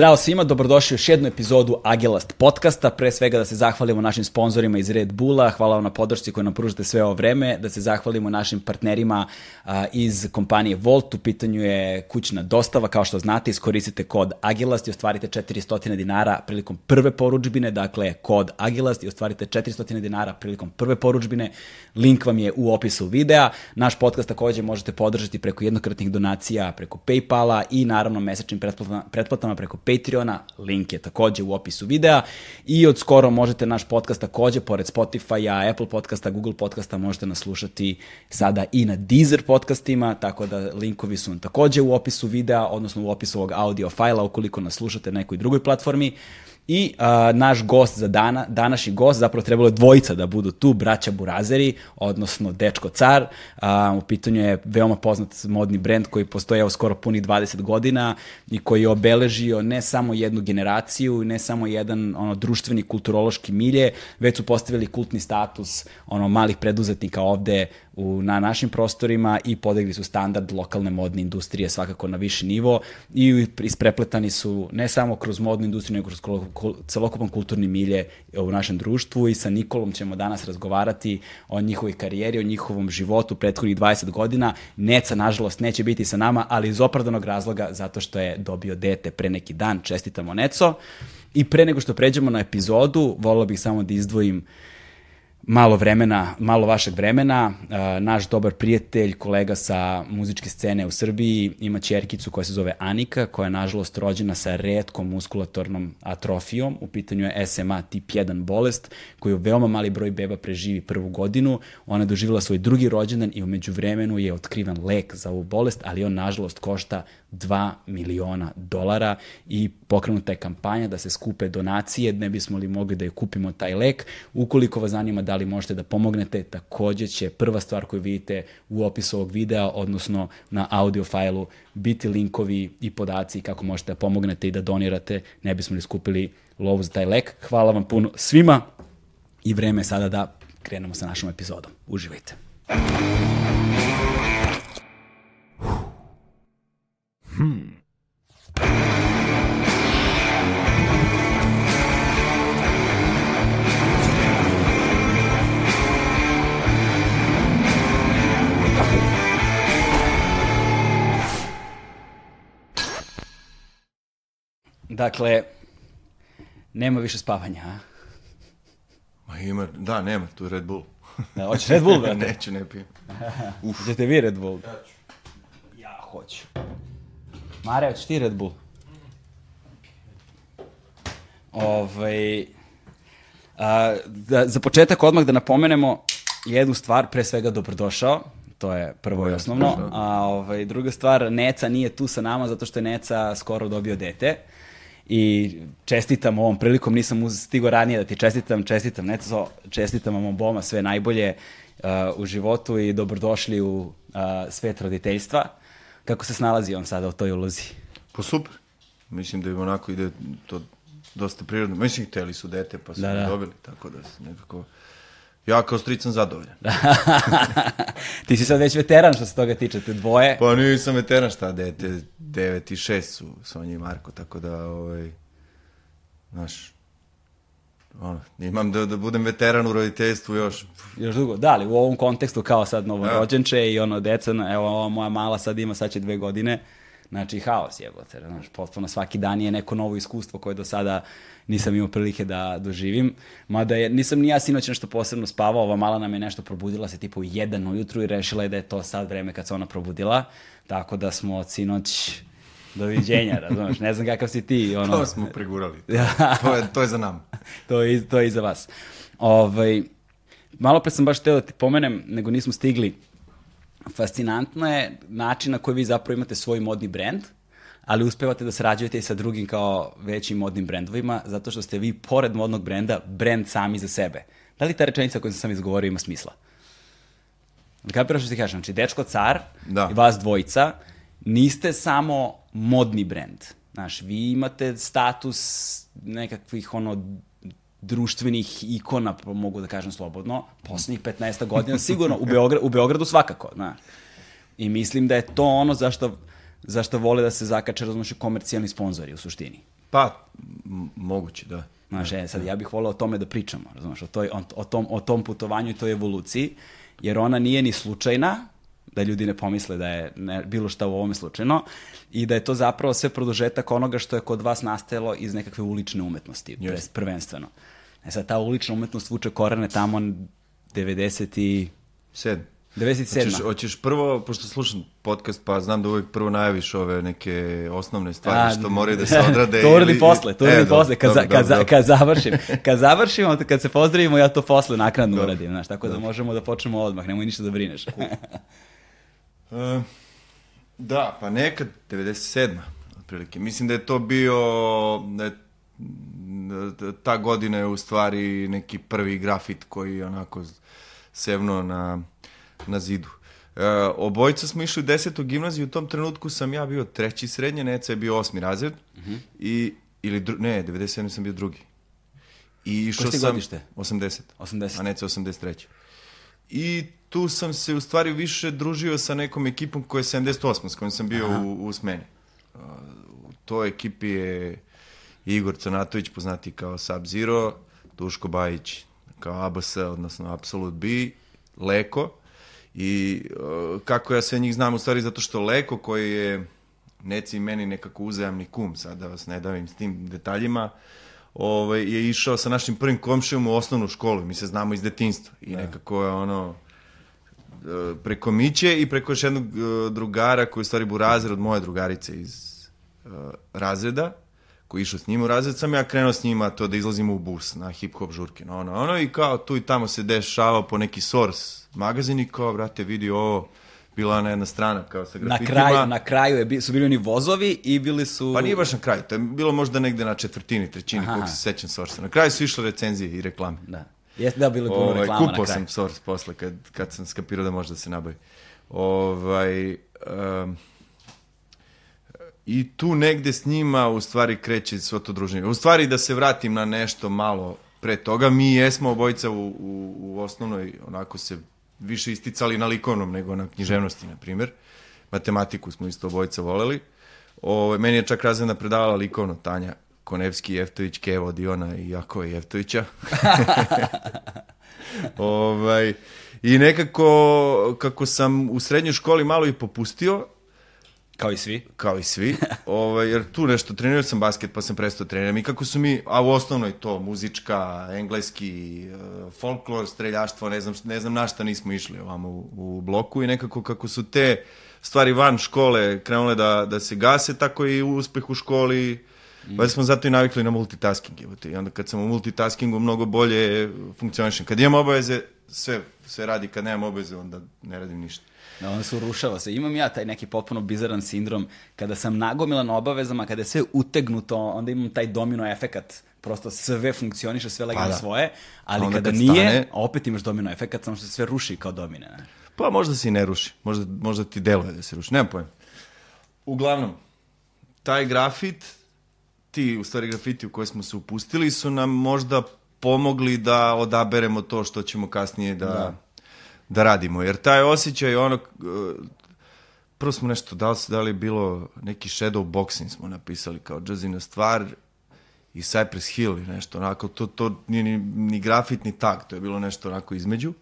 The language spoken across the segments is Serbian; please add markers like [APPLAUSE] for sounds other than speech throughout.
Zdravo svima, dobrodošli u još jednu epizodu Agelast podcasta. Pre svega da se zahvalimo našim sponzorima iz Red Bulla, hvala vam na podršci koju nam pružate sve ovo vreme, da se zahvalimo našim partnerima iz kompanije Volt, u pitanju je kućna dostava, kao što znate, iskoristite kod Agilast i ostvarite 400 dinara prilikom prve poručbine, dakle kod Agilast i ostvarite 400 dinara prilikom prve poručbine, link vam je u opisu videa. Naš podcast takođe možete podržati preko jednokratnih donacija, preko Paypala i naravno mesečnim pretplatama preko Patreona, link je takođe u opisu videa i od skoro možete naš podcast takođe, pored Spotify-a, Apple podcasta, Google podcasta, možete nas slušati sada i na Deezer podcastima, tako da linkovi su takođe u opisu videa, odnosno u opisu ovog audio fajla ukoliko nas slušate na nekoj drugoj platformi. I a, naš gost za dana, današnji gost, zapravo trebalo je dvojica da budu tu, braća Burazeri, odnosno Dečko Car. A, u pitanju je veoma poznat modni brend koji postoje evo skoro puni 20 godina i koji je obeležio ne samo jednu generaciju, ne samo jedan ono društveni kulturološki milje, već su postavili kultni status ono malih preduzetnika ovde u, na našim prostorima i podigli su standard lokalne modne industrije svakako na viši nivo i isprepletani su ne samo kroz modnu industriju, nego kroz celokupan kulturni milje u našem društvu i sa Nikolom ćemo danas razgovarati o njihovoj karijeri, o njihovom životu prethodnih 20 godina. Neca, nažalost, neće biti sa nama, ali iz opravdanog razloga zato što je dobio dete pre neki dan. Čestitamo Neco. I pre nego što pređemo na epizodu, volio bih samo da izdvojim uh, malo vremena, malo vašeg vremena. Uh, naš dobar prijatelj, kolega sa muzičke scene u Srbiji, ima čerkicu koja se zove Anika, koja je nažalost rođena sa redkom muskulatornom atrofijom. U pitanju je SMA tip 1 bolest, koju veoma mali broj beba preživi prvu godinu. Ona je doživjela svoj drugi rođendan i umeđu vremenu je otkrivan lek za ovu bolest, ali on nažalost košta 2 miliona dolara i pokrenuta je kampanja da se skupe donacije, ne bismo li mogli da je kupimo taj lek. Ukoliko vas zanima da li možete da pomognete, takođe će prva stvar koju vidite u opisu ovog videa, odnosno na audio fajlu, biti linkovi i podaci kako možete da pomognete i da donirate, ne bismo li skupili lovu za taj lek. Hvala vam puno svima i vreme je sada da krenemo sa našom epizodom. Uživajte. Hmm. Dakle, nema više spavanja, a? Ma ima, da, nema, tu je Red Bull. Da, hoćeš Red Bull, brate? [LAUGHS] Neću, ne pijem. Uf. [LAUGHS] Hoćete vi Red Bull? Ja ću. Ja hoću. Mare, hoćeš ti Red Bull? Ovaj, a, da, za početak odmah da napomenemo jednu stvar, pre svega dobrodošao, to je prvo i osnovno, a ovaj, druga stvar, Neca nije tu sa nama zato što je Neca skoro dobio dete i čestitam ovom prilikom, nisam stigo ranije da ti čestitam, čestitam Neco, čestitam vam oboma sve najbolje uh, u životu i dobrodošli u uh, svet roditeljstva. Kako se snalazi on sada u toj ulozi? Pa super. Mislim da im onako ide to dosta prirodno. Mislim, hteli su dete, pa su da, da. dobili, tako da se nekako... Ja kao stric sam zadovoljan. [LAUGHS] Ti si sad već veteran što se toga tiče, te dvoje. Pa nisam veteran šta, dete, 9 i 6 su Sonja i Marko, tako da, ovaj, znaš, ono, imam da, da budem veteran u roditeljstvu još. Još dugo, da, ali u ovom kontekstu kao sad novorođenče ja. i ono, deca, evo, ova moja mala sad ima, sad će dve godine, znači haos jebote, znaš, potpuno svaki dan je neko novo iskustvo koje do sada nisam imao prilike da doživim. Mada je, nisam ni ja sinoć nešto posebno spavao, ova mala nam je nešto probudila se tipa u jedan ujutru i rešila je da je to sad vreme kad se ona probudila. Tako da smo od sinoć doviđenja, razumeš, ne znam kakav si ti. Ono... To smo pregurali, to, je, to je za nam. [LAUGHS] to, je, to je i za vas. Ovaj, malo pre sam baš teo da ti pomenem, nego nismo stigli. Fascinantno je način na koji vi zapravo imate svoj modni brend, ali uspevate da sarađujete i sa drugim kao većim modnim brendovima, zato što ste vi, pored modnog brenda, brend sami za sebe. Da li ta rečenica koju sam sam izgovorio ima smisla? Da kapiraš što ti kažem? Znači, Dečko Car da. i vas dvojica niste samo modni brend. Znaš, vi imate status nekakvih ono društvenih ikona, mogu da kažem slobodno, poslednjih 15 godina [LAUGHS] sigurno, u, Beogradu, u Beogradu svakako, znaš. I mislim da je to ono zašto zašto vole da se zakače, razumeš, komercijalni sponzori u suštini. Pa, moguće, da. Znaš, e, sad ja bih voleo o tome da pričamo, razumeš, o, toj, o, o, tom, o tom putovanju i toj evoluciji, jer ona nije ni slučajna, da ljudi ne pomisle da je ne, bilo šta u ovome slučajno, i da je to zapravo sve produžetak onoga što je kod vas nastajalo iz nekakve ulične umetnosti, yes. Prvenstveno. E sad, ta ulična umetnost vuče korene tamo 90 i... Sedam. 97. Hoćeš, hoćeš prvo, pošto slušam podcast, pa znam da uvijek prvo najaviš ove neke osnovne stvari što moraju da se [LAUGHS] odrade. to uradim ili- posle, to E, uradim dobro, posle, kad, dobro, kad, dobro, kad završim. Kad završimo, kad se pozdravimo, ja to posle naknadno Dobro. uradim, znaš, tako da možemo da počnemo odmah, nemoj ništa da brineš. [LAUGHS] E, da, pa nekad, 97. otprilike. Mislim da je to bio, da je, da ta godina je u stvari neki prvi grafit koji je onako sevno na, na zidu. E, obojica smo išli u desetu gimnaziju, u tom trenutku sam ja bio treći srednje, Neca je bio osmi razred, i, ili, dru, ne, 97. sam bio drugi. I išao sam... godište? 80. 80. A Neca 83. I tu sam se u stvari više družio sa nekom ekipom koja je 78. s kojom sam bio u, u smeni. Uh, U toj ekipi je Igor Canatović, poznati kao Sub-Zero, Duško Bajić kao ABS, odnosno Absolute B, Leko. I uh, kako ja sve njih znam, u stvari zato što Leko koji je Neci i meni nekako uzajamni kum, sad da vas ne davim s tim detaljima, ovaj, je išao sa našim prvim komšijom u osnovnu školu. Mi se znamo iz detinstva. I nekako je ono preko Miće i preko još jednog e, drugara koji je stvari bu razred od moje drugarice iz e, razreda koji išao s njim u razred, sam ja krenuo s njima to da izlazimo u bus na hip-hop žurke, no, ono, ono, i kao tu i tamo se dešavao po neki source magazin i kao, brate, vidi ovo, bila ona jedna strana kao sa na grafitima. kraju, na kraju je, su bili oni vozovi i bili su... Pa nije baš na kraju, to je bilo možda negde na četvrtini, trećini, Aha. koliko se sećam source. Na kraju su išle recenzije i reklame. Da. Jeste da bilo je puno Ovaj, reklama na kupao kraju. sam Source posle kad, kad sam skapirao da može da se nabavi. Ovaj, um, I tu negde s njima u stvari kreće svo to druženje. U stvari da se vratim na nešto malo pre toga, mi jesmo obojica u, u, u osnovnoj onako se više isticali na likovnom nego na književnosti, na primjer. Matematiku smo isto obojica voleli. Ove, meni je čak razredna predavala likovno Tanja Konevski, Jeftović, Kevo, Diona i Jakova Jeftovića. [LAUGHS] ovaj, I nekako, kako sam u srednjoj školi malo i popustio, Kao i svi. kao i svi, ovaj, jer tu nešto, trenirao sam basket pa sam prestao treniram i kako su mi, a u osnovnoj to, muzička, engleski, uh, folklor, streljaštvo, ne znam, ne znam na šta nismo išli ovamo u, u bloku i nekako kako su te stvari van škole krenule da, da se gase, tako i uspeh u školi, Pa smo zato i navikli na multitasking. I onda kad sam u multitaskingu mnogo bolje funkcionišem. Kad imam obaveze, sve, sve radi. Kad nemam obaveze, onda ne radim ništa. Da, onda se urušava se. Imam ja taj neki potpuno bizaran sindrom. Kada sam nagomilan na obavezama, kada je sve utegnuto, onda imam taj domino efekat. Prosto sve funkcioniše, sve legalno Pa da. svoje, ali onda kada kad nije, stane- opet imaš domino efekat, samo što se sve ruši kao domine. Ne? Pa možda se i ne ruši. Možda, možda ti deluje da se ruši. Nemam pojma. Uglavnom, taj grafit, ti u stvari grafiti u koje smo se upustili su nam možda pomogli da odaberemo to što ćemo kasnije da, da. da radimo. Jer taj osjećaj onog... eh, Prvo smo nešto, da li, da li je bilo neki shadow boxing smo napisali kao džazina stvar i Cypress Hill i nešto onako, to, to nije ni, ni grafit ni tag, to je bilo nešto onako između.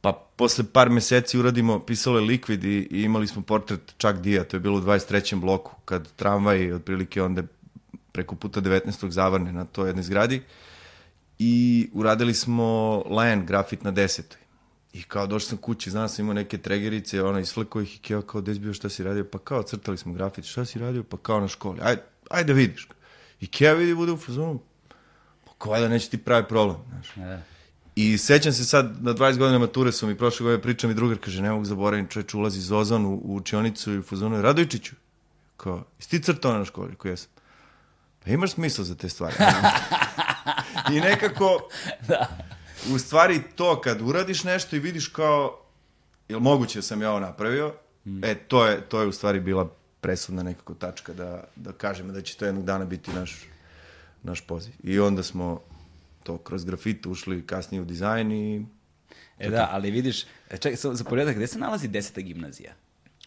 Pa posle par meseci uradimo, pisalo je Liquid i, i imali smo portret Chuck Dia, to je bilo u 23. bloku, kad tramvaj otprilike onda preko puta 19. zavrne na toj jednoj zgradi i uradili smo Lion grafit na 10. I kao došao sam kući, znam sam imao neke tregerice, ono, isfleko ih i kao, kao, gde si bio, šta si radio? Pa kao, crtali smo grafit, šta si radio? Pa kao na školi, ajde, ajde da vidiš. I Kea vidi, bude u fazonu, pa kao, ajde, neće ti pravi problem, znaš. E. I sećam se sad, na 20 godina mature su mi prošle godine pričam i drugar, kaže, ne mogu zaboravim, čovječ ulazi Zozan u, u učionicu i u fazonu Radojčiću. Kao, jesi ti crtao na školi? Ko jesam? Pa imaš smisla za te stvari. I nekako, [LAUGHS] Da. u stvari to kad uradiš nešto i vidiš kao, jel moguće da sam ja ovo napravio, e, to je, to je u stvari bila presudna nekako tačka da, da kažemo da će to jednog dana biti naš, naš poziv. I onda smo to kroz grafit ušli kasnije u dizajn i E da, ali vidiš, e, čekaj, za poredak, gde se nalazi deseta gimnazija?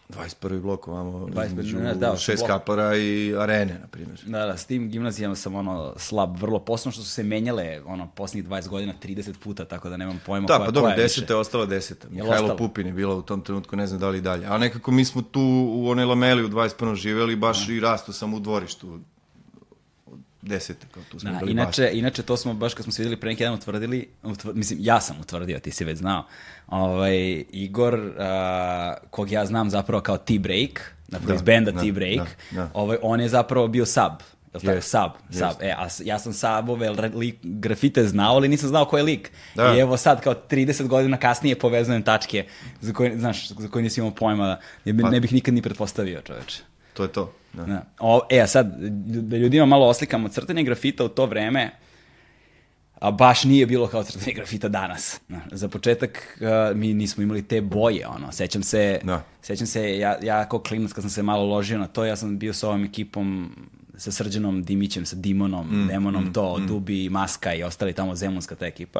21. blok ovamo, 21. između ne, da, šest blok. kapara i arene, na primjer. Da, da, s tim gimnazijama sam ono slab, vrlo posebno što su se menjale ono posljednjih 20 godina 30 puta, tako da nemam pojma Da, koja, pa dobro, koja je deseta više. je ostala deseta. Jel Mihajlo? Pupin je bila u tom trenutku, ne znam da li dalje. A nekako mi smo tu u onoj lameli u 21. živeli, baš i rastu sam u dvorištu desete, kao tu smo Da, inače, inače, to smo baš kad smo se videli pre neki dan utvrdili, utv, mislim, ja sam utvrdio, ti si već znao, ovaj, Igor, a, kog ja znam zapravo kao T-Break, dakle Da, iz benda da, T-Break, da, da. Ovaj, on je zapravo bio sub, Jel tako? Jest, Sub, jest. sub. E, a ja sam sabove lik, grafite znao, ali nisam znao ko je lik. Da. I evo sad, kao 30 godina kasnije povezujem tačke za koje, znaš, za koje nisi imao pojma, ne, Pa- ne bih nikad ni pretpostavio, čoveče. To je to. Da. O, e, a sad, da ljudima malo oslikamo crtanje grafita u to vreme, a baš nije bilo kao crtanje grafita danas. Na, Za početak, uh, mi nismo imali te boje, ono, sećam se, Da. sećam se, ja, ja kao klinac kad sam se malo ložio na to, ja sam bio sa ovom ekipom, sa Srđanom Dimićem, sa Dimonom, Mm, Demonom, to, Dubi, Maska i ostali tamo zemunska ta ekipa.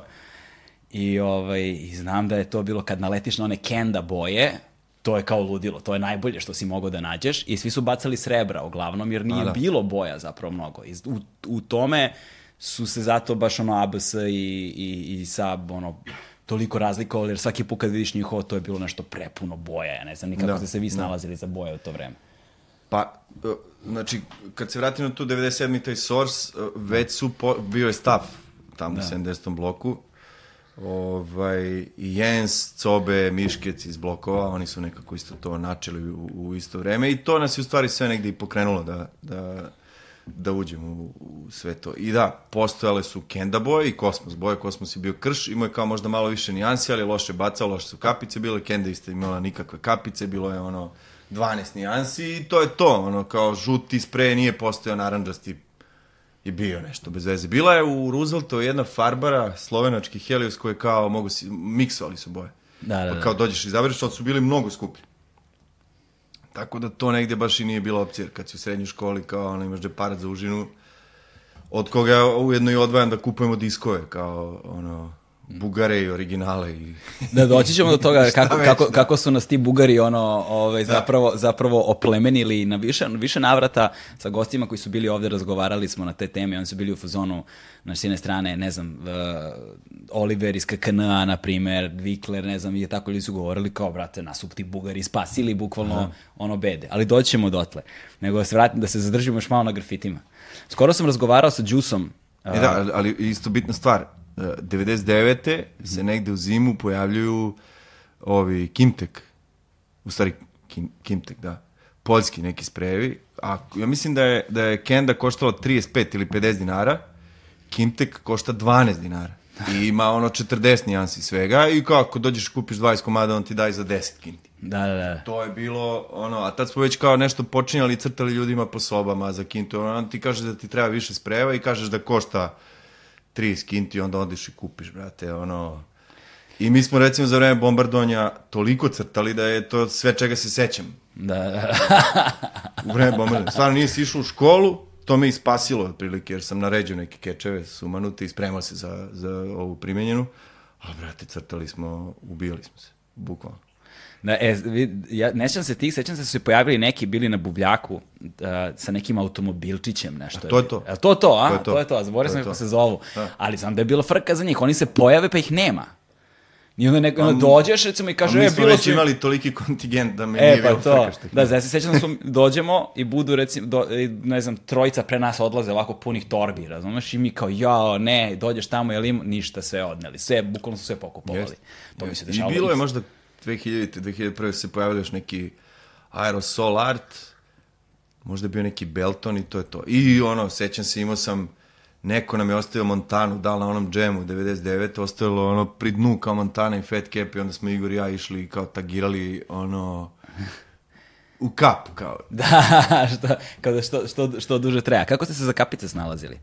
I, ovaj, I znam da je to bilo kad naletiš na one kenda boje, to je kao ludilo, to je najbolje što si mogao da nađeš i svi su bacali srebra uglavnom jer nije A, da. bilo boja zapravo mnogo. I u, u tome su se zato baš ono ABS i, i, i SAB ono, toliko razlikovali jer svaki put kad vidiš njihovo to je bilo nešto prepuno boja, ja ne znam nikako Da, ste se vi da. snalazili za boje u to vreme. Pa, e, znači, kad se vratim na tu 97. taj Source, e, već su, po, bio je stav tamo Da. u 70. bloku, ovaj, Jens, Cobe, Miškec iz blokova, oni su nekako isto to načeli u, u isto vreme i to nas je u stvari sve negde i pokrenulo da, da, da uđemo u, u sve to. I da, postojale su Kenda boje i Kosmos boje, Kosmos je bio krš, imao je kao možda malo više nijansi, ali loše bacao, loše su kapice bile, Kenda isto imala nikakve kapice, bilo je ono 12 nijansi i to je to, ono kao žuti sprej nije postojao naranđasti je bio nešto bez veze. Bila je u Rooseveltu jedna farbara, slovenački Helios, koji kao mogu si, miksovali su boje. Da, da, Pa da. kao dođeš i izabereš, ali su bili mnogo skuplji. Tako da to negde baš i nije bila opcija, kad si u srednjoj školi, kao ono, imaš džeparac za užinu, od koga ujedno i odvajam da kupujemo diskove, kao ono, bugare i originale i... Da, doći ćemo do toga [LAUGHS] kako, već, kako, da. kako su nas ti bugari ono, ovaj, zapravo, zapravo oplemenili na više, više navrata sa gostima koji su bili ovde, razgovarali smo na te teme, oni su bili u fazonu, na s jedne strane, ne znam, uh, Oliver iz KKN-a, na primer, Vikler, ne znam, i tako ljudi su govorili kao, brate, nas su ti bugari spasili, bukvalno ono bede. Ali doći ćemo dotle. Nego da se vratim, da se zadržimo još malo na grafitima. Skoro sam razgovarao sa Đusom, I da, ali- isto bitna stvar, e, 99. se negde u zimu pojavljuju ovi Kimtek, u stvari Kim, Kimtek, da, poljski neki sprejevi, a ja mislim da je, da je Kenda koštala 35 ili 50 dinara, Kimtek košta 12 dinara. [LAUGHS] I ima ono 40 nijansi svega i kako dođeš kupiš 20 komada, on ti daje za 10 kinti. da, da, da. To je bilo, ono, a tad smo već kao nešto počinjali i crtali ljudima po sobama za kintu. Ono, ti kaže da ti treba više spreva i kažeš da košta 30 kinti, onda odiš i kupiš, brate, ono... I mi smo recimo za vreme bombardovanja toliko crtali da je to sve čega se sećam da, da. u vreme bombardovanja. Stvarno nije si išao u školu, to me i spasilo otprilike, jer sam naređao neke kečeve sumanute i spremao se za, za ovu primenjenu. Ali, brate, crtali smo, ubijali smo se, bukvalno. Da, e, ja ne se tih, sećam se da su se pojavili neki, bili na buvljaku uh, sa nekim automobilčićem, nešto. A to je to. E, to je to, a? To je to. To je to, a zaboravio sam kako se zovu. Da. Ali znam da je bila frka za njih, oni se pojave pa ih nema. I onda, neko, onda dođeš recimo i A kaže, mi e, bilo im- imali toliki kontingent da me E, nije pa bilo to. frka što ih Da, znači se sjećam da su, [LAUGHS] dođemo i budu, recimo, do, i, ne znam, trojica pre nas odlaze ovako punih torbi, razumeš? I mi kao, jao, ne, dođeš tamo, jel im, ništa, sve odneli. Sve, bukvalno su sve pokupovali. Jeste. To mi se I dešavalo. bilo je možda 2000. 2001. se pojavili još neki aerosol art, možda je bio neki Belton i to je to. I ono, sećam se, imao sam, neko nam je ostavio Montanu, dal na onom džemu 99. Ostavilo ono pri dnu kao Montana i Fat Cap i onda smo Igor i ja išli i kao tagirali ono u kap kao. [LAUGHS] Da, što, kao da što, što, što duže traja. Kako ste se za kapice snalazili?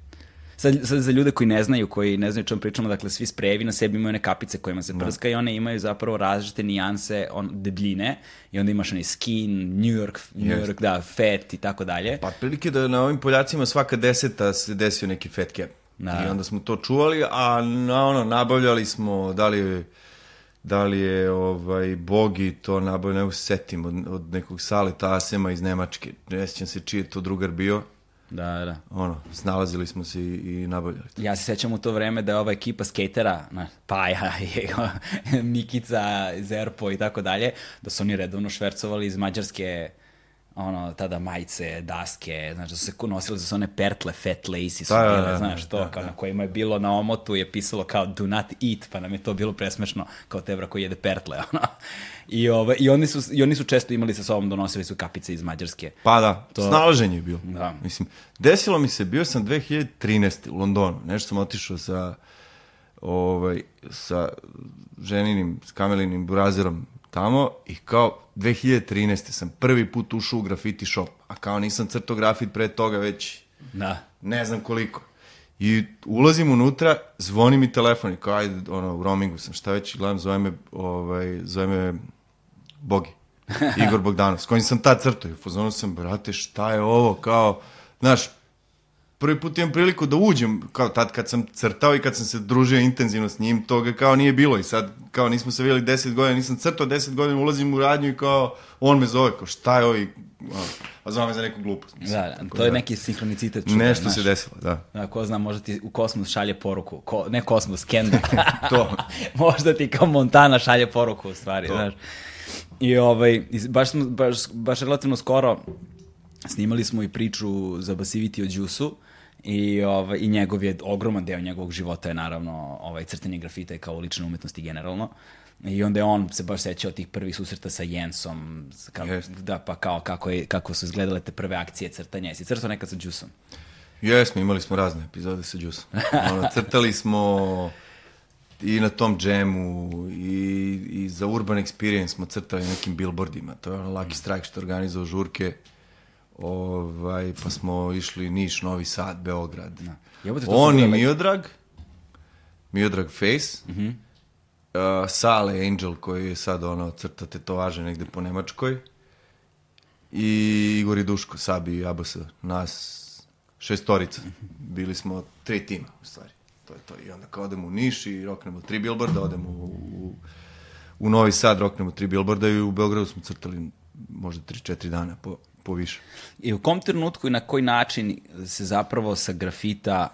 Sad, sad za ljude koji ne znaju, koji ne znaju čemu pričamo, dakle svi sprejevi na sebi imaju one kapice kojima se prska i one imaju zapravo različite nijanse on, debljine i onda imaš onaj skin, New York, New. York, da, fat i tako dalje. Pa otprilike da na ovim Poljacima svaka deseta se desio neki fat cap. Da. I onda smo to čuvali, a na ono, nabavljali smo, da li da li je ovaj, Bogi to nabavio, ne setim, od, od nekog Sale Tasema iz Nemačke. Ne sjećam se čiji je to drugar bio. Da, da. Ono, snalazili smo se i, i nabavljali. to. Ja se sećam u to vreme da je ova ekipa skatera, na, Paja, [LAUGHS] Mikica, Zerpo i tako dalje, da su oni redovno švercovali iz Mađarske ono, tada majice, daske, znaš, da su se nosili za one pertle, fat lacy su Da, da, bile, da, znaš, to, da, kao da. na kojima je bilo na omotu je pisalo kao do not eat, pa nam je to bilo presmešno, kao tebra koji jede pertle, [LAUGHS] ono. I, ove, i, oni su, I oni su često imali sa sobom, donosili su kapice iz Mađarske. Pa da, To- to... snalaženje je bilo. Da. Mislim, desilo mi se, bio sam 2013. u Londonu, nešto sam otišao sa, ovaj, sa ženinim, s kamelinim burazerom tamo i kao 2013. sam prvi put ušao u graffiti shop, a kao nisam crtao grafit pre toga već Da. ne znam koliko. I ulazim unutra, zvoni mi telefon i kao, ajde, ono, u roamingu sam, šta već, gledam, zove me, ovaj, zove me Bogi, [LAUGHS] Igor Bogdanov, s kojim sam tad crtao. I u fazonu sam, brate, šta je ovo, kao, znaš, prvi put imam priliku da uđem, kao tad kad sam crtao i kad sam se družio intenzivno s njim, toga kao nije bilo i sad kao nismo se vidjeli 10 godina, nisam crtao 10 godina, ulazim u radnju i kao on me zove, kao šta je ovo i ono, a zove me za neku glupost. mislim. Da, da, to je neki sinhronicitet. čudan, Nešto znaš. se desilo, da. Da, ko zna, možda ti u kosmos šalje poruku. Ko, ne kosmos, Kendall. [LAUGHS] To. [LAUGHS] možda ti kao Montana šalje poruku, u stvari, To. znaš. I ovaj, baš, smo, baš, baš relativno skoro snimali smo i priču za Basivity o Đusu i, ovaj, i njegov je, ogroman deo njegovog života je naravno ovaj, crtanje grafita i kao lične umetnosti generalno. I onda je on se baš sećao tih prvih susreta sa Jensom, kao, Jeste. da, pa kao kako, je, kako su izgledale te prve akcije crtanja. Jesi crtao nekad sa Đusom? Jesmo, imali smo razne epizode sa Đusom. [LAUGHS] Ono, crtali smo i na tom džemu i, i za Urban Experience smo crtali nekim billboardima. To je ono Lucky Strike što je organizovao žurke. Ovaj, pa smo išli Niš, Novi Sad, Beograd. Jebote, to On i Miodrag, Miodrag Face, uh, Sale Angel koji je sad ono crta tetovaže negde po Nemačkoj i Igor i Duško, Sabi i ABS, nas šestorica. Bili smo tri tima u stvari. To je to. I onda kao odemo u Niš i roknemo tri billboarda, odemo u, u, u Novi Sad, roknemo tri billboarda i u Beogradu smo crtali možda 3-4 dana po, po više. I u kom trenutku i na koji način se zapravo sa grafita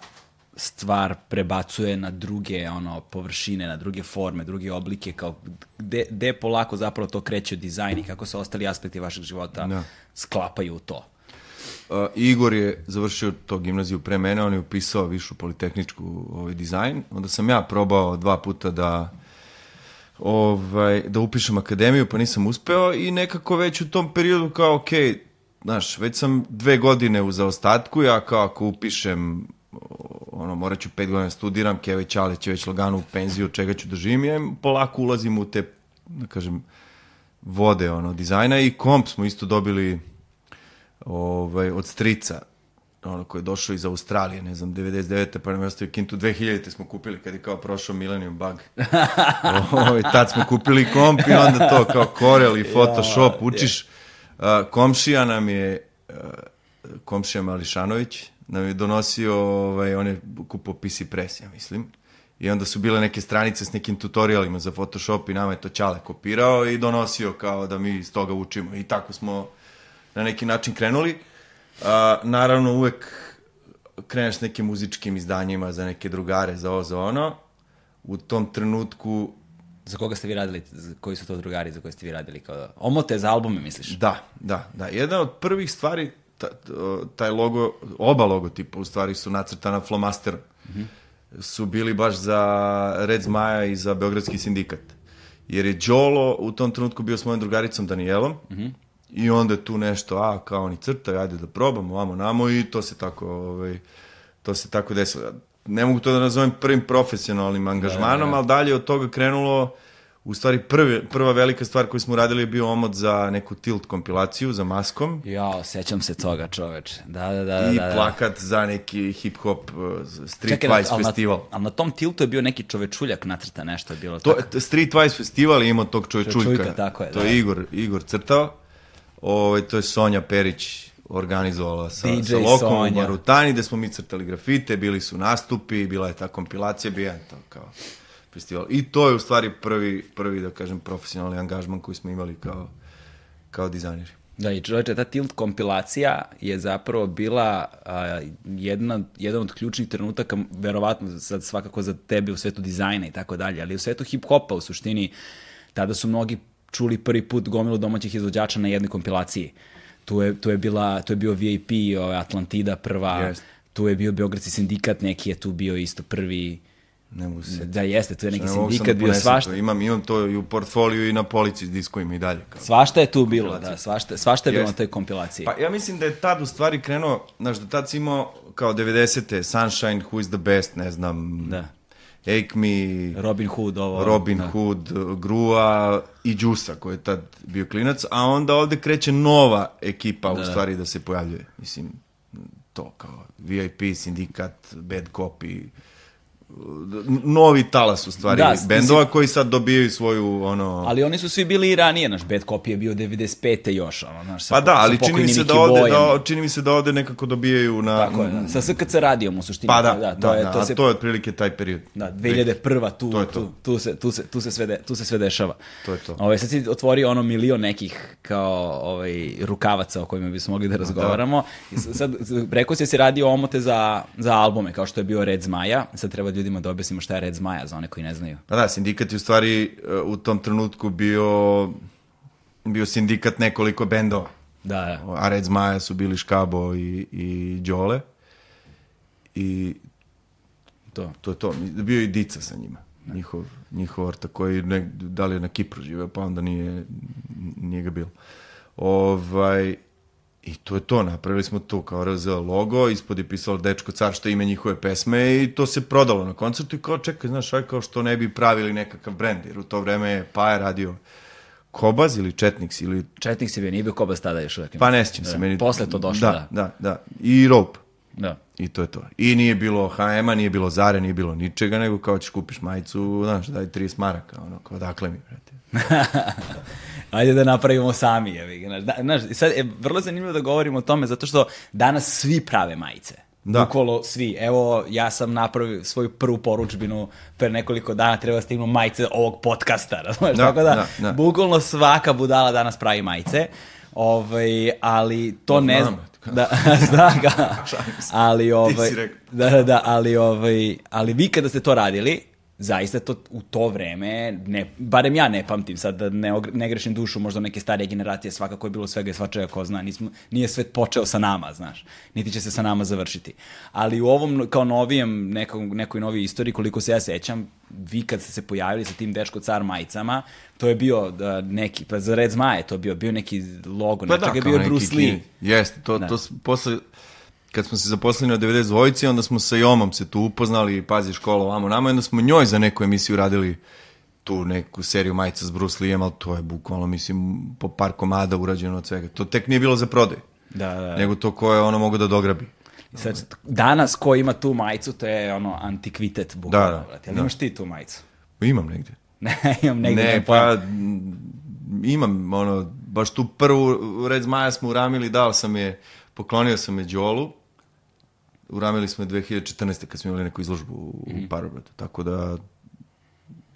stvar prebacuje na druge ono površine, na druge forme, druge oblike, kao gde, gde polako zapravo to kreće od dizajn i kako se ostali aspekti vašeg života Da. sklapaju u to. Uh, Igor je završio to gimnaziju pre mene, on je upisao višu politehničku ovaj, dizajn. Onda sam ja probao dva puta da ovaj, da upišem akademiju, pa nisam uspeo i nekako već u tom periodu kao, ok, znaš, već sam dve godine u zaostatku, ja kao ako upišem o, ono, morat ću pet godina da studiram, Keve Ćale će već lagano u penziju, čega ću da živim, ja polako ulazim u te, da kažem, vode ono, dizajna i komp smo isto dobili ovaj, od strica, ono koji je došao iz Australije, ne znam, 99. pa nam je ostavio kintu, 2000. smo kupili kad je kao prošao Millennium Bug. [LAUGHS] ovaj, tad smo kupili komp i onda to kao Corel i Photoshop, učiš. Komšija nam je, komšija Mališanović, nam je donosio, ovaj, on je kupo PC Press, ja mislim. I onda su bile neke stranice s nekim tutorialima za Photoshop i nama je to Ćale kopirao i donosio kao da mi iz toga učimo. I tako smo na neki način krenuli. A, naravno, uvek kreneš s nekim muzičkim izdanjima za neke drugare, za ovo, za ono. U tom trenutku, Za koga ste vi radili, koji su to drugari za koje ste vi radili? Kao, omote za albume, misliš? da, da, da. Jedna od prvih stvari, ta, taj logo, oba logotipa u stvari su nacrtana flomasterom. Su bili baš za Red Zmaja i za Beogradski sindikat. Jer je Đolo u tom trenutku bio s mojom drugaricom Danielom i onda je tu nešto, a kao oni crtaju, ajde da probamo, vamo namo i to se tako, ovaj, to se tako desilo. Ne mogu to da nazovem prvim profesionalnim angažmanom, ali dalje od toga krenulo u stvari prvi, prva velika stvar koju smo uradili je bio omot za neku tilt kompilaciju, za maskom Jao, sećam se toga, čoveč. Da, da, da. da i da, da. plakat za neki hip-hop uh, Streetwise festival. Na, ali na tom tiltu je bio neki čovečuljak nacrta nešto je bilo To, tako. Streetwise festival je imao tog čovječuljka. Čovječuljka, tako je, To da. je Igor, Igor crtao. Ovaj, to je Sonja Perić organizovala sa, DJ sa Lokom u Sonja. Marutani, gde smo mi crtali grafite, bili su nastupi, bila je ta kompilacija, bio je to kao festivala. I to je u stvari prvi, prvi da kažem, profesionalni angažman koji smo imali kao, kao dizajneri. Da, i čovječe, ta Tilt kompilacija je zapravo bila a, jedna, jedan od ključnih trenutaka, verovatno sad svakako za tebe u svetu dizajna i tako dalje, ali u svetu hip-hopa u suštini, tada su mnogi čuli prvi put gomilu domaćih izvođača na jednoj kompilaciji. Tu je, tu je, bila, tu je bio VIP, ovaj, Atlantida prva, Jest. tu je bio Beogradski sindikat, neki je tu bio isto prvi, Ne mogu se da jeste, tu je neki sindikat da bio svašta. to. Imam, imam to i u portfoliju i na polici s diskovima i dalje. Kao. Svašta je tu bilo, da, svašta, svašta je bilo na toj kompilaciji. Pa ja mislim da je tad u stvari krenuo, znaš, da tad si imao kao 90. Sunshine, Who is the best, ne znam, Da. Ake Me, Robin Hood, ovo. Robin da. Hood, Grua i Đusa koji je tad bio klinac, a onda ovde kreće nova ekipa u stvari da se pojavljuje. Mislim, to kao VIP, sindikat, Bad Copy, novi talas u stvari Da, da, ti si- bendova koji sad dobijaju svoju ono Ali oni su svi bili i ranije, naš Bad Copy je bio 95. još, ono, znaš, sa, Pa da, ali čini mi se da ovde da čini mi se da ovde nekako dobijaju na Tako je, da. Sa SKC radijom u suštini. Pa da, da, da, to je, da, to a se, to je otprilike taj period. Da, 2001. Tu, To je to. Tu, tu, se, tu, se, tu, se sve de, tu se sve dešava. To je to. Ove, sad si otvorio ono milion nekih kao ovaj, rukavaca o kojima bismo mogli da razgovaramo. I s- sad, rekao si da si radio omote za, za albume, kao što je bio Red Zmaja. Sad treba ljudima da objasnimo šta je Red Zmaja, za one koji ne znaju. Pa da, sindikat je u stvari uh, u tom trenutku bio bio sindikat nekoliko bendova. Da, da. A Red Zmaja su bili Škabo i, i Đole. I To. to je to. Bio je i Dica sa njima. Njihov, njihov orta koji ne, da li je na Kipru živeo, pa onda nije, nije ga bilo. Ovaj, I to je to, napravili smo to kao RZ logo, ispod je pisalo Dečko car što je ime njihove pesme i to se prodalo na koncertu i kao čekaj, znaš, aj kao što ne bi pravili nekakav brend, jer u to vreme je Paja radio Kobaz ili Četniks ili Četnik si bio, nije bio Kobas tada još uvek. pa ne sjećam Da. se meni. Posle to došlo, da. Da, da, da. I Rope. da. I to je to. I nije bilo HM-a, nije bilo Zare, nije bilo ničega, nego kao ćeš kupiš majicu, znaš, daj 30 maraka, ono, kao dakle mi, brate. [LAUGHS] Ajde da napravimo sami, jevi. Znaš, da, znaš, sad je vrlo zanimljivo da govorimo o tome, zato što danas svi prave majice. Da. Bukvalo svi. Evo, ja sam napravio svoju prvu poručbinu pre nekoliko dana, treba da stignu majice ovog podcasta, [LAUGHS] razumeš? Da, Tako da, da, da. bukvalno svaka budala danas pravi majice. Ovaj, ali to Da, ne znam. Da, zna ga. [LAUGHS] ali ovaj, da, da, da, ali ovaj, ali vi kada ste to radili, zaista to u to vreme, ne, barem ja ne pamtim sad da ne, ne grešim dušu, možda neke starije generacije svakako je bilo svega i svačega ko zna, nismo, nije svet počeo sa nama, znaš, niti će se sa nama završiti. Ali u ovom kao novijem, nekom, nekoj novoj istoriji, koliko se ja sećam, vi kad ste se pojavili sa tim Dečko car majicama, to je bio da, neki, pa za Red Zmaje to bio, bio neki logo, pa nečega je bio Bruce Lee. Jeste, to, Da. to posle, kad smo se zaposlili na 90 dvojici, onda smo sa Jomom se tu upoznali i pazi škola ovamo nama, onda smo njoj za neku emisiju radili tu neku seriju majica s Bruce Lee, ali to je bukvalno, mislim, po par komada urađeno od svega. To tek nije bilo za prodaj, Da, da, da. nego to ko je ono mogu da dograbi. Sad, danas ko ima tu majicu, to je ono antikvitet, bukvalno. Da, da. Jel da. imaš ti tu majicu? Imam negde. [LAUGHS] Ne, imam negde. ne, pa imam, ono, baš tu prvu red zmaja smo uramili, dao sam je, poklonio sam je Đolu, uramili smo je 2014. kad smo imali neku izložbu u mm Parobratu, tako da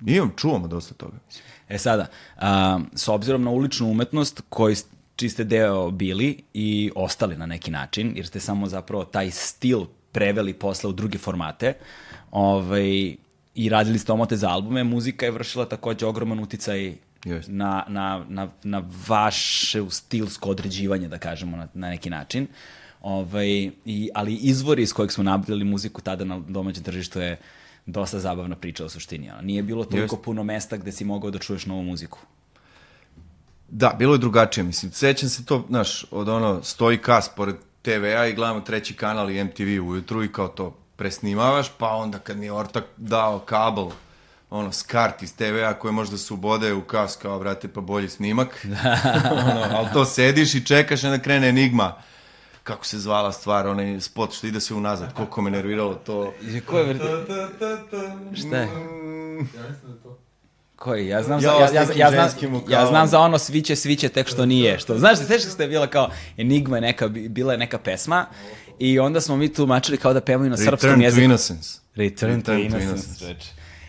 imam, čuvamo dosta toga. mislim. E sada, a, s obzirom na uličnu umetnost koji čiji ste deo bili i ostali na neki način, jer ste samo zapravo taj stil preveli posle u druge formate, ovaj, i radili ste omote za albume, muzika je vršila takođe ogroman uticaj Jeste. na, na, na, na vaše stilsko određivanje, da kažemo, na, na neki način. Ovaj, i, ali izvori iz kojeg smo nabavljali muziku tada na domaćem tržištu je dosta zabavna priča u suštini. ono. Nije bilo toliko Jeste. puno mesta gde si mogao da čuješ novu muziku. Da, bilo je drugačije, mislim, sećam se to, znaš, od ono, stoji kas pored TV-a i gledamo treći kanal i MTV ujutru i kao to presnimavaš, pa onda kad mi je ortak dao kabel, ono, skart iz TV-a koje možda se ubode u kas kao, brate, pa bolji snimak. [LAUGHS] ono, ali to sediš i čekaš onda krene enigma. Kako se zvala stvar, onaj spot što ide se unazad, koliko me nerviralo to. Ko je vrti? Šta je? Koji? Ja znam, za, Ja ja, ja, ja, znam, ženskim ja znam za ono sviće, sviće, tek što nije. Što, znaš, se sećaš da je bila kao Enigma neka, bila je neka pesma i onda smo mi tu mačili kao da pevaju na srpskom Return to jeziku. Innocence. Return, to Innocence.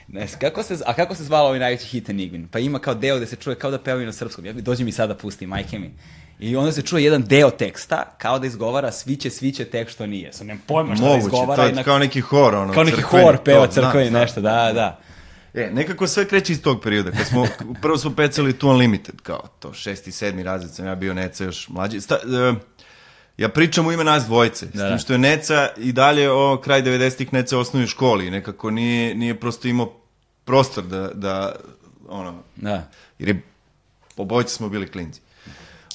Ne, kako se, a kako se zvalo ovaj najveći hit Enigmin? Pa ima kao deo gde se čuje kao da pevaju na srpskom. Ja, dođi mi sada pusti, majke mi. I onda se čuje jedan deo teksta, kao da izgovara sviće, sviće tek što nije. Sam nemam pojma šta da Moguće, izgovara. to i na- je kao neki hor, ono, kao neki crkveni, hor peva to, crkveni, znam. nešto, da, da. E, nekako sve kreće iz tog perioda. Kad smo, prvo smo pecali tu Unlimited, kao to, šesti, sedmi razred sam ja bio Neca još mlađi. Sta, e, ja pričam u ime nas dvojice, s Da, tim da. što je Neca i dalje o kraj 90-ih Neca osnovi školi, nekako nije, nije prosto imao prostor da, da ono, Da. jer je, obojice smo bili klinci.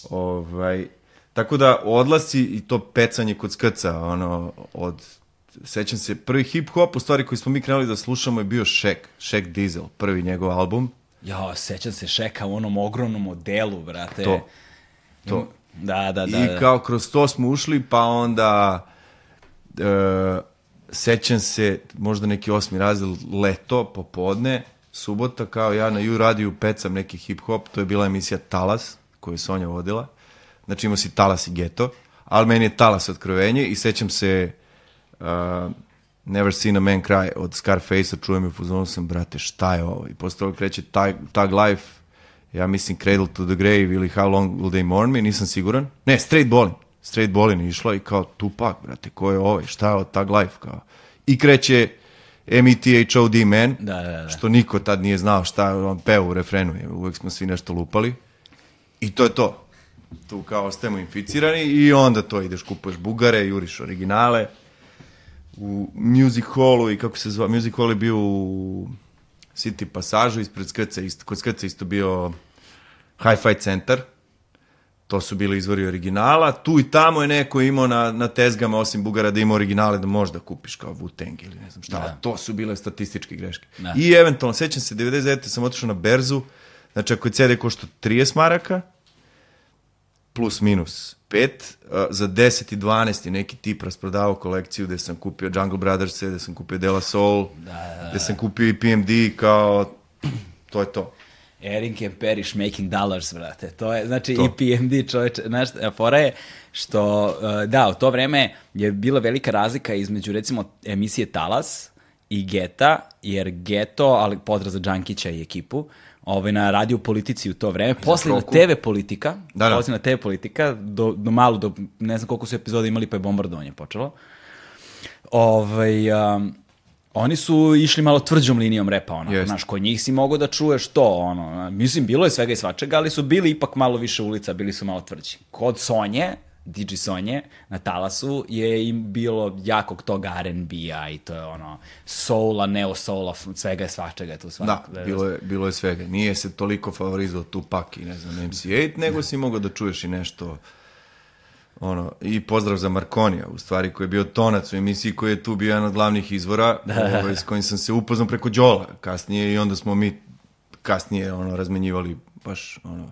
Ovaj, tako da odlasi i to pecanje kod skrca, ono, od, sećam se, prvi hip-hop, u stvari koji smo mi krenuli da slušamo je bio Shek, Shek Diesel, prvi njegov album. Ja, sećam se Šeka u onom ogromnom modelu, brate. To. To. Da, da, da. I da. kao kroz to smo ušli, pa onda e, sećam se, možda neki osmi razred, leto, popodne, subota, kao ja na U radiju pecam neki hip-hop, to je bila emisija Talas, koju je Sonja vodila. Znači imao si Talas i Geto, ali meni je Talas otkrovenje i sećam se uh, Never Seen a Man Cry od Scarface-a, čujem i u fuzonu sam, brate, šta je ovo? I posle toga kreće Tag, Tag Life, ja mislim Cradle to the Grave ili How Long Will They Mourn Me, nisam siguran. Ne, Straight Ballin. Straight Ballin išla i kao Tupac, brate, ko je ovaj, šta je ovo Tag Life, kao. I kreće M.E.T.H.O.D. Man, Da, da, da. što niko tad nije znao šta on peo u refrenu, uvek smo svi nešto lupali. I to je to. Tu kao ostajemo inficirani i onda to ideš, kupuješ bugare, juriš originale. U music hallu i kako se zva, music hall je bio u City Pasažu, ispred Skrca, isto, kod Skrca isto bio Hi-Fi centar. To su bili izvori originala. Tu i tamo je neko imao na, na tezgama, osim Bugara, da ima originale da možda kupiš kao Wu-Tang ili ne znam šta. Da. To su bile statističke greške. Da. I eventualno, sećam se, 99. sam otišao na berzu, znači ako je CD košta 30 maraka, plus minus 5, za 10 i 12 je neki tip rasprodavao kolekciju gde sam kupio Jungle Brothers, gde sam kupio Dela Soul, Da, da, da. gde sam kupio i PMD kao, to je to. Erin and Perish making dollars, brate. To je, znači, To. i PMD čoveče, znaš, fora je što, uh, da, u to vreme je bila velika razlika između, recimo, emisije Talas i Geta, jer Geto, ali pozdrav za Đankića i ekipu, ovaj, na radio politici u to vreme, posle na. TV politika, Da, da. posle na TV politika, do, do malo, do, ne znam koliko su epizoda imali, pa je bombardovanje počelo. Ovaj, um, oni su išli malo tvrđom linijom repa, ono, Jeste. znaš, kod njih si mogao da čuješ to, ono, mislim, bilo je svega i svačega, ali su bili ipak malo više ulica, bili su malo tvrđi. Kod Sonje, DJ Sonje, na Talasu, je im bilo jakog toga R&B-a i to je ono, soula, neo soula, svega i svačega je tu svakako. Da, bilo je, bilo je svega. Nije se toliko favorizovao Tupac i ne znam MC8, nego si mogao da čuješ i nešto ono, i pozdrav za Markonija, u stvari, koji je bio tonac u emisiji, koji je tu bio jedan od glavnih izvora, [LAUGHS] ovaj, s kojim sam se upoznao preko Đola kasnije i onda smo mi kasnije ono, razmenjivali baš ono,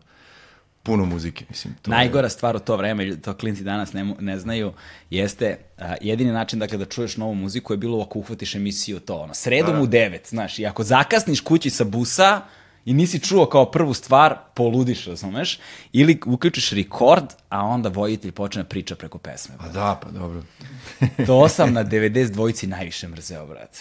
puno muzike, mislim. To je- Najgora stvar u to vreme, to klinci danas ne, ne znaju, jeste a, jedini način dakle, da čuješ novu muziku je bilo ako uhvatiš emisiju to, ono, sredom u devet, znaš, i ako zakasniš kući sa busa i nisi čuo kao prvu stvar, poludiš, razumeš, ili uključiš rekord, a onda vojitelj počne da priča preko pesme. Pa da, pa dobro. To sam na 92-ci najviše mrzeo, brate.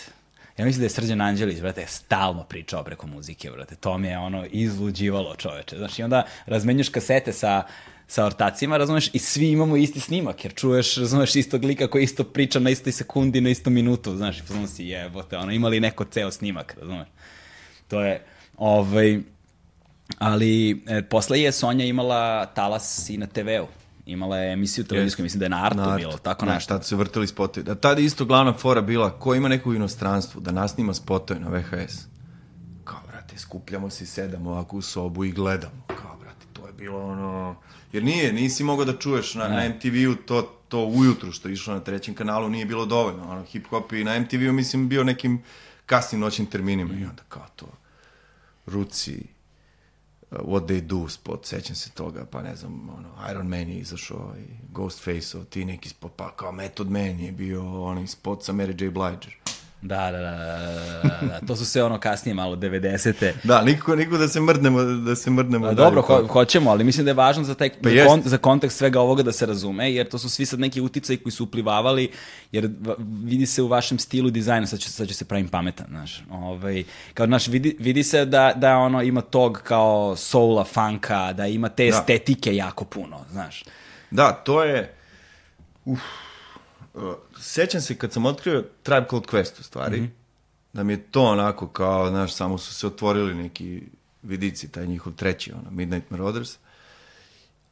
Ja mislim da je Srđan Anđelić, brate, stalno pričao preko muzike, brate. To mi je ono izluđivalo čoveče. Znaš, i onda razmenjuš kasete sa, sa ortacima, razumeš, i svi imamo isti snimak, jer čuješ, razumeš, istog lika koji isto priča na istoj sekundi, na istom minutu, znaš, i pozvano si jebote, ono, imali neko ceo snimak, razumeš. To je, ovaj, ali e, posle je Sonja imala talas i na TV-u. Imala je emisiju televizijsku, mislim da je na Artu Na bilo, tako Da, nešto. Tad su vrtili spotovi. Da tada isto glavna fora bila, ko ima neku inostranstvu, da nas snima spotove na VHS. Kao, brate, skupljamo se i sedamo ovako u sobu i gledamo. Kao, brate, to je bilo ono... Jer nije, nisi mogao da čuješ na, na MTV-u to, to ujutru što je išlo na trećem kanalu, nije bilo dovoljno. Ono, hip-hop i na MTV-u, mislim, bio nekim kasnim noćnim terminima i onda kao to, ruci, What They Do spot, sećam se toga, pa ne znam, ono, Iron Man je izašao i Ghostface, ti neki spot, pa kao Method Man je bio onaj spot sa Mary J. Bliger. Da, da, da, da, da, da, to su sve ono kasnije malo 90. Da, nikako, nikako da se mrdnemo, da se mrdnemo. Dalje. dobro, ho, hoćemo, ali mislim da je važno za, taj, Pa za, kon, za kontekst svega ovoga da se razume, jer to su svi sad neki uticaji koji su uplivavali, jer vidi se u vašem stilu dizajna, sad ću, sad ću se pravim pametan, znaš, ovaj, kao, znaš, vidi, vidi se da, da ono ima tog kao soula, funka, da ima te Da. estetike jako puno, znaš. Da, to je... Uf, uh, sećam se kad sam otkrio Tribe Called Quest u stvari, Mhm. da mi je to onako kao, znaš, samo su se otvorili neki vidici, taj njihov treći, ono, Midnight Marauders.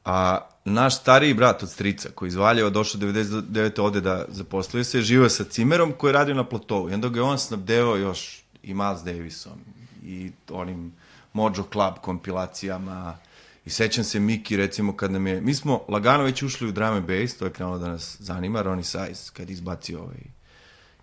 A naš stariji brat od strica, koji iz Valjeva došao 99. ovde da zaposlio se, živio sa Cimerom koji je radio na platovu. I onda ga je on snabdeo još i Miles Davisom i onim Mojo Club kompilacijama. I sećam se Miki, recimo, kad nam je... Mi smo lagano već ušli u drum and bass, to je krenulo da nas zanima, Ronnie Size, kad izbacio ovaj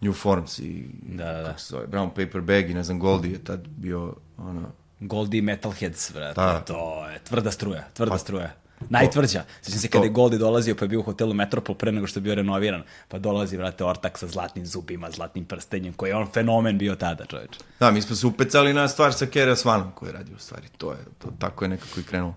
New Forms i Da, da, da. kako se zove, Brown Paper Bag i ne znam, Goldie je tad bio ono, Goldie Metalheads, brate, Da. to je tvrda struja, tvrda Pa- struja. Najtvrđa. Sjećam se kada je Goldie dolazio pa je bio u hotelu Metropol pre nego što je bio renoviran. Pa dolazi, brate, ortak sa zlatnim zubima, zlatnim prstenjem, koji je on fenomen bio tada, čoveče. Da, mi smo se upecali na stvar sa Kera Svanom koji je radio u stvari. To je, to, tako je nekako i krenulo.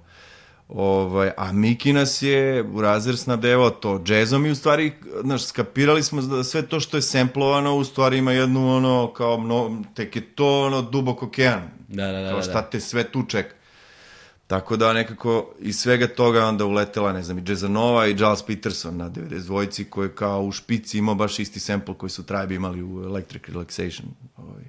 Ovaj, a Miki nas je u razred snabdevao to džezom i u stvari, znaš, skapirali smo da sve to što je semplovano u stvari ima jednu ono, kao, mno, tek je to ono dubok okean. Da, da, da, Kao da, šta da. te sve tu čeka. Tako da nekako iz svega toga onda uletela, ne znam, i Jazzanova i Giles Peterson na 92-ci koji je kao u špici imao baš isti sample koji su Tribe imali u Electric Relaxation. Ovaj.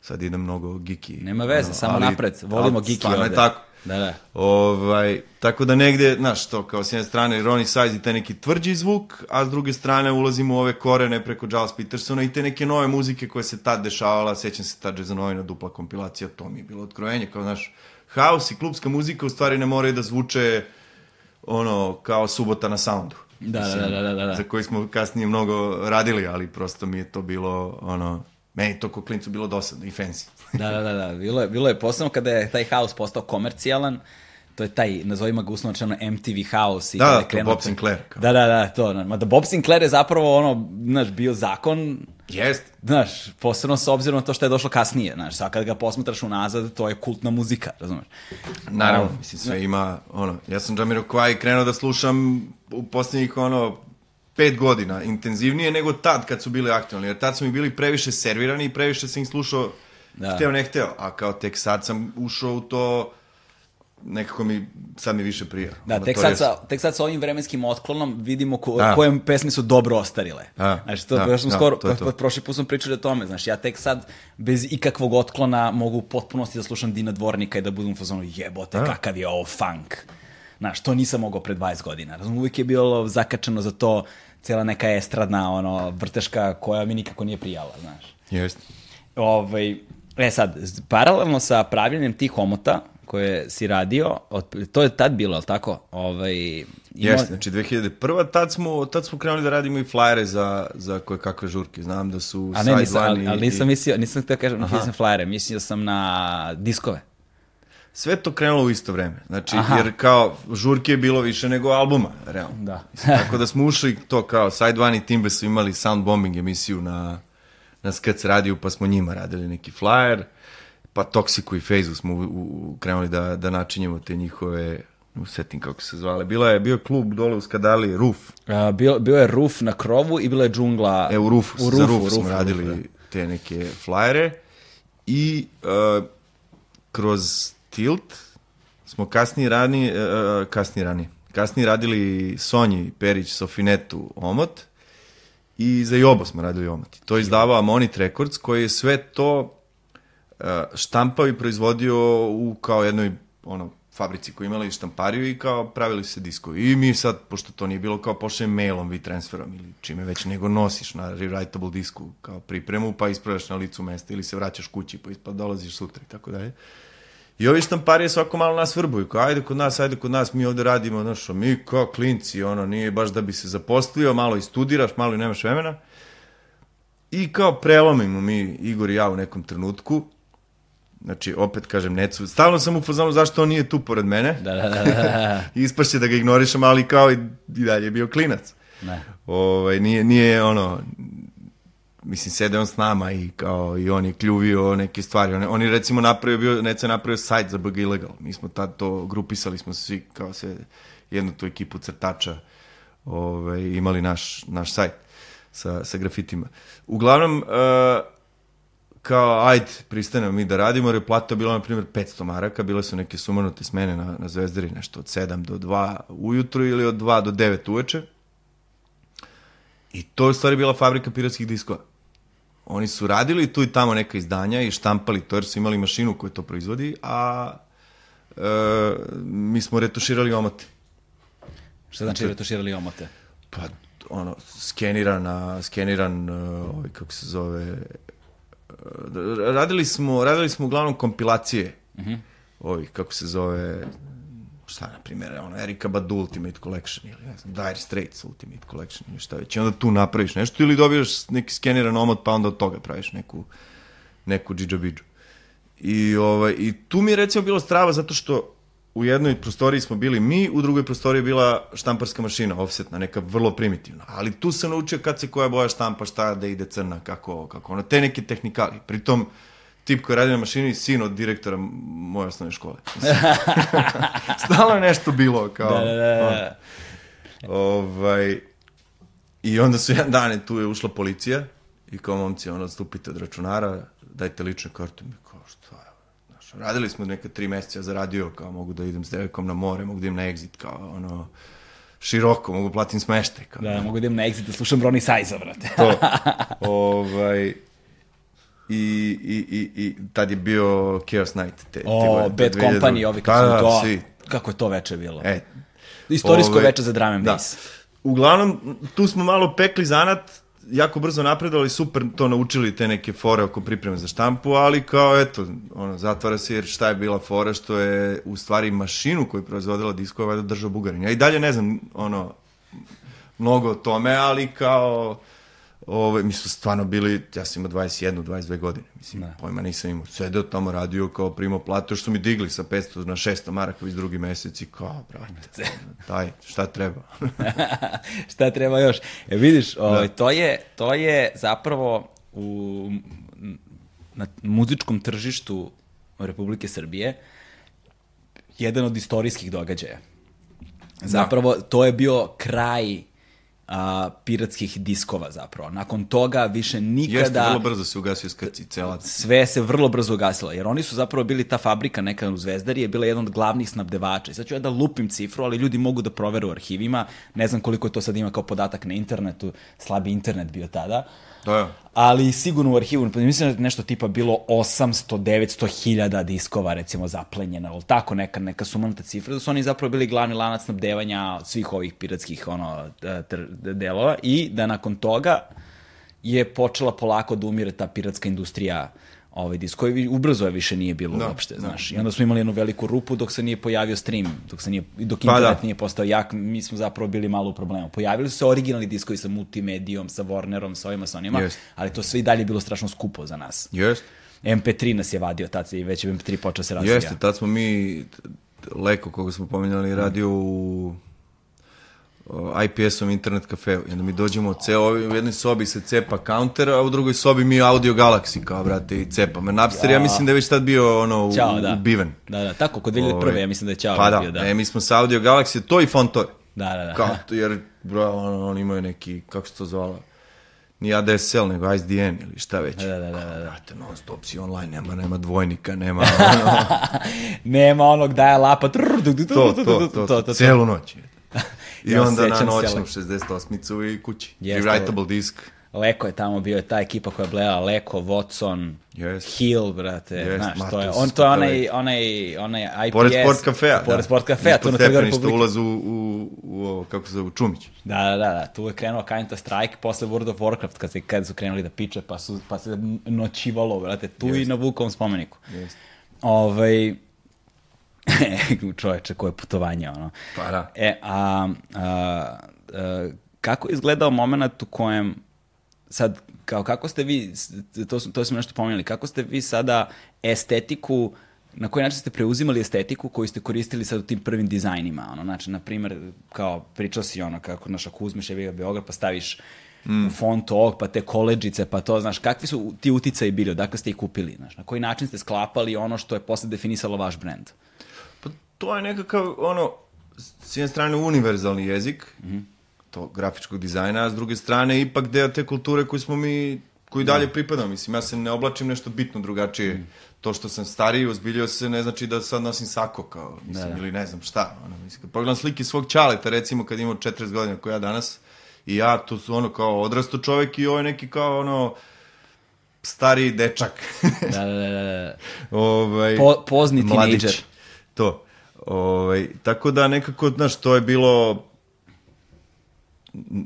Sad idem mnogo giki. Nema veze, ono, samo ali- napred, volimo ali geeki stvarno ovde. je tako. Da, da. Ovaj, tako da negde, znaš, to kao s jedne strane Ronnie Size i taj neki tvrđi zvuk, a s druge strane ulazimo u ove korene preko Giles Petersona i te neke nove muzike koje se tad dešavala, sećam se tad Jazzanovina dupla kompilacija, to mi je bilo otkrojenje, kao znaš, haos i klubska muzika u stvari ne moraju da zvuče ono, kao subota na soundu. Da, da, da, da, da, da. Za koji smo kasnije mnogo radili, ali prosto mi je to bilo, ono, meni to ko klincu bilo dosadno i fancy. [LAUGHS] Da, da, da, da. Bilo je, bilo je posebno kada je taj house postao komercijalan, to je taj, nazovimo ga uslovno rečeno MTV house. I Da, da, to Bob Sinclair, kao. Da, da, da, to. Mada Bob Sinclair je zapravo ono, znaš, bio zakon, Jest, znaš, posebno s obzirom na to što je došlo kasnije, znaš, sad kad ga posmatraš unazad, to je kultna muzika, razumeš? Naravno, mislim, sve ima, ono, ja sam Jamiroquai krenuo da slušam u posljednjih, ono, pet godina, intenzivnije nego tad kad su bili aktualni, jer tad su mi bili previše servirani i previše sam ih slušao, Da. hteo ne hteo, a kao tek sad sam ušao u to, nekako mi, sad mi više prija. Da, tek sad, sa, tek sad sa ovim vremenskim otklonom vidimo ko, Da. koje pesme su dobro ostarile. Da, Znači, to, da, još smo da, skoro, to je to. pa- prošli put smo pričali o tome, znaš, ja tek sad bez ikakvog otklona mogu u potpunosti da slušam Dina Dvornika i da budem u fazonu jebote, Da. kakav je ovo funk. Znaš, to nisam mogao pre 20 godina. Razum, uvijek je bilo zakačeno za to cela neka estradna, ono, vrteška koja mi nikako nije prijala, znaš. Jest. Ovaj, e sad, paralelno sa pravljenjem tih omota koje si radio, od, to je tad bilo, je li tako? Ovaj, imao- Jeste, znači 2001. Tad smo, tad smo krenuli da radimo i flajere za, za koje kakve žurke. Znam da su A ne, nisam, ali, ali nisam mislio, nisam htio kažem, Aha. nisam flyere, mislio sam na diskove. Sve to krenulo u isto vreme. Znači, Aha. jer kao žurke je bilo više nego albuma, realno. Da. Tako da smo ušli to kao Side One i Timbe su imali sound bombing emisiju na, na Skac radiju, pa smo njima radili neki flyer, pa Toxiku i Fejzu smo u, u, krenuli da, da načinjemo te njihove u setim kako se zvale. Bila je, bio klub dole u Skadali, Roof. A, bio, bio je roof na krovu i bila je džungla. E, u Rufu, u za rufu, Ruf smo radili rufu, te neke flyere i uh, kroz Tilt smo kasnije rani, uh, kasnije rani, kasnije radili Sonji Perić, Sofinetu, Omot i za Jobo smo radili Omot. To izdavao Amonit Records koji je sve to uh, štampao i proizvodio u kao jednoj ono, fabrici koji imala i štampariju i kao pravili se diskovi. I mi sad, pošto to nije bilo kao pošaljem mailom, vi transferom ili čime već, nego nosiš na rewritable disku kao pripremu, pa ispravljaš na licu mesta ili se vraćaš kući, pa, pa dolaziš sutra i tako dalje. I ovi štamparije svako malo nas vrbuju, kao ajde kod nas, ajde kod nas, mi ovde radimo, znaš, mi kao klinci, ono, nije baš da bi se zaposlio, malo i studiraš, malo i nemaš vremena. I kao prelomimo mi, Igor i ja u nekom trenutku, znači, opet kažem, Necu, stalno sam u fazonu zašto on nije tu pored mene, Da, da, da, da, da. [LAUGHS] ispašće da ga ignorišem, ali kao i, i dalje je bio klinac. Ne. Ovaj, nije, nije ono, mislim, sede on s nama i kao, i on je kljuvio neke stvari. On, on je recimo napravio, bio, Neca napravio sajt za BG Illegal. Mi smo tad to, grupisali smo se svi, kao se, jednu tu ekipu crtača, ove, imali naš, naš sajt sa, sa grafitima. Uglavnom, uh, kao, ajde, pristanemo mi da radimo, jer je plata bila, na primjer, 500 maraka, bile su neke sumanute smene na, na Zvezdari, nešto od 7 do 2 ujutru ili od 2 do 9 uveče. I to je u stvari bila fabrika piratskih diskova. Oni su radili tu i tamo neka izdanja i štampali to jer su imali mašinu koja to proizvodi, a e, mi smo retuširali omote. Šta znači retuširali omote? Pa, ono, skenirana, skeniran, uh, ovaj, kako se zove, uh, radili smo, radili smo uglavnom kompilacije, mm -hmm. ovih, kako se zove, šta, na primjer, ono, Erika Badu Ultimate Collection ili, ne znam, Dire Straits Ultimate Collection ili šta već. I onda tu napraviš nešto ili dobijaš neki skeniran omot, pa onda od toga praviš neku, neku džidžabidžu. I, ovaj, I tu mi je recimo bilo strava zato što u jednoj prostoriji smo bili mi, u drugoj prostoriji je bila štamparska mašina, offsetna, neka vrlo primitivna. Ali tu sam naučio kad se koja boja štampa, šta da ide crna, kako, kako ono, te neke tehnikali. Pritom, tip koji radi na mašini, sin od direktora moje osnovne škole. [LAUGHS] Stalno je nešto bilo, kao... Da, da, da. Ovaj, I onda su jedan dan, tu je ušla policija i kao momci, ono, stupite od računara, dajte lične karte. Mi kao, šta je? Znaš, radili smo neka tri meseca, zaradio, kao mogu da idem s devojkom na more, mogu da idem na exit, kao ono, široko, mogu da platim smeštaj. Kao, Da, mogu da idem na exit da slušam Ronnie Sajza, brate. to. ovaj, i, i, i, i tad je bio Chaos Night. Te, O, te, Bad Company, ovi kad da, da, to... svi. Kako je to veče bilo? E, Istorijsko Ove, veče za drum and da. bass. Uglavnom, tu smo malo pekli zanat, jako brzo napredovali, super to naučili te neke fore oko pripreme za štampu, ali kao eto, ono, zatvara se jer šta je bila fora, što je u stvari mašinu koju je proizvodila diskova valjda držao Bugarin. Ja i dalje ne znam, ono, mnogo o tome, ali kao, ove, mi smo stvarno bili, ja sam imao 21, 22 godine, mislim, Da. pojma nisam imao. Sedeo tamo, radio kao primao platu, su mi digli sa 500 na 600 maraka već drugi mesec i kao, brate, [LAUGHS] daj, šta treba? [LAUGHS] Šta treba još? E, vidiš, Da. ovaj, to, je, to je zapravo u, na muzičkom tržištu Republike Srbije jedan od istorijskih događaja. Zapravo, to je bio kraj a, piratskih diskova zapravo. Nakon toga više nikada... Jeste, vrlo brzo se ugasio skrci celac. sve se vrlo brzo ugasilo, jer oni su zapravo bili ta fabrika neka u Zvezdari, je bila jedan od glavnih snabdevača. I sad ću ja da lupim cifru, ali ljudi mogu da provere u arhivima, ne znam koliko to sad ima kao podatak na internetu, slabi internet bio tada, Da, ali sigurno u arhivu, mislim da je nešto tipa bilo 800, 900 hiljada diskova recimo zaplenjena, ali tako? Neka, neka sumanuta cifra, da su oni zapravo bili glavni lanac snabdevanja svih ovih piratskih ono, tr, delova i da nakon toga je počela polako da umire ta piratska industrija ovaj diskovi ubrzo je više nije bilo Da, uopšte, da, znaš. I onda smo imali jednu veliku rupu dok se nije pojavio stream, dok se nije dok Pa internet da. nije postao jak, mi smo zapravo bili malo u problemu. Pojavili su se originalni diskovi sa multimedijom, sa Warnerom, sa ovima, sa onima, Jest. ali to sve i dalje bilo strašno skupo za nas. Jest. MP3 nas je vadio tad se i već je MP3 počeo se razvija. Jeste, tad smo mi, Leko, koga smo pominjali, radio u IPS-om internet kafeu. I onda mi dođemo ceo, u jednoj sobi se cepa counter, a u drugoj sobi mi Audio Galaxy, kao, brate, i cepamo. Napster, ja. Ja. mislim da je već tad bio, ono, u, Ćao, da. ubiven. Da, da, tako, kod 2001. Ovaj, ja mislim da je Ćao Pa da, bio, da. E, mi smo sa Audio Galaxy, to i fontove. Da, da, da. Kao, to, jer, bro, ono, oni imaju neki, kako se to zvala, nije ADSL, nego ISDN ili šta već. Da, da, da, da, da. Brate, non stop si online, nema, nema dvojnika, nema, ono, Nema onog daja lapa. to, to, to, to, celu noć. I Ja onda na se, noćnu ali- 68-icu i kući. Jeste, Rewritable disk. Leko je tamo bio, ta ekipa koja je blejala, Leko, Watson, Jest. Hill, brate, Jest, znaš, to je, Matus, on, to je onaj, je- onaj, onaj IPS. Pored sport kafea. Pored sport kafea, tu na stepeništa Republike. ulaz u, u, u, ovo, kako se zove, u Čumić. Da, da, da, da, tu je krenuo Counter Strike posle World of Warcraft kad, se, kad su krenuli da piče pa, su, pa se noćivalo, brate, tu i na Vukovom spomeniku. Jeste. Ovaj, [LAUGHS] čoveče, koje putovanje, ono. Pa da. E, a, a, a kako je izgledao moment u kojem sad, kao kako ste vi, to, to smo nešto pomenuli, kako ste vi sada estetiku, na koji način ste preuzimali estetiku koju ste koristili sad u tim prvim dizajnima, ono, znači, na primer, kao pričao si ono, kako, naš, ako uzmeš je ga Beograd pa staviš mm. u fontu ovog, pa te koleđice, pa to, znaš, kakvi su ti uticaji bili, odakle ste ih kupili, znaš, na koji način ste sklapali ono što je posle definisalo vaš brend? Pa to je nekakav, ono, s jedne strane univerzalni jezik, mm -hmm. to grafičkog dizajna, a s druge strane ipak deo te kulture koju smo mi, koji dalje da. pripadamo. Mislim, ja se ne oblačim nešto bitno drugačije. Mm. To što sam stariji, ozbiljio se, ne znači da sad nosim sako, kao, mislim, da, da. ili ne znam šta. Ono, mislim, kad pogledam slike svog čaleta, recimo, kad imam 40 godina, koja ja danas, i ja, to su ono kao odrasto čovek i ovo je neki kao ono, stari dečak. da, da, da. da. [LAUGHS] ovaj, po, pozni tinejdžer. To. Ovaj, tako da nekako, znaš, to je bilo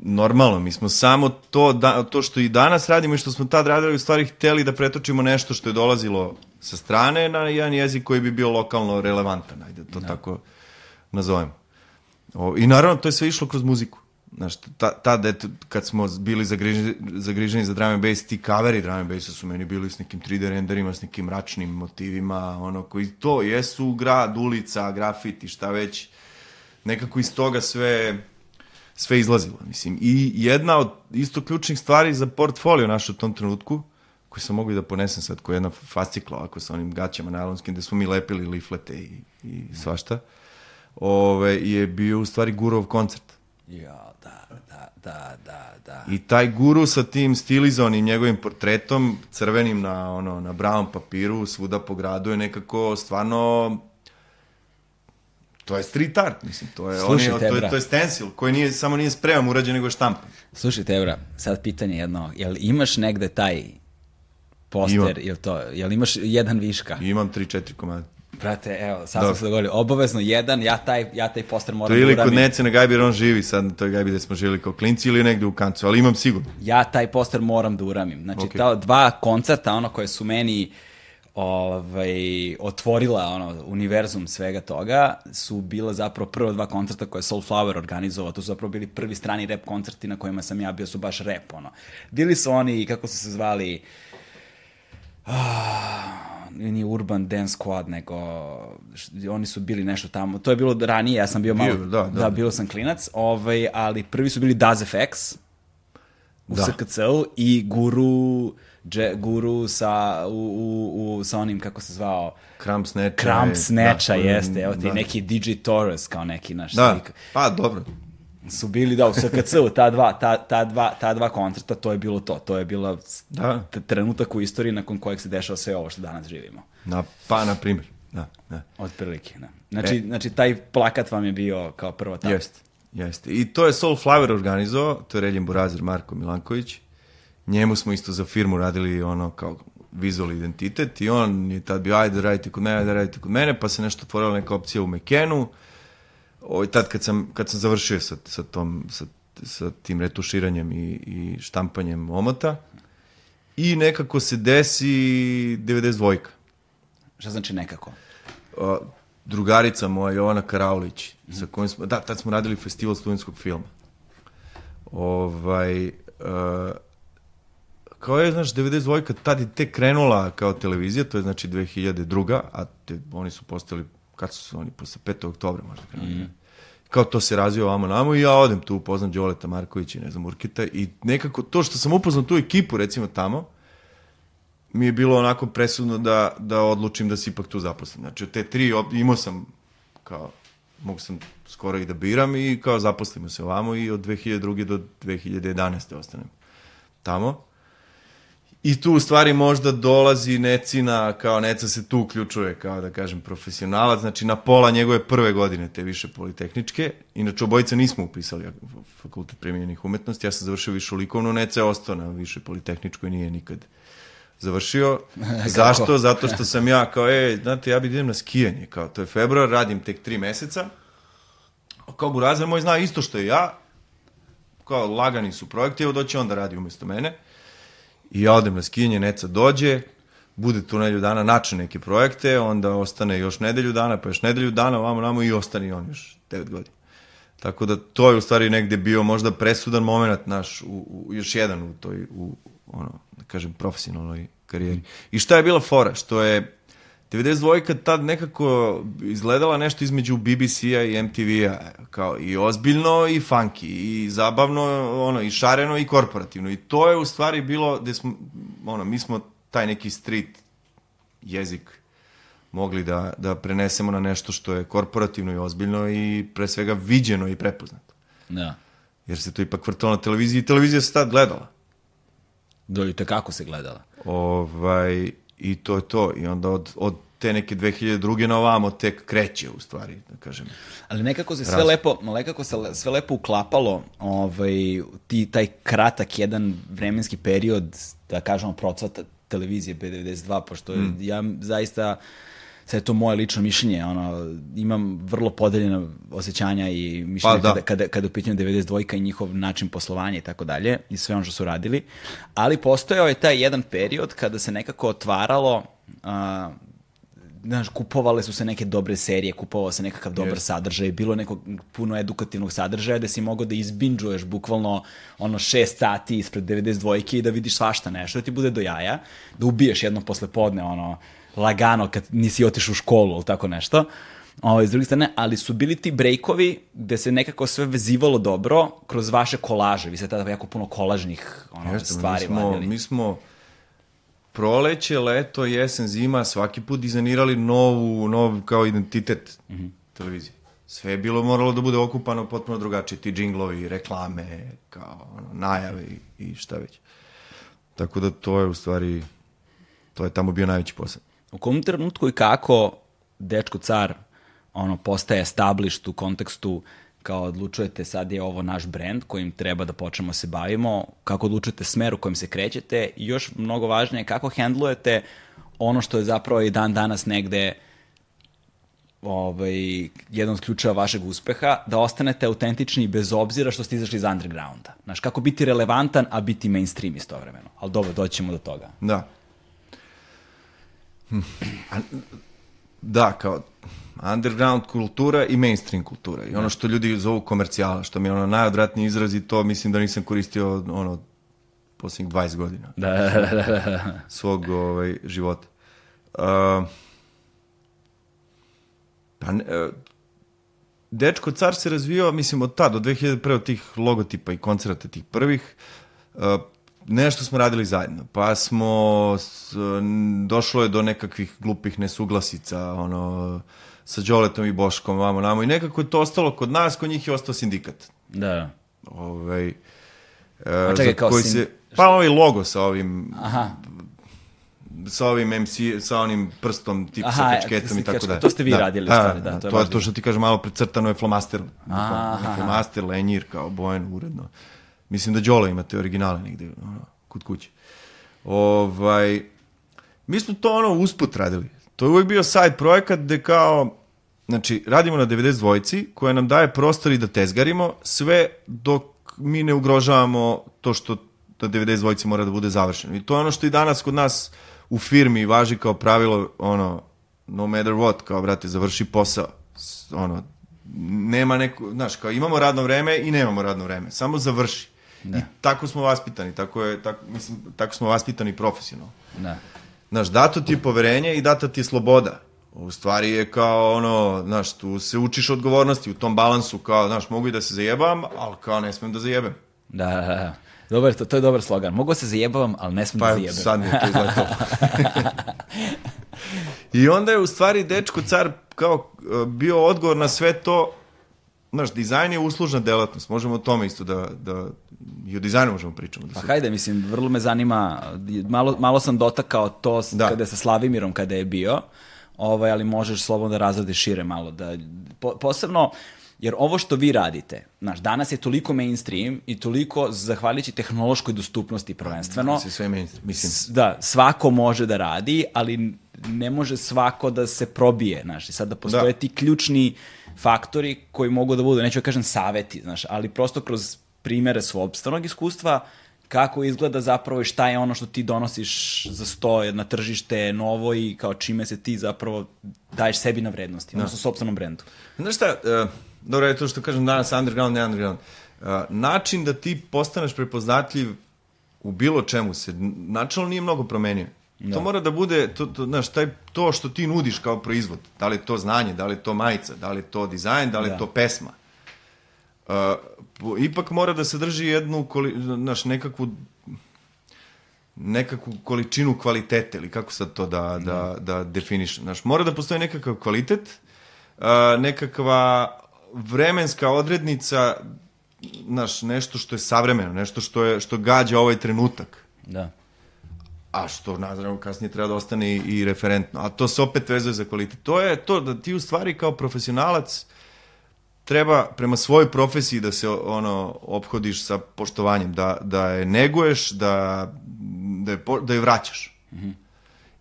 normalno, mi smo samo to, da, to što i danas radimo i što smo tad radili, u stvari hteli da pretočimo nešto što je dolazilo sa strane na jedan jezik koji bi bio lokalno relevantan, ajde to da. tako nazovemo. O, I naravno, to je sve išlo kroz muziku. Znaš, tad, eto, kad smo bili zagriženi, zagriženi za drum and bass, ti kaveri drum and bassa su meni bili s nekim 3D renderima, s nekim mračnim motivima, ono, koji to jesu grad, ulica, grafiti, šta već. Nekako iz toga sve, sve izlazilo, mislim. I jedna od isto ključnih stvari za portfolio naš u tom trenutku, koji sam mogu da ponesem sad, koja je jedna fascikla, ovako sa onim gaćama najlonskim, gde smo mi lepili liflete i, i svašta, ove, je bio u stvari Gurov koncert. Ja da, da, da. I taj guru sa tim stilizovanim njegovim portretom, crvenim na, ono, na brown papiru, svuda po gradu je nekako stvarno to je street art, mislim, to je, Slušaj, on je, to, je, to je stencil koji nije, samo nije spreman urađen, nego je štampan. Slušaj, Tebra, sad pitanje jedno, jel imaš negde taj poster, jel to, jel imaš jedan viška? Imam 3-4 komada. Brate, evo, sad smo se dogovorili, obavezno jedan, ja taj, ja taj poster moram da uramim. To ili kod Nece na Gajbi, on živi sad na toj Gajbi gde smo živjeli kao klinci ili negde u kancu, ali imam sigurno. Ja taj poster moram da uramim. Znači, okay. ta dva koncerta, ono koje su meni ovaj, otvorila ono, univerzum svega toga, su bila zapravo prva dva koncerta koje je Soulflower organizovao, to su zapravo bili prvi strani rap koncerti na kojima sam ja bio, su baš rap, ono. Bili su oni, kako su se zvali, ah, nije Urban Dance Squad, nego oni su bili nešto tamo. To je bilo ranije, ja sam bio malo, bio, da, da, da, bio sam klinac, ovaj, ali prvi su bili Daz FX u da. SKC-u i Guru dže, guru sa, u, u, u, sa onim, kako se zvao? Kramp Snatcha. Kramp Snatcha, da, jeste. Evo ti da. neki DJ Torres kao neki naš da. Slik. Pa, dobro su bili, da, u SKC-u, ta dva, ta, ta, dva, ta dva koncerta, to je bilo to. To je bila da. trenutak u istoriji nakon kojeg se dešava sve ovo što danas živimo. Na, pa, na primjer. Da, da. Od prilike, da. Znači, e. znači, taj plakat vam je bio kao prvo tako. Jeste, jeste. I to je Soulflower organizovao, to je Reljen Burazir Marko Milanković. Njemu smo isto za firmu radili ono kao vizual identitet i on je tad bio, ajde radite kod mene, ajde radite kod mene, pa se nešto otvorila neka opcija u Mekenu ovaj, tad kad sam, kad sam završio sa, sa, tom, sa, sa tim retuširanjem i, i štampanjem omota i nekako se desi 92-ka. Šta znači nekako? A, drugarica moja, Jovana Karaulić, mm sa kojim smo, da, tad smo radili festival studentskog filma. Ovaj, uh, kao je, znaš, 92-ka, tad je tek krenula kao televizija, to je znači 2002 a te, oni su postali kad su oni, posle 5. oktobra možda krenuli. Mm. Kao to se razvio ovamo namo i ja odem tu, upoznam Đoleta Markovića i ne znam, Urkita i nekako to što sam upoznao tu ekipu, recimo tamo, mi je bilo onako presudno da, da odlučim da se ipak tu zaposlim. Znači, od te tri, imao sam kao, mogu sam skoro i da biram i kao zaposlimo se ovamo i od 2002. do 2011. ostanem tamo. I tu u stvari možda dolazi Necina, kao Neca se tu uključuje, kao da kažem, profesionalac, znači na pola njegove prve godine te više politehničke. Inače, obojica nismo upisali fakultet primjenjenih umetnosti, ja sam završio višu likovnu, Neca je ostao na više politehničkoj, nije nikad završio. [LAUGHS] Zašto? Zato što sam ja kao, e, znate, ja bi idem na skijanje, kao, to je februar, radim tek tri meseca. Kao Burazer moj zna isto što i ja, kao lagani su projekti, evo doće on da radi umesto mene. I ja odem na skijanje, Neca dođe, bude tu nedelju dana, nače neke projekte, onda ostane još nedelju dana, pa još nedelju dana, ovamo namo i ostane on još 9 godina. Tako da to je u stvari negde bio možda presudan moment naš, u, u, još jedan u toj, u, ono, da kažem, profesionalnoj karijeri. I šta je bila fora? Što je 92 tad nekako izgledala nešto između BBC-a i MTV-a, kao i ozbiljno i funky, i zabavno, ono, i šareno i korporativno. I to je u stvari bilo, gde smo, ono, mi smo taj neki street jezik mogli da, da prenesemo na nešto što je korporativno i ozbiljno i pre svega viđeno i prepoznato. Da. Jer se to ipak vrtalo na televiziji i televizija se tad gledala. Dojite kako se gledala. Ovaj, I to je to. I onda od, od te neke 2002. na ovamo tek kreće u stvari, da kažem. Ali nekako se sve lepo, nekako se sve lepo uklapalo, ovaj, ti, taj kratak jedan vremenski period, da kažemo, procvata televizije B92, pošto mm. ja zaista sad je to moje lično mišljenje, ono, imam vrlo podeljena osjećanja i mišljenja pa, da. kada, kada, kada upitanju 92 i njihov način poslovanja i tako dalje i sve ono što su radili, ali postojao je taj jedan period kada se nekako otvaralo uh, znaš, kupovale su se neke dobre serije, kupovao se nekakav dobar yes. sadržaj, bilo nekog puno edukativnog sadržaja da si mogao da izbinđuješ bukvalno ono šest sati ispred 92 i da vidiš svašta nešto, da ti bude do jaja, da ubiješ jedno posle podne, ono, lagano kad nisi otišao u školu ili tako nešto. Ovo, iz druge strane, ali su bili ti brejkovi gde se nekako sve vezivalo dobro kroz vaše kolaže. Vi ste tada jako puno kolažnih ono, Jeste, stvari mi smo, vadili. Mi smo proleće, leto, jesen, zima, svaki put dizajnirali novu, nov kao identitet mm -hmm. televizije. Sve je bilo moralo da bude okupano potpuno drugačije, ti džinglovi, reklame, kao ono, najave i, i šta već. Tako da to je u stvari, to je tamo bio najveći posao. U kom trenutku i kako dečko car ono, postaje established u kontekstu kao odlučujete sad je ovo naš brand kojim treba da počnemo da se bavimo, kako odlučujete smer u kojem se krećete i još mnogo važnije kako hendlujete ono što je zapravo i dan danas negde ovaj, jedan od ključeva vašeg uspeha, da ostanete autentični bez obzira što ste izašli iz undergrounda. Znaš, kako biti relevantan, a biti mainstream istovremeno. Ali dobro, doćemo do toga. Da. Hm. A, da, kao underground kultura i mainstream kultura. I ono da. što ljudi zovu komercijala, što mi je ono najodvratniji izraz i to mislim da nisam koristio ono posljednjih 20 godina. Da, da, da, da. Svog ovaj, života. Uh, pa, uh, Dečko car se razvio, mislim, od tada, od 2001. od tih logotipa i koncerta tih prvih, uh, nešto smo radili zajedno, pa smo, s, došlo je do nekakvih glupih nesuglasica, ono, sa Đoletom i Boškom, vamo, namo, i nekako je to ostalo kod nas, kod njih je ostao sindikat. Da. Ovaj, A čekaj, kao koji sin... se, Pa ovaj logo sa ovim... Aha sa ovim MC, sa onim prstom, tip Aha, sa kačketom i tako da. To ste vi da, radili, stvari, da. To je, to, je to što ti kažem, malo precrtano je flomasterom. Flomaster, lenjir, kao bojen, uredno. Mislim da Đole imate originale negde ono, kod kuće. Ovaj, mi smo to ono usput radili. To je uvijek bio side projekat gde kao, znači, radimo na 92-ci koja nam daje prostor i da tezgarimo sve dok mi ne ugrožavamo to što da 92-ci mora da bude završeno. I to je ono što i danas kod nas u firmi važi kao pravilo, ono, no matter what, kao, brate, završi posao. Ono, nema neko, znaš, kao imamo radno vreme i nemamo radno vreme. Samo završi. Da. I tako smo vaspitani, tako je, tako, mislim, tako smo vaspitani profesionalno. Da. Znaš, dato ti je poverenje i data ti je sloboda. U stvari je kao ono, znaš, tu se učiš odgovornosti u tom balansu, kao, znaš, mogu i da se zajebam, ali kao ne smem da zajebem. Da, da, da. Dobar, to, to je dobar slogan. Mogu se zajebavam, ali ne smem pa, da zajebem. Pa sad mi je to izletao. [LAUGHS] I onda je u stvari dečko car kao bio odgovor na sve to Znaš, dizajn je uslužna delatnost, možemo o tome isto da, da i o dizajnu možemo pričamo. Da pa hajde, mislim, vrlo me zanima, malo, malo sam dotakao to da. kada sa Slavimirom kada je bio, ovaj, ali možeš slobodno da razradiš šire malo. Da, po, posebno, jer ovo što vi radite, znaš, danas je toliko mainstream i toliko, zahvaljujući tehnološkoj dostupnosti prvenstveno. Je sve mainstream, mislim. Da, svako može da radi, ali ne može svako da se probije, znaš, i sad da postoje da. ti ključni faktori koji mogu da budu, neću da kažem saveti, znaš, ali prosto kroz primere svobstvenog iskustva, kako izgleda zapravo i šta je ono što ti donosiš za sto na tržište novo i kao čime se ti zapravo daješ sebi na vrednosti, da. odnosno sobstvenom brendu. Znaš šta, uh, dobro je to što kažem danas underground, ne underground. Uh, način da ti postaneš prepoznatljiv u bilo čemu se načalno nije mnogo promenio. Da. To mora da bude, to, to, znaš, taj, to što ti nudiš kao proizvod, da li je to znanje, da li je to majica, da li je to dizajn, da li je da. to pesma. Uh, ipak mora da se drži jednu, znaš, nekakvu nekakvu količinu kvalitete ili kako sad to da, da, da definiš. Znaš, mora da postoji nekakav kvalitet, uh, nekakva vremenska odrednica, znaš, nešto što je savremeno, nešto što, je, što gađa ovaj trenutak. Da. A što, naravno, kasnije treba da ostane i referentno. A to se opet vezuje za kvalitet. To je to da ti u stvari kao profesionalac treba prema svojoj profesiji da se ono obhodiš sa poštovanjem, da, da je neguješ, da da je, da je vraćaš. Mm -hmm.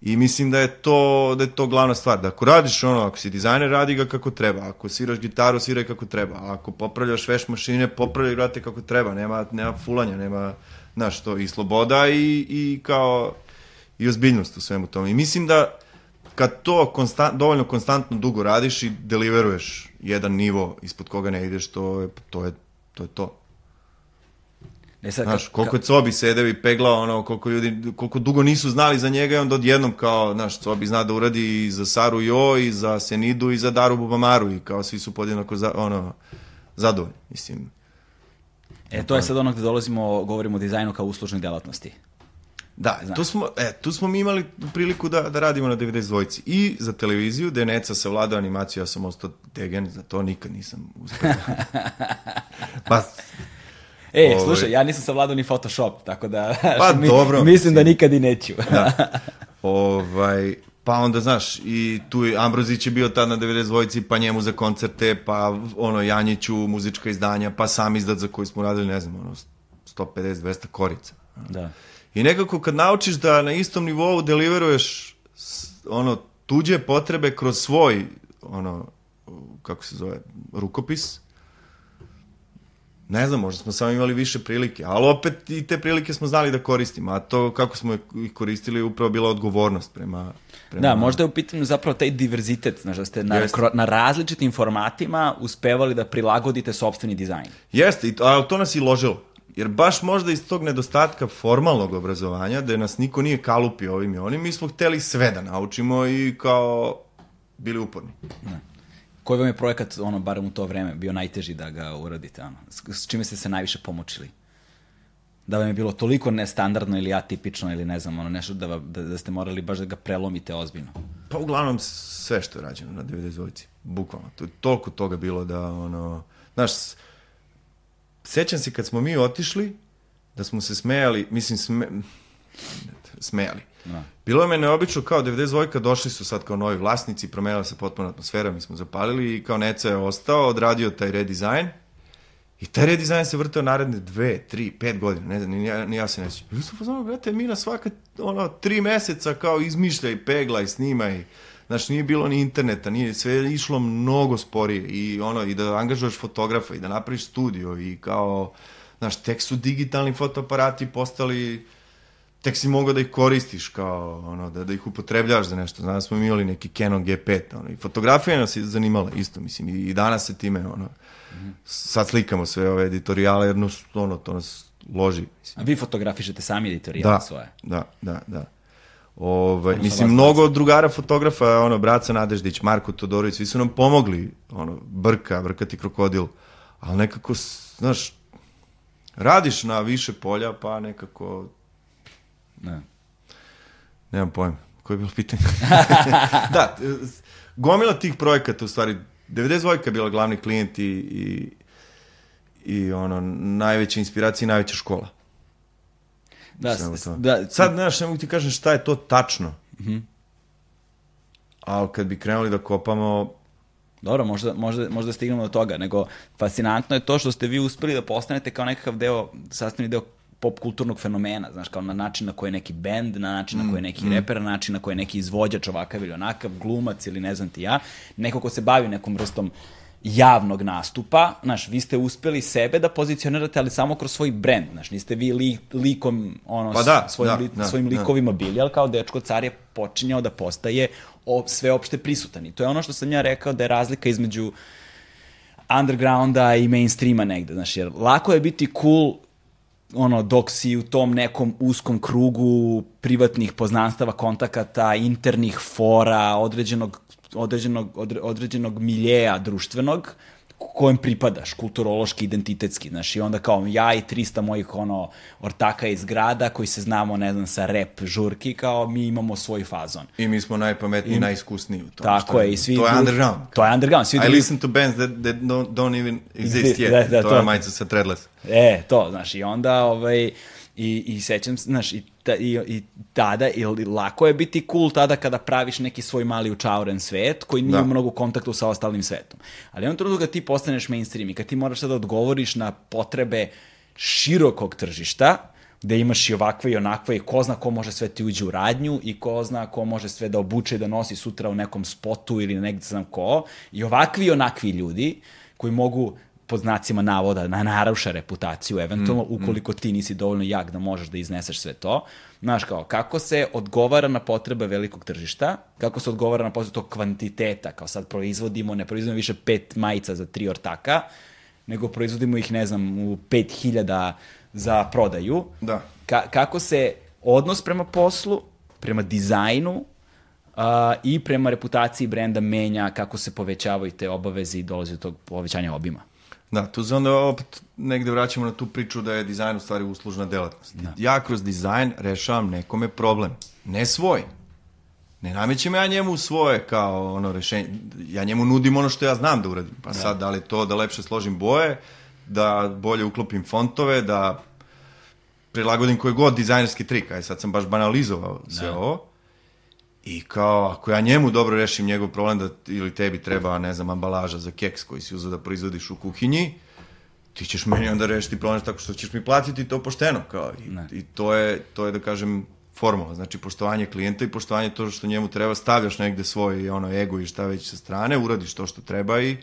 I mislim da je to da je to glavna stvar. Da ako radiš ono, ako si dizajner, radi ga kako treba. Ako sviraš gitaru, sviraj kako treba. Ako popravljaš veš mašine, popravljaj vrate kako treba. Nema, nema fulanja, nema, znaš, to i sloboda i, i kao i ozbiljnost u svemu tome. I mislim da kad to konstant, dovoljno konstantno dugo radiš i deliveruješ jedan nivo ispod koga ne ideš, to je to. Je, to, je to. E sad, znaš, koliko je Cobi sedeo i peglao, ono, koliko ljudi, koliko dugo nisu znali za njega i onda odjednom kao, znaš, Cobi zna da uradi i za Saru Jo, i za Senidu, i za Daru Bubamaru, i kao svi su podjednako, za, ono, zadovoljni, mislim. E, to je sad ono gde dolazimo, govorimo o dizajnu kao uslužnoj delatnosti. Da, tu smo, e, tu smo mi imali priliku da, da radimo na 92 dvojci. I za televiziju, gde Neca savladao animaciju, ja sam ostao degen, za to nikad nisam uspio. pa, [LAUGHS] E, Ove... slušaj, ja nisam savladao ni Photoshop, tako da pa, [LAUGHS] mi, dobro, mislim da nikad i neću. da. Ovaj, pa onda, znaš, i tu je Ambrozić je bio tad na 92-ci, pa njemu za koncerte, pa ono, Janjiću, muzička izdanja, pa sam izdat za koji smo radili, ne znam, ono, 150-200 korica. Da. I nekako kad naučiš da na istom nivou deliveruješ ono, tuđe potrebe kroz svoj, ono, kako se zove, rukopis, Ne znam, možda smo samo imali više prilike, ali opet i te prilike smo znali da koristimo, a to kako smo ih koristili je upravo bila odgovornost prema... prema... Da, možda je u pitanju zapravo taj diverzitet, znaš, da ste na, na različitim formatima uspevali da prilagodite sobstveni dizajn. Jeste, ali to nas i ložilo. Jer baš možda iz tog nedostatka formalnog obrazovanja, da nas niko nije kalupio ovim i onim, mi smo hteli sve da naučimo i kao bili uporni. Da. Koji vam je projekat, ono, barem u to vreme, bio najteži da ga uradite, ono? S, s čime ste se najviše pomočili? Da vam je bilo toliko nestandardno ili atipično ili ne znam, ono, nešto da, da, da ste morali baš da ga prelomite ozbiljno? Pa uglavnom sve što je rađeno na 92-ci. Bukvalno. To je toliko toga bilo da, ono, znaš, sećam se kad smo mi otišli, da smo se smejali, mislim, sme, smejali Da. Bilo je me neobično kao 92 došli su sad kao novi vlasnici, promenila se potpuno atmosfera, mi smo zapalili i kao Neca je ostao, odradio taj redizajn i taj redizajn se vrteo naredne dve, tri, pet godina, ne znam, ni, ja, ni ja se neću. I su pozvano, brate, mi na svaka, ono, tri meseca kao izmišlja i pegla i snima i Znaš, nije bilo ni interneta, nije, sve je išlo mnogo sporije i ono, i da angažuješ fotografa i da napraviš studio i kao, znaš, tek su digitalni fotoaparati postali tek si mogao da ih koristiš kao, ono, da, da ih upotrebljavaš za nešto. Znaš, smo imali neki Canon G5, ono, i fotografija nas je zanimala isto, mislim, i, i danas se time, ono, sad slikamo sve ove editorijale, jer, ono, to nas loži. Mislim. A vi fotografišete sami editorijale da, svoje? Da, da, da. Ove, ono mislim, mnogo drugara fotografa, ono, Braca Nadeždić, Marko Todorović, svi su nam pomogli, ono, Brka, Brkati krokodil, ali nekako, znaš, radiš na više polja, pa nekako Ne. Nemam pojma. Koje je bilo pitanje? [LAUGHS] da, gomila tih projekata, u stvari, 92 je bila glavni klijent i, i, i ono, najveća inspiracija i najveća škola. Da, da, Sad, znaš, ne mogu ti kažem šta je to tačno. Mm -hmm. Ali kad bi krenuli da kopamo, Dobro, možda, možda, možda stignemo do toga, nego fascinantno je to što ste vi uspeli da postanete kao nekakav deo, sastavni deo pop kulturnog fenomena, znaš, kao na način na koji je neki bend, na način na koji je neki mm. reper, na način na koji je neki izvođač ovakav ili onakav, glumac ili ne znam ti ja, neko ko se bavi nekom vrstom javnog nastupa, znaš, vi ste uspeli sebe da pozicionirate, ali samo kroz svoj brend, znaš, niste vi li, likom, ono, pa da, svojim, da, li, da, svojim da. likovima bili, ali kao dečko car je počinjao da postaje sveopšte prisutan. I to je ono što sam ja rekao da je razlika između undergrounda i mainstreama negde, znaš, jer lako je biti cool ono, dok si u tom nekom uskom krugu privatnih poznanstava, kontakata, internih fora, određenog, određenog, odre, određenog miljeja društvenog, kojem pripadaš, kulturološki, identitetski, znaš, i onda kao ja i 300 mojih, ono, ortaka iz grada, koji se znamo, ne znam, sa rep žurki, kao mi imamo svoj fazon. I mi smo najpametniji, I, najiskusniji u tom. Tako je, i svi... To je underground. To je underground. Svi I listen to bands that, that don't, don't even exist yet. Da, da, to, to je majica sa Threadless. E, to, znaš, i onda, ovaj, I, i sećam se, znaš, i, ta, i, i tada, i lako je biti cool tada kada praviš neki svoj mali učauren svet koji nije da. mnogo kontaktu sa ostalim svetom. Ali on trenutku kad ti postaneš mainstream i kad ti moraš sada da odgovoriš na potrebe širokog tržišta, gde imaš i ovakve i onakve i ko zna ko može sve ti uđe u radnju i ko zna ko može sve da obuče da nosi sutra u nekom spotu ili negde znam ko i ovakvi i onakvi ljudi koji mogu pod znacima navoda na naruša reputaciju eventualno mm, mm. ukoliko mm. ti nisi dovoljno jak da možeš da izneseš sve to. Znaš kao, kako se odgovara na potrebe velikog tržišta, kako se odgovara na potrebe tog kvantiteta, kao sad proizvodimo, ne proizvodimo više pet majica za tri ortaka, nego proizvodimo ih, ne znam, u pet hiljada za prodaju. Da. Ka kako se odnos prema poslu, prema dizajnu uh, i prema reputaciji brenda menja, kako se povećavaju te obaveze i dolazi do tog povećanja obima. Da, tu se onda opet negde vraćamo na tu priču da je dizajn u stvari uslužna delatnost. Da. Ja kroz dizajn rešavam nekome problem, ne svoj. Ne namećem ja njemu svoje kao ono rešenje. Ja njemu nudim ono što ja znam da uradim. Pa da. sad, da li to da lepše složim boje, da bolje uklopim fontove, da prilagodim koji god dizajnerski trik. Aj sad sam baš banalizovao sve da. ovo I kao, ako ja njemu dobro rešim njegov problem da ili tebi treba, ne znam, ambalaža za keks koji si uzao da proizvodiš u kuhinji, ti ćeš meni onda rešiti problem tako što ćeš mi platiti to pošteno, kao, i, i to, je, to je, da kažem, formula, znači poštovanje klijenta i poštovanje to što njemu treba, stavljaš negde svoj ono, ego i šta već sa strane, uradiš to što treba i,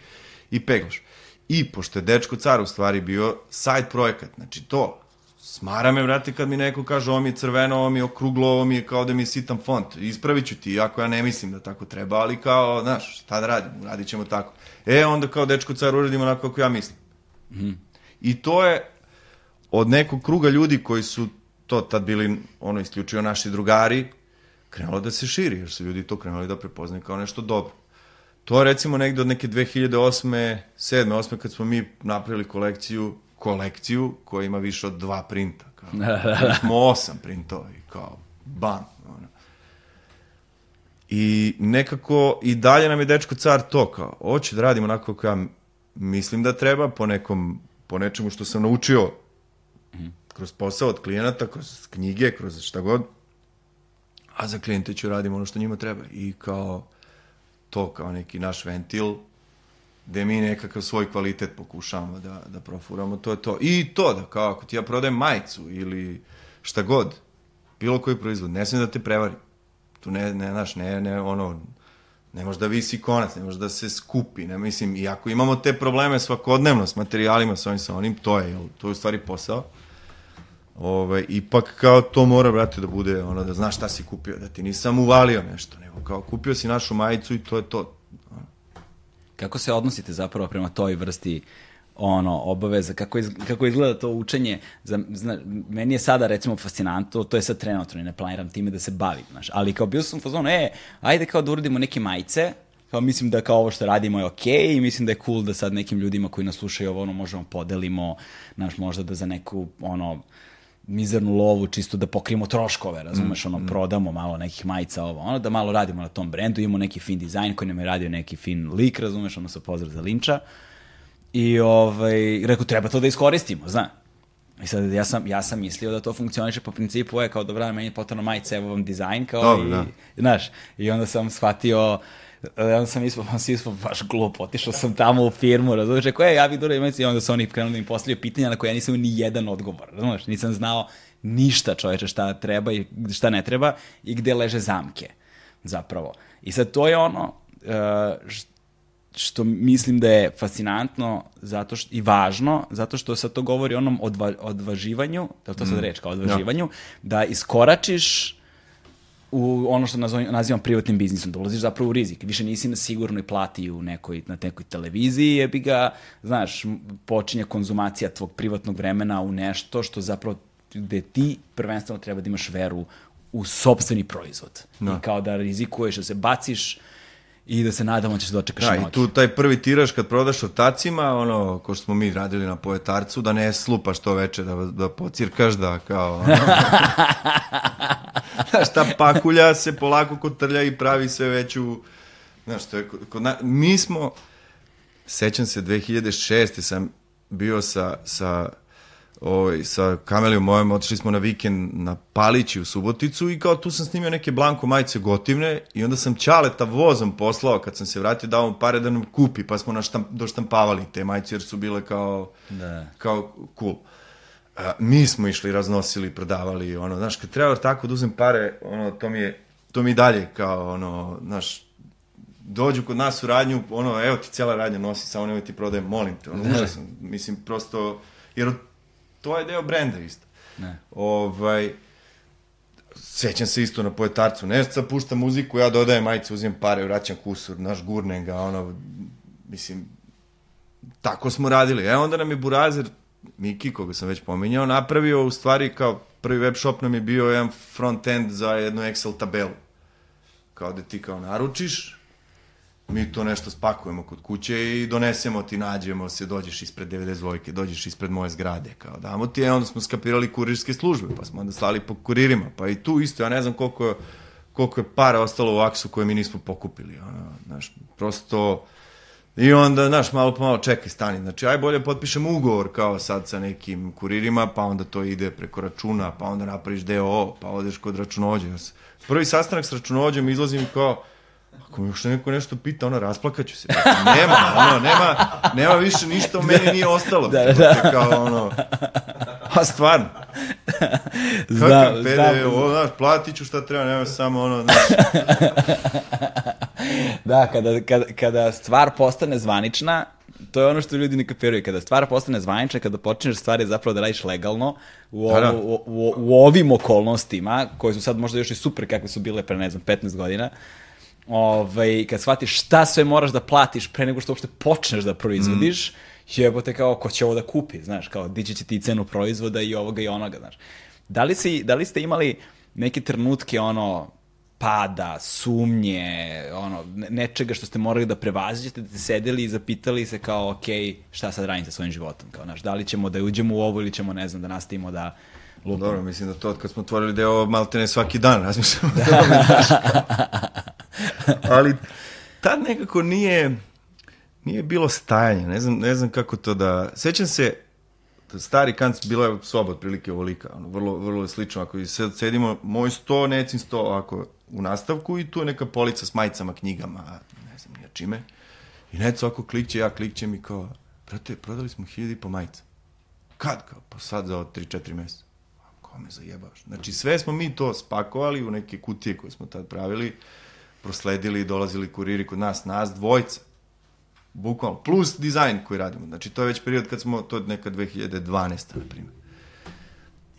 i peglaš. I pošto je Dečko car u stvari bio side projekat, znači to, Smara me, vrati, kad mi neko kaže ovo mi je crveno, ovo mi je okruglo, ovo mi je kao da mi je sitan font. Ispravit ću ti, iako ja ne mislim da tako treba, ali kao, znaš, šta da radim, radit ćemo tako. E, onda kao dečko car uradimo onako kako ja mislim. Mm. I to je od nekog kruga ljudi koji su to tad bili, ono, isključio naši drugari, krenulo da se širi, jer su ljudi to krenuli da prepoznaju kao nešto dobro. To je recimo negde od neke 2008. 7. 8. kad smo mi napravili kolekciju kolekciju koja ima više od dva printa. Kao. Da, da, da. Smo osam printova i kao bam. Ono. I nekako i dalje nam je dečko car to kao, hoće da radimo onako kako ja mislim da treba, po nekom, po nečemu što sam naučio kroz posao od klijenata, kroz knjige, kroz šta god, a za klijente ću radimo ono što njima treba. I kao to, kao neki naš ventil, gde mi nekakav svoj kvalitet pokušavamo da, da profuramo, to je to. I to da, kao ako ti ja prodajem majicu ili šta god, bilo koji proizvod, ne smijem da te prevari. Tu ne, ne, znaš, ne, ne, ono, ne može da visi konac, ne može da se skupi, ne mislim, i ako imamo te probleme svakodnevno s materijalima, s ovim sa onim, to je, to je u stvari posao. Ove, ipak kao to mora, brate, da bude, ono, da znaš šta si kupio, da ti nisam uvalio nešto, nego kao kupio si našu majicu i to je to. Kako se odnosite zapravo prema toj vrsti ono, obaveza, kako, iz, kako izgleda to učenje, za, zna, meni je sada recimo fascinantno, to je sad trenutno, ne planiram time da se bavim, znaš, ali kao bio sam u fazonu, e, ajde kao da uradimo neke majice, kao mislim da kao ovo što radimo je okej okay, i mislim da je cool da sad nekim ljudima koji nas slušaju ovo ono možemo podelimo, znaš, možda da za neku, ono, mizernu lovu čisto da pokrijemo troškove, razumeš, mm, ono, mm. prodamo malo nekih majica ovo, ono, da malo radimo na tom brendu, imamo neki fin dizajn koji nam je radio neki fin lik, razumeš, ono, sa pozdrav za linča. I, ovaj, rekao, treba to da iskoristimo, zna. I sad, ja sam, ja sam mislio da to funkcioniše po principu, je, kao, dobra, meni je potrebno majica, evo vam dizajn, kao, Dobre, i, da. znaš, i onda sam shvatio, onda sam ispao, [LAUGHS] on si ispao baš glup, otišao sam tamo u firmu, razumiješ, rekao, je, ja bih dobro imati, i onda su oni krenuli da mi postavljaju pitanja na koje ja nisam ni jedan odgovor, razumiješ, nisam znao ništa čoveče šta treba i šta ne treba i gde leže zamke, zapravo. I sad to je ono, uh, što mislim da je fascinantno zato što, i važno, zato što sad to govori o onom odva, odvaživanju, da to sad mm. reč kao odvaživanju, ja. da iskoračiš u ono što nazovem, nazivam privatnim biznisom, da ulaziš zapravo u rizik. Više nisi na sigurnoj plati u nekoj, na nekoj televiziji, jebi ga, znaš, počinje konzumacija tvog privatnog vremena u nešto što zapravo gde ti prvenstveno treba da imaš veru u sobstveni proizvod. Da. I kao da rizikuješ da se baciš i da se nadamo da ćeš da dočekaš Da, noć. i tu taj prvi tiraž kad prodaš ortacima, ono, ko što smo mi radili na poetarcu, da ne slupaš to veče, da, da pocirkaš, da kao... Ono, [LAUGHS] znaš, ta pakulja se polako kotrlja i pravi sve veću... Znaš, to je, kod na, mi smo, sećam se, 2006. sam bio sa, sa ovaj, sa Kamelijom mojom, otišli smo na vikend na Palići u Suboticu i kao tu sam snimio neke blanko majice gotivne i onda sam Ćaleta vozom poslao kad sam se vratio dao mu pare da nam kupi pa smo naštam, doštampavali te majice jer su bile kao, Da. kao cool. A, mi smo išli, raznosili, prodavali, ono, znaš, kad treba tako da uzem pare, ono, to mi je, to mi dalje kao, ono, znaš, dođu kod nas u radnju, ono, evo ti cijela radnja nosi, samo nemoj ti prodajem, molim te, ono, užasno, mislim, prosto, jer to je deo brenda isto. Ne. Ovaj, sećam se isto na poetarcu, nešto pušta muziku, ja dodajem majice, uzimam pare, vraćam kusur, naš gurnem ga, ono, mislim, tako smo radili. E onda nam je Burazer, Miki, koga sam već pominjao, napravio u stvari kao prvi web shop nam je bio jedan front end za jednu Excel tabelu. Kao da ti kao naručiš, mi to nešto spakujemo kod kuće i donesemo ti, nađemo se, dođeš ispred 92, dođeš ispred moje zgrade, kao damo ti, e onda smo skapirali kurirske službe, pa smo onda slali po kuririma, pa i tu isto, ja ne znam koliko koliko je para ostalo u aksu koje mi nismo pokupili, ono, znaš, prosto, I onda, znaš, malo po malo čekaj, stani. Znači, aj bolje potpišemo ugovor kao sad sa nekim kuririma, pa onda to ide preko računa, pa onda napraviš DO, pa odeš kod računovođa. Prvi sastanak s računovođem izlazim kao, ako mi još neko nešto pita, ono, rasplakaću se. Dakle, nema, ono, nema, nema više ništa u meni nije ostalo. Da, da, da. Kao, ono, a stvarno. [LAUGHS] Znam, Kakav znam. PDV, o, znaš, platit ću šta treba, nema samo ono, znaš, [LAUGHS] Da, kada, kada, kada stvar postane zvanična, to je ono što ljudi ne kapiraju. Kada stvar postane zvanična, kada počneš stvari zapravo da radiš legalno, u, Da, da. ovo, u, u, u ovim okolnostima, koje su sad možda još i super kakve su bile pre, ne znam, 15 godina, ovaj, kad shvatiš šta sve moraš da platiš pre nego što uopšte počneš da proizvodiš, mm. jebote kao, ko će ovo da kupi, znaš, kao, dići će ti cenu proizvoda i ovoga i onoga, znaš. Da li, si, da li ste imali neke trenutke, ono, pada, sumnje, ono, ne- nečega što ste morali da prevaziđete, da ste sedeli i zapitali se kao, ok, šta sad radim sa svojim životom, kao, znaš, da li ćemo da uđemo u ovo ili ćemo, ne znam, da nastavimo da lupamo. Dobro, mislim da to od kad smo otvorili deo malte ne svaki dan razmišljamo. Da. [LAUGHS] Ali tad nekako nije nije bilo stajanje, ne znam, ne znam kako to da... Sećam se, stari kanc bila je soba otprilike ovolika, ono, vrlo, vrlo je slično, ako i sad sedimo, moj sto, necin sto, ovako, u nastavku i tu je neka polica s majicama, knjigama, ne znam nije čime. I Neco ako klikće, ja klikćem i kao, brate, prodali smo hiljadi po majica. Kad? Kao, pa sad za 3-4 meseca. Ko me zajebaš? Znači, sve smo mi to spakovali u neke kutije koje smo tad pravili, prosledili, dolazili kuriri kod nas, nas dvojca. Bukvalno, plus dizajn koji radimo. Znači, to je već period kad smo, to je neka 2012. na primjer.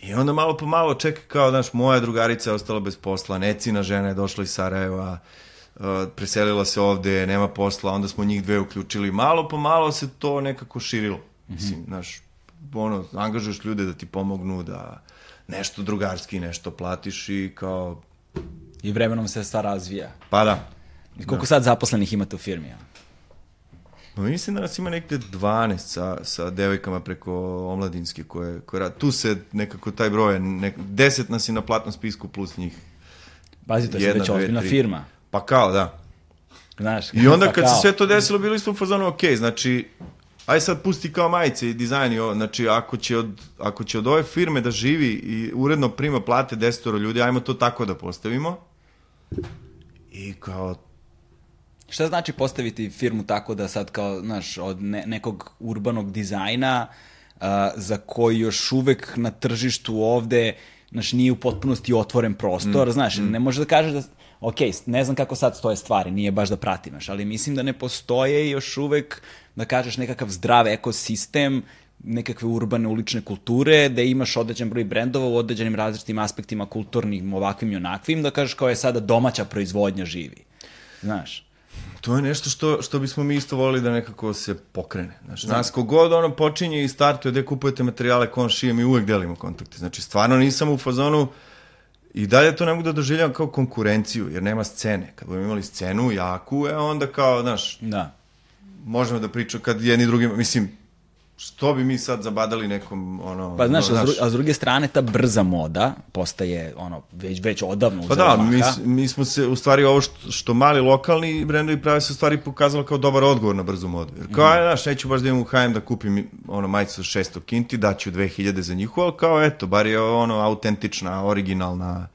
I onda malo po malo čeka kao, znaš, moja drugarica je ostala bez posla, necina žena je došla iz Sarajeva, uh, preselila se ovde, nema posla, onda smo njih dve uključili. Malo po malo se to nekako širilo. Mislim, znaš, ono, angažuješ ljude da ti pomognu, da nešto drugarski, nešto platiš i kao, I vremenom se stvar razvija. pa da. I koliko sad zaposlenih imate u firmi? a? Pa mislim da nas ima nekde 12 sa, sa devojkama preko omladinske koje, koje rad. Tu se nekako taj broj, nek, 10 nas je na platnom spisku plus njih. Pazi, to je Jedna, već ozbiljna firma. Pa kao, da. Znaš, I onda pa kad kao. se sve to desilo, bili smo u fazonu, ok, znači, aj sad pusti kao majice i dizajn znači, ako će, od, ako će od ove firme da živi i uredno prima plate desetoro ljudi, ajmo to tako da postavimo. I kao, Šta znači postaviti firmu tako da sad kao, znaš, od ne, nekog urbanog dizajna uh, za koji još uvek na tržištu ovde, znaš, nije u potpunosti otvoren prostor, znaš, ne možeš da kažeš da, ok, ne znam kako sad stoje stvari, nije baš da pratim, ali mislim da ne postoje još uvek, da kažeš, nekakav zdrav ekosistem nekakve urbane ulične kulture, da imaš određen broj brendova u određenim različitim aspektima kulturnim, ovakvim i onakvim, da kažeš kao je sada domaća proizvodnja živi. Znaš. To je nešto što, što bismo mi isto volili da nekako se pokrene. Znači, nas kogod ono počinje i startuje gde kupujete materijale kon šije, mi uvek delimo kontakte. Znači, stvarno nisam u fazonu i dalje to ne mogu da doživljavam kao konkurenciju, jer nema scene. Kad budemo imali scenu jaku, e onda kao, znaš, Da. Možemo da pričamo kad jedni drugima, mislim, što bi mi sad zabadali nekom, ono... Pa znaš, ono, a s, dru- a s druge strane ta brza moda postaje ono već već odavno Pa da, mi, mi smo se, u stvari, ovo što, što mali lokalni brendovi prave se u stvari pokazalo kao dobar odgovor na brzu modu. Jer kao, mm. znaš, neću baš da imam u H&M da kupim ono majicu za 600 kinti, daću 2000 za njihovu, ali kao, eto, bar je ono autentična, originalna,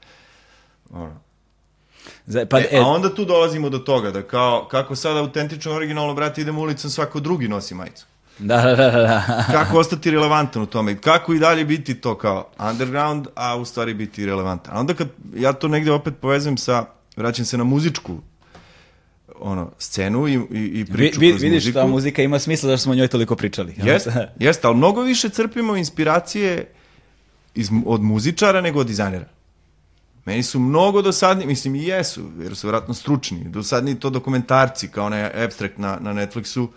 ono. Pa, E, e, a onda tu dolazimo do toga, da kao, kako sad autentično, originalno, brate, idemo ulicom, svako drugi nosi majicu. da, da, da, da, da. [LAUGHS] Kako ostati relevantan u tome? Kako i dalje biti to kao underground, a u stvari biti relevantan? A onda kad ja to negde opet povezujem sa, vraćam se na muzičku ono, scenu i, i, i Vi, priču vi, kroz vidiš, muziku. ta muzika ima smisla zašto smo o njoj toliko pričali. Jeste, jeste, [LAUGHS] ali mnogo više crpimo inspiracije iz, od muzičara nego od dizajnera. Meni su mnogo dosadni, mislim i jesu, jer su vjerojatno stručni, dosadni to dokumentarci, kao onaj abstract na, na Netflixu,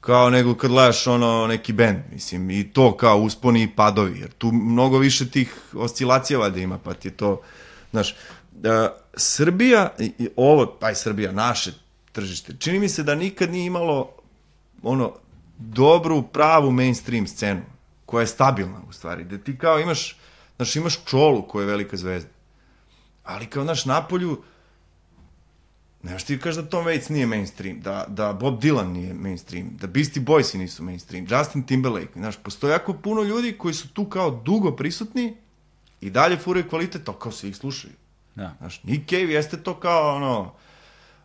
kao nego kad gledaš ono neki band, mislim, i to kao usponi i padovi, jer tu mnogo više tih oscilacija valjda ima, pa ti je to, znaš, da, Srbija, i ovo, pa i Srbija, naše tržište, čini mi se da nikad nije imalo ono, dobru, pravu mainstream scenu, koja je stabilna u stvari, da ti kao imaš, znaš, imaš Čolu koja je velika zvezda, ali kao, znaš, Napolju, Nemaš ti kažeš da Tom Waits nije mainstream, da, da Bob Dylan nije mainstream, da Beastie Boysi nisu mainstream, Justin Timberlake, znaš, postoje jako puno ljudi koji su tu kao dugo prisutni i dalje furaju kvalitet, to kao svi ih slušaju. Da. Znaš, Nick Cave jeste to kao, ono,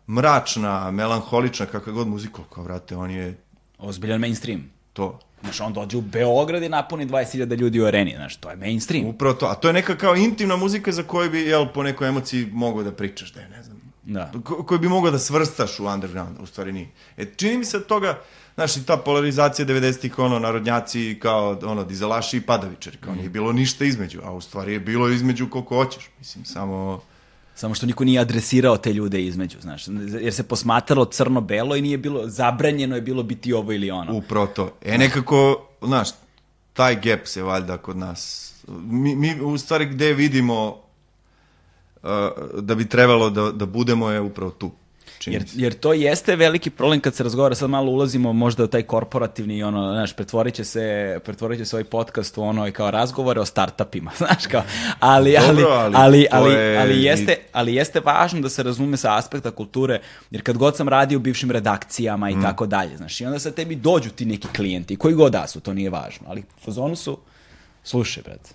mračna, melanholična, kakva god muzika, kao, vrate, on je Ozbiljan mainstream. to. Znaš, on dođe u Beograd i napuni 20.000 ljudi u areni, znaš, to je mainstream. Upravo to. A to je neka kao intimna muzika za koju bi, jel, po nekoj emociji mogao da pričaš, da je, ne znam, Da. ko, koji bi mogao da svrstaš u underground, u stvari nije. E, čini mi se od toga, znaš, i ta polarizacija 90-ih, ono, narodnjaci kao, ono, dizelaši i padavičari, kao nije bilo ništa između, a u stvari je bilo između koliko hoćeš, mislim, samo... Samo što niko nije adresirao te ljude između, znaš, jer se posmatralo crno-belo i nije bilo, zabranjeno je bilo biti ovo ili ono. Upravo to. E, nekako, znaš, taj gap se valjda kod nas, mi, mi u stvari gde vidimo uh, da bi trebalo da, da budemo je upravo tu. Čini Jer, jer to jeste veliki problem kad se razgovara, sad malo ulazimo možda u taj korporativni, ono, znaš, pretvorit će se, pretvorit će se ovaj podcast u ono, kao razgovore o startupima, [LAUGHS] znaš, kao, ali, Dobro, ali, ali ali, je ali, jeste, ali jeste važno da se razume sa aspekta kulture, jer kad god sam radio u bivšim redakcijama Mm. i tako dalje, znaš, i onda sa tebi dođu ti neki klijenti, koji god da su, to nije važno, ali u fazonu su, slušaj, brate,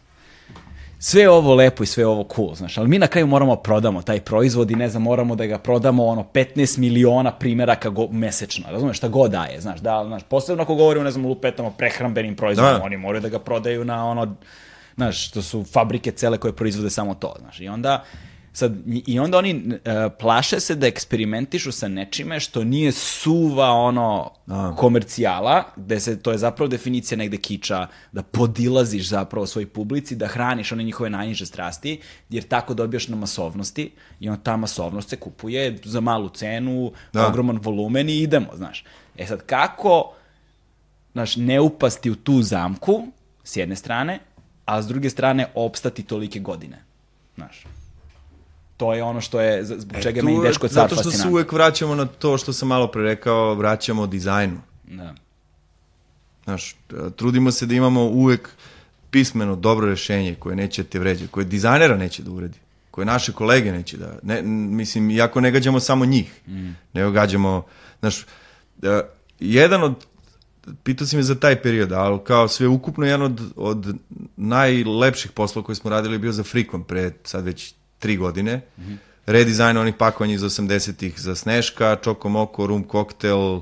sve ovo lepo i sve ovo cool, znaš, ali mi na kraju moramo da prodamo taj proizvod i ne znam, moramo da ga prodamo ono 15 miliona primeraka go, mesečno, razumeš, šta god daje, znaš, da, znaš, posebno ako govorimo, ne znam, lupetamo prehrambenim proizvodima, Da. oni moraju da ga prodaju na ono, znaš, to su fabrike cele koje proizvode samo to, znaš, i onda, sad, i onda oni e, plaše se da eksperimentišu sa nečime što nije suva ono komercijala, gde se, to je zapravo definicija negde kiča, da podilaziš zapravo svoj publici, da hraniš one njihove najniže strasti, jer tako dobijaš na masovnosti i onda ta masovnost se kupuje za malu cenu, Da. ogroman volumen i idemo, znaš. E sad, kako znaš, ne upasti u tu zamku, s jedne strane, a s druge strane opstati tolike godine. Znaš. To je ono što je, zbog čega Tu meni Dečko car Zato što se fascinantno. uvek vraćamo na to što sam malo pre rekao, vraćamo dizajnu. Da. Znaš, trudimo se da imamo uvek pismeno dobro rešenje koje neće te vređati, koje dizajnera neće da uredi, koje naše kolege neće da... Ne, mislim, iako ne gađamo samo njih, mm. nego gađamo... Znaš, da, jedan od pitao si me za taj period, ali kao sve ukupno jedan od, od najlepših poslova koje smo radili je bio za Frikon pre sad već tri godine. Mm -hmm. Redizajn onih pakovanja iz 80-ih za Sneška, Čokomoko, Rum Koktel,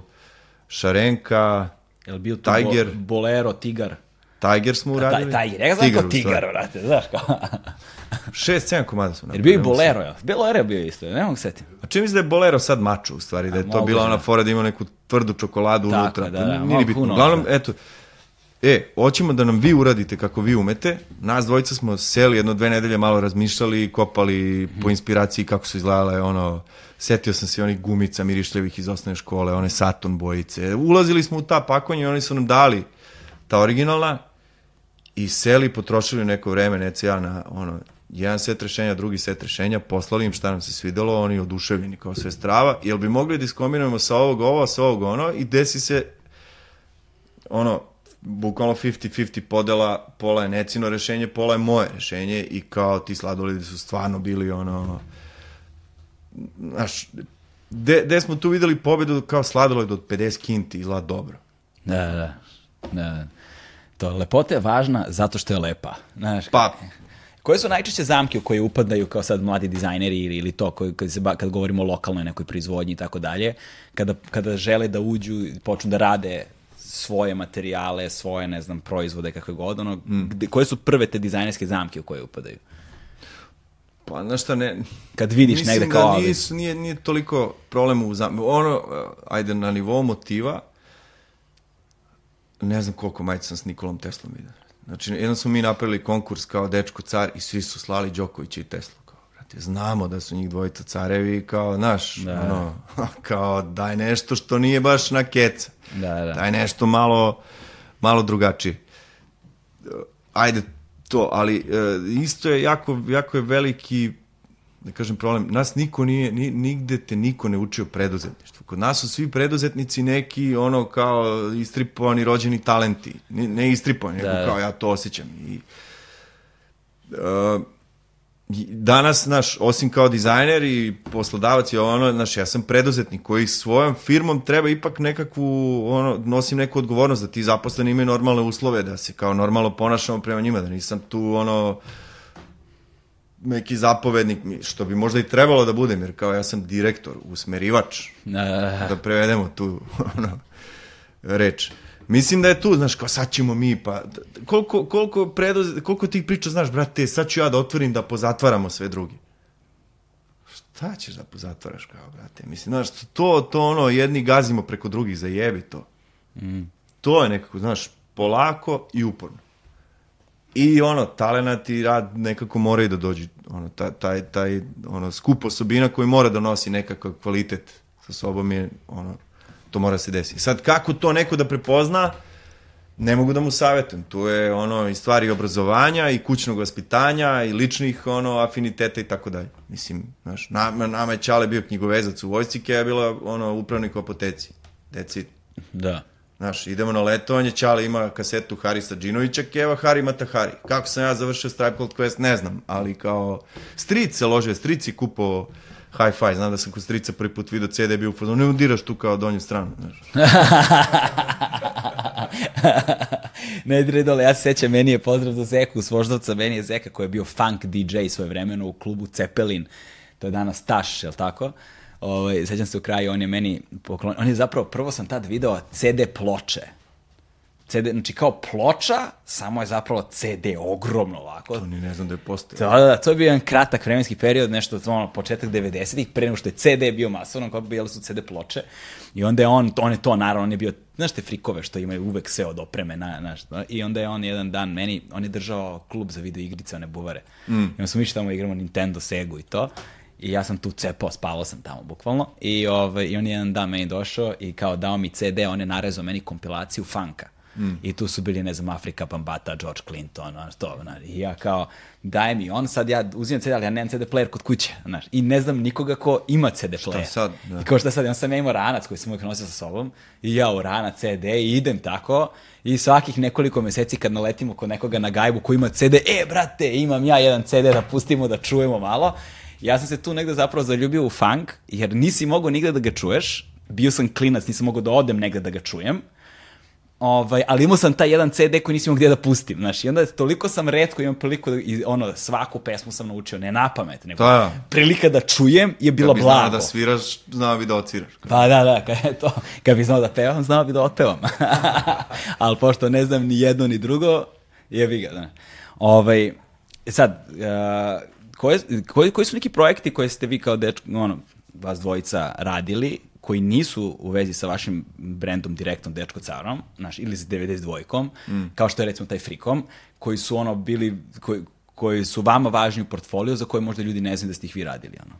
Šarenka, Jel bio to Tiger. bo, bolero, tigar? Tiger smo Taj, uradili. taj, ja ga znam kao tigar, vrate, znaš kao. Šest, sedam komada smo [LAUGHS] Jer bio i napravili. bolero, ja. Bolero je bio isto, ne mogu setim. A čini mi se da je Bolero sad mačo, u stvari, da je to moguće, bila ona da. fora da ima neku tvrdu čokoladu Tako, unutra. da, da, Nije bitno. Uglavnom, da. eto, e, hoćemo da nam vi uradite kako vi umete. Nas dvojica smo seli jedno dve nedelje, malo razmišljali, kopali po inspiraciji kako su izgledale, ono, setio sam se onih gumica mirišljavih iz osnovne škole, one Saturn bojice. Ulazili smo u ta pakovanja i oni su nam dali ta originalna i seli, potrošili neko vreme, neće ja na ono, jedan set rešenja, drugi set rešenja, poslali im šta nam se svidelo, oni oduševljeni kao sve strava, jel bi mogli da iskombinujemo sa ovog ovo, sa ovog ono i desi se ono, bukvalno 50-50 podela, pola je necino rešenje, pola je moje rešenje i kao ti sladoledi su stvarno bili ono, znaš, gde smo tu videli pobedu kao sladoled od 50 kinti izgleda dobro. Da, da, da. To, lepota je važna zato što je lepa. Znaš, pa, Koje su najčešće zamke u koje upadaju kao sad mladi dizajneri ili, ili to koji, kad, se, kad govorimo o lokalnoj nekoj proizvodnji i tako dalje, kada, kada žele da uđu i počnu da rade svoje materijale, svoje, ne znam, proizvode, kakve god, ono, mm. gde, koje su prve te dizajnerske zamke u koje upadaju? Pa, znaš šta, ne... Kad vidiš Mislim negde kao... Mislim da nije, nije toliko problem u zamke. Ono, ajde, na nivou motiva, ne znam koliko majica sam s Nikolom Teslom vidio. Znači, jednom smo mi napravili konkurs kao dečko car i svi su slali Đokovića i Teslu. Brate, znamo da su njih dvojica carevi, kao, znaš, da. ono, [LAUGHS] kao, daj nešto što nije baš na keca. Da, da. Daj nešto malo, malo drugačije. Ajde, to, ali e, isto je jako, jako je veliki da kažem problem, nas niko nije, ni, nigde te niko ne učio preduzetništvu. Kod nas su svi preduzetnici neki ono kao istripovani rođeni talenti. Ne, ne istripovani, da. nego kao ja to osjećam. I, uh, danas, naš, osim kao dizajner i poslodavac i ono, naš, ja sam preduzetnik koji svojom firmom treba ipak nekakvu, ono, nosim neku odgovornost da ti zaposleni imaju normalne uslove, da se kao normalno ponašamo prema njima, da nisam tu, ono, neki zapovednik, što bi možda i trebalo da budem, jer kao ja sam direktor, usmerivač, [LAUGHS] da prevedemo tu [LAUGHS] ono, reč. Mislim da je tu, znaš, kao sad ćemo mi, pa koliko, koliko, predoz, koliko tih priča, znaš, brate, sad ću ja da otvorim da pozatvaramo sve drugi. Šta ćeš da pozatvaraš kao, brate? Mislim, znaš, to, to ono, jedni gazimo preko drugih, zajebi to. Mm. To je nekako, znaš, polako i uporno. I ono, talenat i rad nekako moraju da dođu, ono, taj, taj, taj ono, skup osobina koji mora da nosi nekakav kvalitet sa sobom je, ono, to mora se desiti. Sad, kako to neko da prepozna, ne mogu da mu savjetujem. Tu je ono i stvari obrazovanja i kućnog vaspitanja i ličnih ono afiniteta i tako dalje. Mislim, znaš, nama, nama je Čale bio knjigovezac u vojsci, Keja je bila ono upravnik u apoteci. Deci. Da. Znaš, idemo na letovanje, Čale ima kasetu Harisa Džinovića, Keva Hari Matahari. Kako sam ja završio Stripe Cold Quest, ne znam, ali kao stric se ložio, stric je kupo hi-fi, znam da sam kod strica prvi put vidio CD bio u fazonu, ne udiraš tu kao donju stranu, znaš. [LAUGHS] ne dire dole, ja se sećam, meni je pozdrav za Zeku s Voždovca, meni je Zeka koji je bio funk DJ svoje vremeno u klubu Cepelin, to je danas Taš, je li tako? Ovaj, sećam se u kraju, on je meni poklonio, on je zapravo, prvo sam tad video CD ploče. CD, znači kao ploča, samo je zapravo CD ogromno ovako. To ni ne znam da je postao. Da, da, da, to je bio jedan kratak vremenski period, nešto ono, početak 90-ih, pre nego što je CD bio masovno, kao bile su CD ploče. I onda je on, on je to, naravno, on je bio, znaš te frikove što imaju uvek sve od opreme, na, znaš, i onda je on jedan dan meni, on je držao klub za video igrice, one buvare. Mm. I onda smo išli tamo igramo Nintendo, Segu i to. I ja sam tu cepao, spavao sam tamo bukvalno. I, ovaj, I on je jedan dan meni došao i kao dao mi CD, on je narezao meni kompilaciju funka. Mm. I tu su bili, ne znam, Afrika Bambata, George Clinton, znaš, to, znaš, i ja kao, daj mi, on sad ja uzimam CD, ali ja nemam CD player kod kuće, znaš, i ne znam nikoga ko ima CD player. Šta sad? Da. I kao šta sad, on sam ja imao ranac koji sam uvijek nosio sa sobom, i ja u ranac CD i idem tako, i svakih nekoliko meseci kad naletimo kod nekoga na gajbu koji ima CD, e, brate, imam ja jedan CD da pustimo da čujemo malo, ja sam se tu negde zapravo zaljubio u funk, jer nisi mogao nigde da ga čuješ, bio sam klinac, nisam mogao da odem negde da ga čujem, Ovaj, ali imao sam taj jedan CD koji nisam imao gdje da pustim, znaš, i onda toliko sam redko imam priliku da, i ono, svaku pesmu sam naučio, ne na pamet, nego da. prilika da čujem je bila blago. Kad bi znao da sviraš, znao bi da odsviraš. Pa da, da, kad, je [LAUGHS] to, kad bi znao da pevam, znao bi da otpevam. [LAUGHS] ali pošto ne znam ni jedno ni drugo, jebi ga, da. Ovaj, sad, uh, koje, koji, koji su neki projekti koje ste vi kao dečko, ono, vas dvojica radili, koji nisu u vezi sa vašim brendom direktnom Dečko Carom, znaš, ili s 92-kom, mm. kao što je recimo taj Frikom, koji su ono bili, koji, koji su vama važni u portfolio, za koje možda ljudi ne znaju da ste ih vi radili, ono.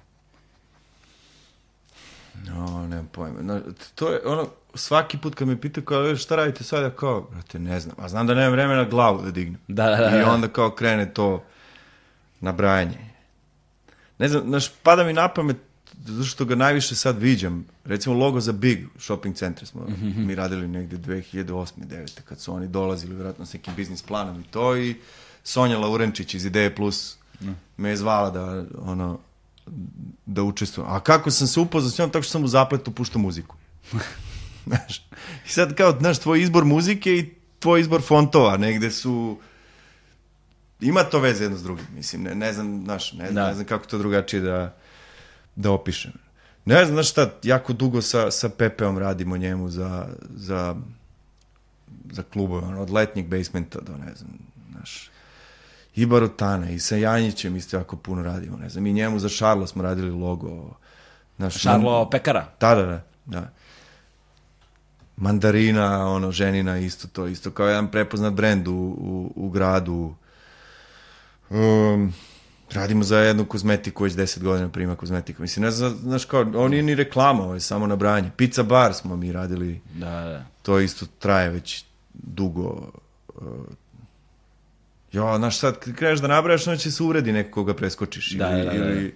No, nemam pojma. No, to je ono, svaki put kad me pitaju kao, šta radite sad, ja kao, brate, ne znam. A znam da nemam vremena glavu da dignem. Da, da, da. I onda kao krene to nabrajanje. Ne znam, znaš, pada mi na pamet, zato što ga najviše sad viđam. Recimo logo za Big shopping centre smo mm -hmm. mi radili negde 2008. 9. kad su oni dolazili vjerojatno s nekim biznis planom i to i Sonja Laurenčić iz Ideje Plus mm. me je zvala da ono da učestvujem. A kako sam se upoznao s njom? Tako što sam u zapletu puštao muziku. [LAUGHS] znaš, i sad kao, znaš, tvoj izbor muzike i tvoj izbor fontova negde su ima to veze jedno s drugim, mislim, ne, ne znam, znaš, ne, da. ne znam kako to drugačije da, da opišem. Ne znam, šta, jako dugo sa, sa Pepeom radimo njemu za, za, za klubove, ono, od letnjeg basementa do, ne znam, znaš, i Barutana, i sa Janjićem isto jako puno radimo, ne znam, i njemu za Šarlo smo radili logo. Znaš, Šarlo man... Pekara? Da, da, da, da. Mandarina, ono, ženina, isto to, isto kao jedan prepoznat brend u, u, u gradu, Um, radimo za jednu kozmetiku već 10 godina prima kozmetika. Mislim, ne znam, znaš kao, on nije ni reklama, ovo je samo nabranje. Pizza bar smo mi radili. Da, da. To isto traje već dugo. Uh, jo, znaš, sad kad kreneš da nabrajaš, onda će se uredi neko koga preskočiš. Da, ili, da, da, da. ili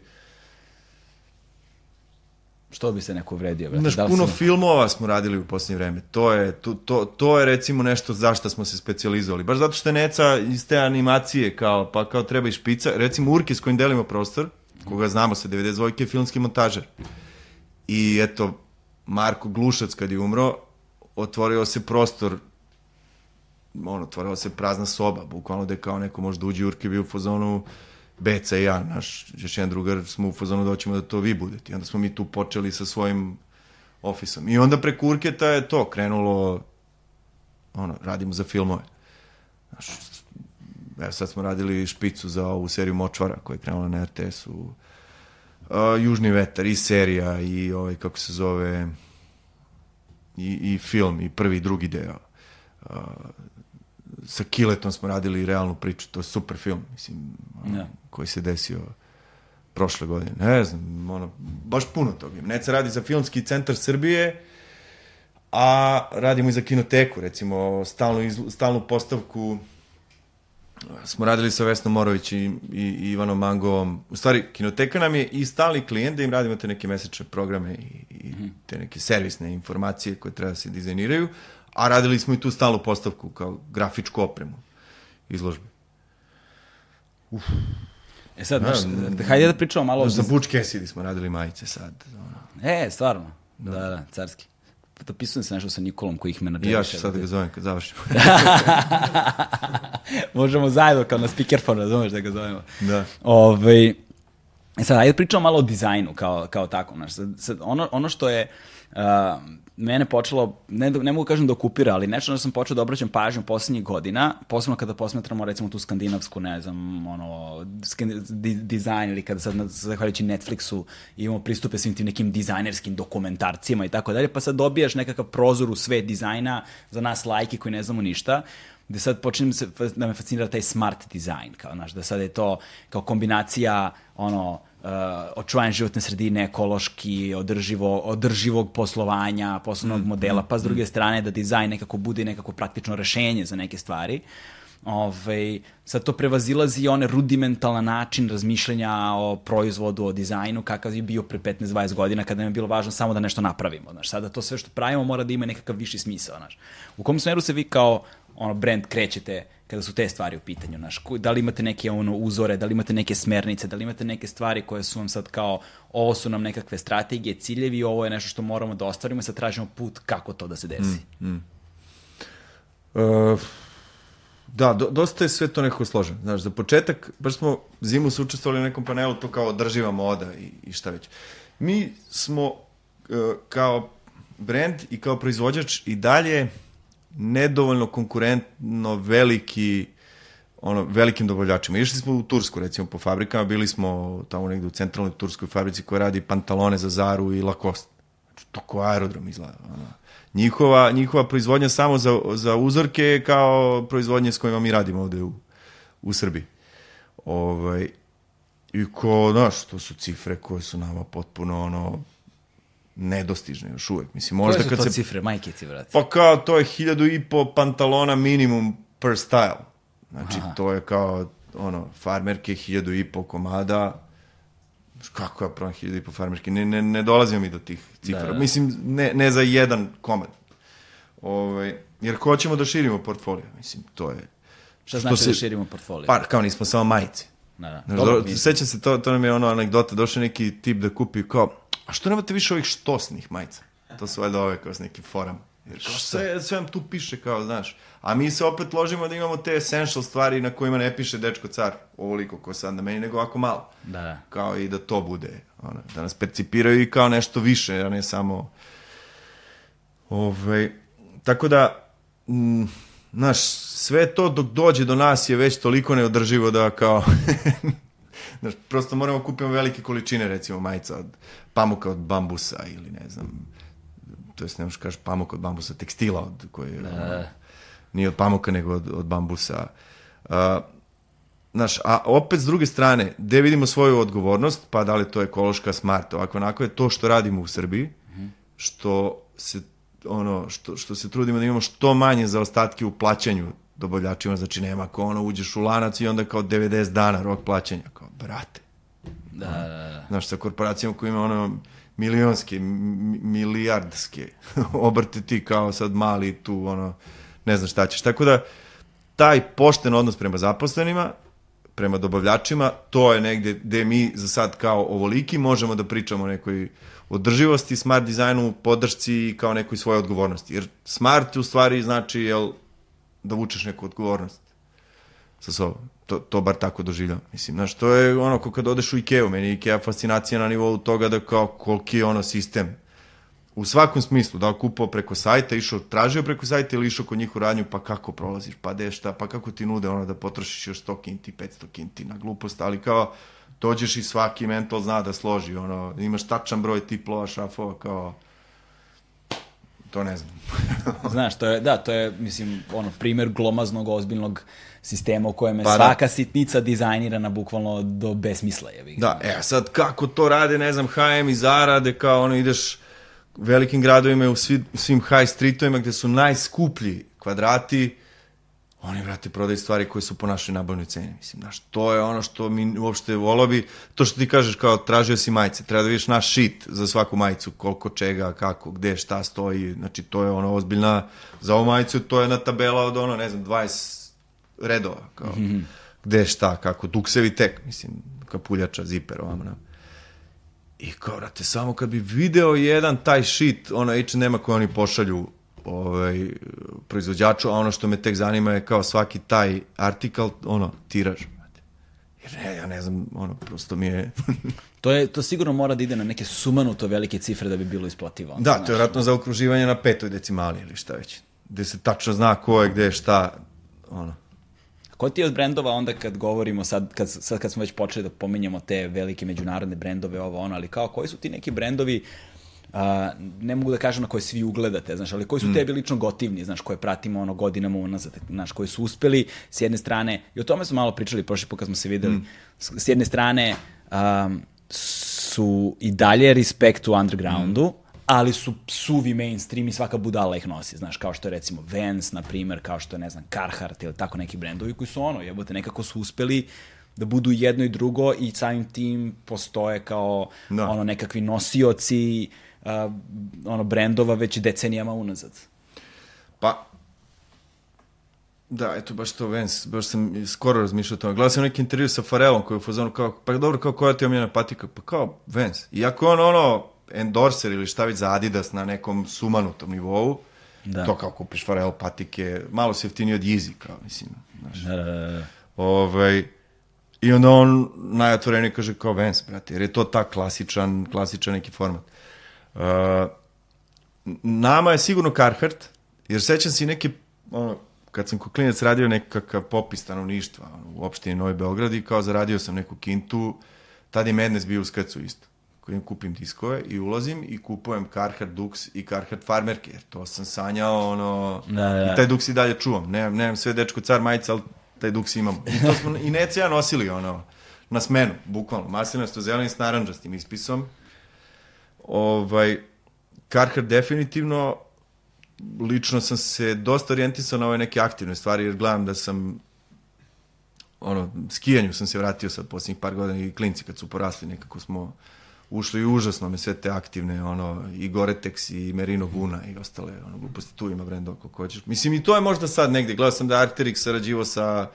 Što bi se neko uvredio? Znaš, da puno si... filmova smo radili u posljednje vreme. To je, to, to, to je recimo nešto zašto smo se specializovali. Baš zato što je Neca iz te animacije kao, pa kao treba i špica. Recimo Urki s kojim delimo prostor, koga znamo sa 92. je filmski montažer. I eto, Marko Glušac kad je umro, otvorio se prostor ono, otvorila se prazna soba, bukvalno da je kao neko možda uđe Urke bio u fazonu Beca i ja, naš, još jedan drugar, smo u fazonu da hoćemo da to vi budete. I onda smo mi tu počeli sa svojim ofisom. I onda preko Urketa je to krenulo, ono, radimo za filmove. Znaš, evo sad smo radili špicu za ovu seriju Močvara koja je krenula na RTS-u. Uh, Južni vetar i serija i ovaj, kako se zove, i, i film, i prvi i drugi deo. Uh, sa Kiletom smo radili realnu priču, to je super film, mislim, ja. Koji se desio prošle godine. Ne znam, ono, baš puno toga. Neca radi za Filmski centar Srbije, a radimo i za kinoteku, recimo, stalnu, izlu, stalnu postavku smo radili sa Vesnom Morović i, i, i Ivanom Mangovom. U stvari, kinoteka nam je i stalni klijent da im radimo te neke mesečne programe i, i mhm. te neke servisne informacije koje treba da se dizajniraju, a radili smo i tu stalnu postavku kao grafičku opremu izložbe. Uf. E sad, znaš, da, hajde da pričamo malo... Za Butch Cassidy smo radili majice sad. Ono. E, stvarno. Da, da, da carski. Dopisujem se nešto sa Nikolom koji ih menadžera. I ja ću sad da ga zovem kad završimo. [LAUGHS] Možemo zajedno kao na speakerphone, razumeš da ga zovemo. Da. Ove, ovaj, sad, ajde pričamo malo o dizajnu kao, kao tako. Znaš, sad, sad, ono, ono što je... Uh, mene počelo, ne, ne mogu kažem da okupira, ali nešto da sam počeo da obraćam pažnju poslednjih godina, posebno kada posmetramo recimo tu skandinavsku, ne znam, ono, di, dizajn ili kada sad, zahvaljujući Netflixu, imamo pristupe svim tim nekim dizajnerskim dokumentarcima i tako dalje, pa sad dobijaš nekakav prozor u svet dizajna za nas lajki koji ne znamo ništa, gde sad počnem se, da me fascinira taj smart dizajn, kao, znaš, da sad je to kao kombinacija, ono, uh, očuvanje životne sredine, ekološki, održivo, održivog poslovanja, poslovnog mm, modela, pa s druge mm. strane da dizajn nekako bude nekako praktično rešenje za neke stvari. Ove, ovaj, sad to prevazilazi one rudimentalna način razmišljanja o proizvodu, o dizajnu, kakav je bio pre 15-20 godina kada nam je bilo važno samo da nešto napravimo. Znaš, sada to sve što pravimo mora da ima nekakav viši smisao. Znaš. U kom smeru se vi kao ono brand krećete kada su te stvari u pitanju, naš, da li imate neke ono uzore, da li imate neke smernice, da li imate neke stvari koje su vam sad kao, ovo su nam nekakve strategije, ciljevi, ovo je nešto što moramo da ostvarimo sad tražimo put kako to da se desi. Mm, mm. Uh, da, do, dosta je sve to nekako složeno. Znaš, za početak, baš smo zimu se učestvovali na nekom panelu, to kao održiva moda i, i šta već. Mi smo uh, kao brand i kao proizvođač i dalje nedovoljno konkurentno veliki ono, velikim dobavljačima. Išli smo u Tursku, recimo, po fabrikama, bili smo tamo negde u centralnoj turskoj fabrici koja radi pantalone za Zaru i Lacoste. to ko aerodrom izgleda. Ono. Njihova, njihova proizvodnja samo za, za uzorke je kao proizvodnje s kojima mi radimo ovde u, u Srbiji. Ovaj, I ko, znaš, to su cifre koje su nama potpuno ono, nedostižne još uvek. Mislim, možda Koje su kad to se... cifre, majke ti, brate? Pa kao, to je hiljadu i po pantalona minimum per style. Znači, Aha. to je kao, ono, farmerke, hiljadu i po komada. Kako ja pravim hiljadu i po farmerke? Ne, ne, ne dolazimo mi do tih cifra. Da, da. Mislim, ne, ne za jedan komad. Ovaj, jer hoćemo da širimo portfolio. Mislim, to je... Šta znači se- da širimo portfolio? Pa, kao nismo samo majice. Da, da. Dobro, sećam se, to, to nam je ono anegdota, došao neki tip da kupi kao, a što nemate više ovih štosnih majica? To su valjda ove kao s nekim forama. Jer sve, sve vam tu piše kao, znaš. A mi se opet ložimo da imamo te essential stvari na kojima ne piše dečko car, ovoliko ko sad na meni, nego ovako malo. Da, da. Kao i da to bude, ono, da nas percipiraju i kao nešto više, a ne samo... Ove, tako da, mm, znaš, sve to dok dođe do nas je već toliko neodrživo da kao... [LAUGHS] znaš, prosto moramo kupimo velike količine, recimo, majica od pamuka od bambusa ili ne znam, to jest ne možeš kažeš pamuk od bambusa, tekstila od koje je, ono, nije od pamuka nego od, od bambusa. Uh, Znaš, a opet s druge strane, gde vidimo svoju odgovornost, pa da li to ekološka, smart, ovako onako je to što radimo u Srbiji, što se ono što, što se trudimo da imamo što manje zaostatke u plaćanju dobavljačima, znači nema ako ono uđeš u lanac i onda kao 90 dana rok plaćanja, kao brate. Da, da, da. Znaš, sa korporacijama koji ima ono milionske, milijardske [LAUGHS] obrte ti kao sad mali tu, ono, ne znam šta ćeš. Tako da, taj pošten odnos prema zaposlenima, prema dobavljačima, to je negde gde mi za sad kao ovoliki možemo da pričamo o nekoj održivosti, smart dizajnu, podršci i kao nekoj svoje odgovornosti. Jer smart u stvari znači jel, da vučeš neku odgovornost sa sobom. To, to bar tako doživljam. Mislim, znaš, to je ono ko kad odeš u Ikeu, meni je Ikea fascinacija na nivou toga da kao koliki je ono sistem. U svakom smislu, da li kupao preko sajta, išao, tražio preko sajta ili išao kod njih u radnju, pa kako prolaziš, pa de šta, pa kako ti nude ono da potrošiš još 100 kinti, 500 kinti na glupost, ali kao dođeš i svaki mental zna da složi, ono, imaš tačan broj tiplova, šafova, kao, to ne znam. [LAUGHS] Znaš, to je, da, to je, mislim, ono, primer glomaznog, ozbiljnog sistema u kojem je Pa da. svaka sitnica dizajnirana bukvalno do besmisla, je Da, e, sad kako to rade, ne znam, H&M i zarade, kao ono ideš velikim gradovima i u svi, svim high streetovima gde su najskuplji kvadrati, oni, brate, prodaju stvari koje su po našoj nabavnoj ceni. Mislim, znaš, to je ono što mi uopšte volo bi, to što ti kažeš kao tražio si majice, treba da vidiš naš šit za svaku majicu, koliko čega, kako, gde, šta stoji, znači to je ono ozbiljna, za ovu majicu to je na tabela od ono, ne znam, 20 redova, kao, mm -hmm. gde, šta, kako, duksevi tek, mislim, kapuljača, ziper, ovamo, na. I kao, brate, samo kad bi video jedan taj shit, ono H&M-a koje oni pošalju ovaj, proizvođaču, a ono što me tek zanima je kao svaki taj artikal, ono, tiraž. Jer ne, ja ne znam, ono, prosto mi je... [LAUGHS] To, je, to sigurno mora da ide na neke sumanuto velike cifre da bi bilo isplativo. da, to je vjerojatno za okruživanje na petoj decimali ili šta već. Gde se tačno zna ko je, gde je šta, ono. Ko ti je od brendova onda kad govorimo, sad kad, sad kad smo već počeli da pominjamo te velike međunarodne brendove, ovo ono, ali kao koji su ti neki brendovi a, ne mogu da kažem na koje svi ugledate, znaš, ali koji su tebi lično gotivni, znaš, koje pratimo ono godinama unazad, znaš, koji su uspeli s jedne strane, i o tome smo malo pričali prošli put kad smo se videli, s, s jedne strane um, su i dalje respekt u undergroundu, ali su suvi mainstream i svaka budala ih nosi, znaš, kao što je recimo Vans, na primer, kao što je, ne znam, Carhartt ili tako neki brendovi koji su ono, jebote, nekako su uspeli da budu jedno i drugo i samim tim postoje kao Da. ono nekakvi nosioci uh, ono brendova već decenijama unazad. Pa, da, eto, baš to Vans, baš sam skoro razmišljao o tome. Gledao sam neki intervju sa Farelom koji je u fazonu kao, pa dobro, kao koja ti je omiljena patika? Pa kao Vans. Iako je on ono, endorser ili šta već za Adidas na nekom sumanutom nivou, Da. to kao kupiš Farel patike, malo se jeftinije od Yeezy, kao, mislim, znaš. Da, da, da, da. Ovaj, I onda on najotvorenije kaže kao Vans, brate, jer je to tak klasičan, klasičan neki format. Nama je sigurno Carhartt, jer sećam se i neke, ono, kad sam ko klinac radio nekakav popis stanovništva ono, u opštini Novi Beograd i kao zaradio sam neku kintu, tad je Madness bio u skrcu isto. kojim kupim diskove i ulazim i kupujem Carhartt Dux i Carhartt Farmerke, jer to sam sanjao, ono, Da, da. i taj Dux i dalje čuvam. Nemam, nemam sve dečko car majice, ali taj Dux imam. I to smo i Neca i ja nosili, ono, na smenu, bukvalno, maslinasto zeleni s naranđastim ispisom. Ovaj, Carhartt definitivno, lično sam se dosta orijentisao na ove neke aktivne stvari, jer gledam da sam ono, skijanju sam se vratio sad posljednjih par godina i klinci kad su porasli, nekako smo ušli i užasno me sve te aktivne, ono, i Goretex i Merino Vuna i ostale, ono, gluposti, tu ima brenda koliko hoćeš. Mislim, i to je možda sad negde, gledao sam da je Arcteryx sarađivo sa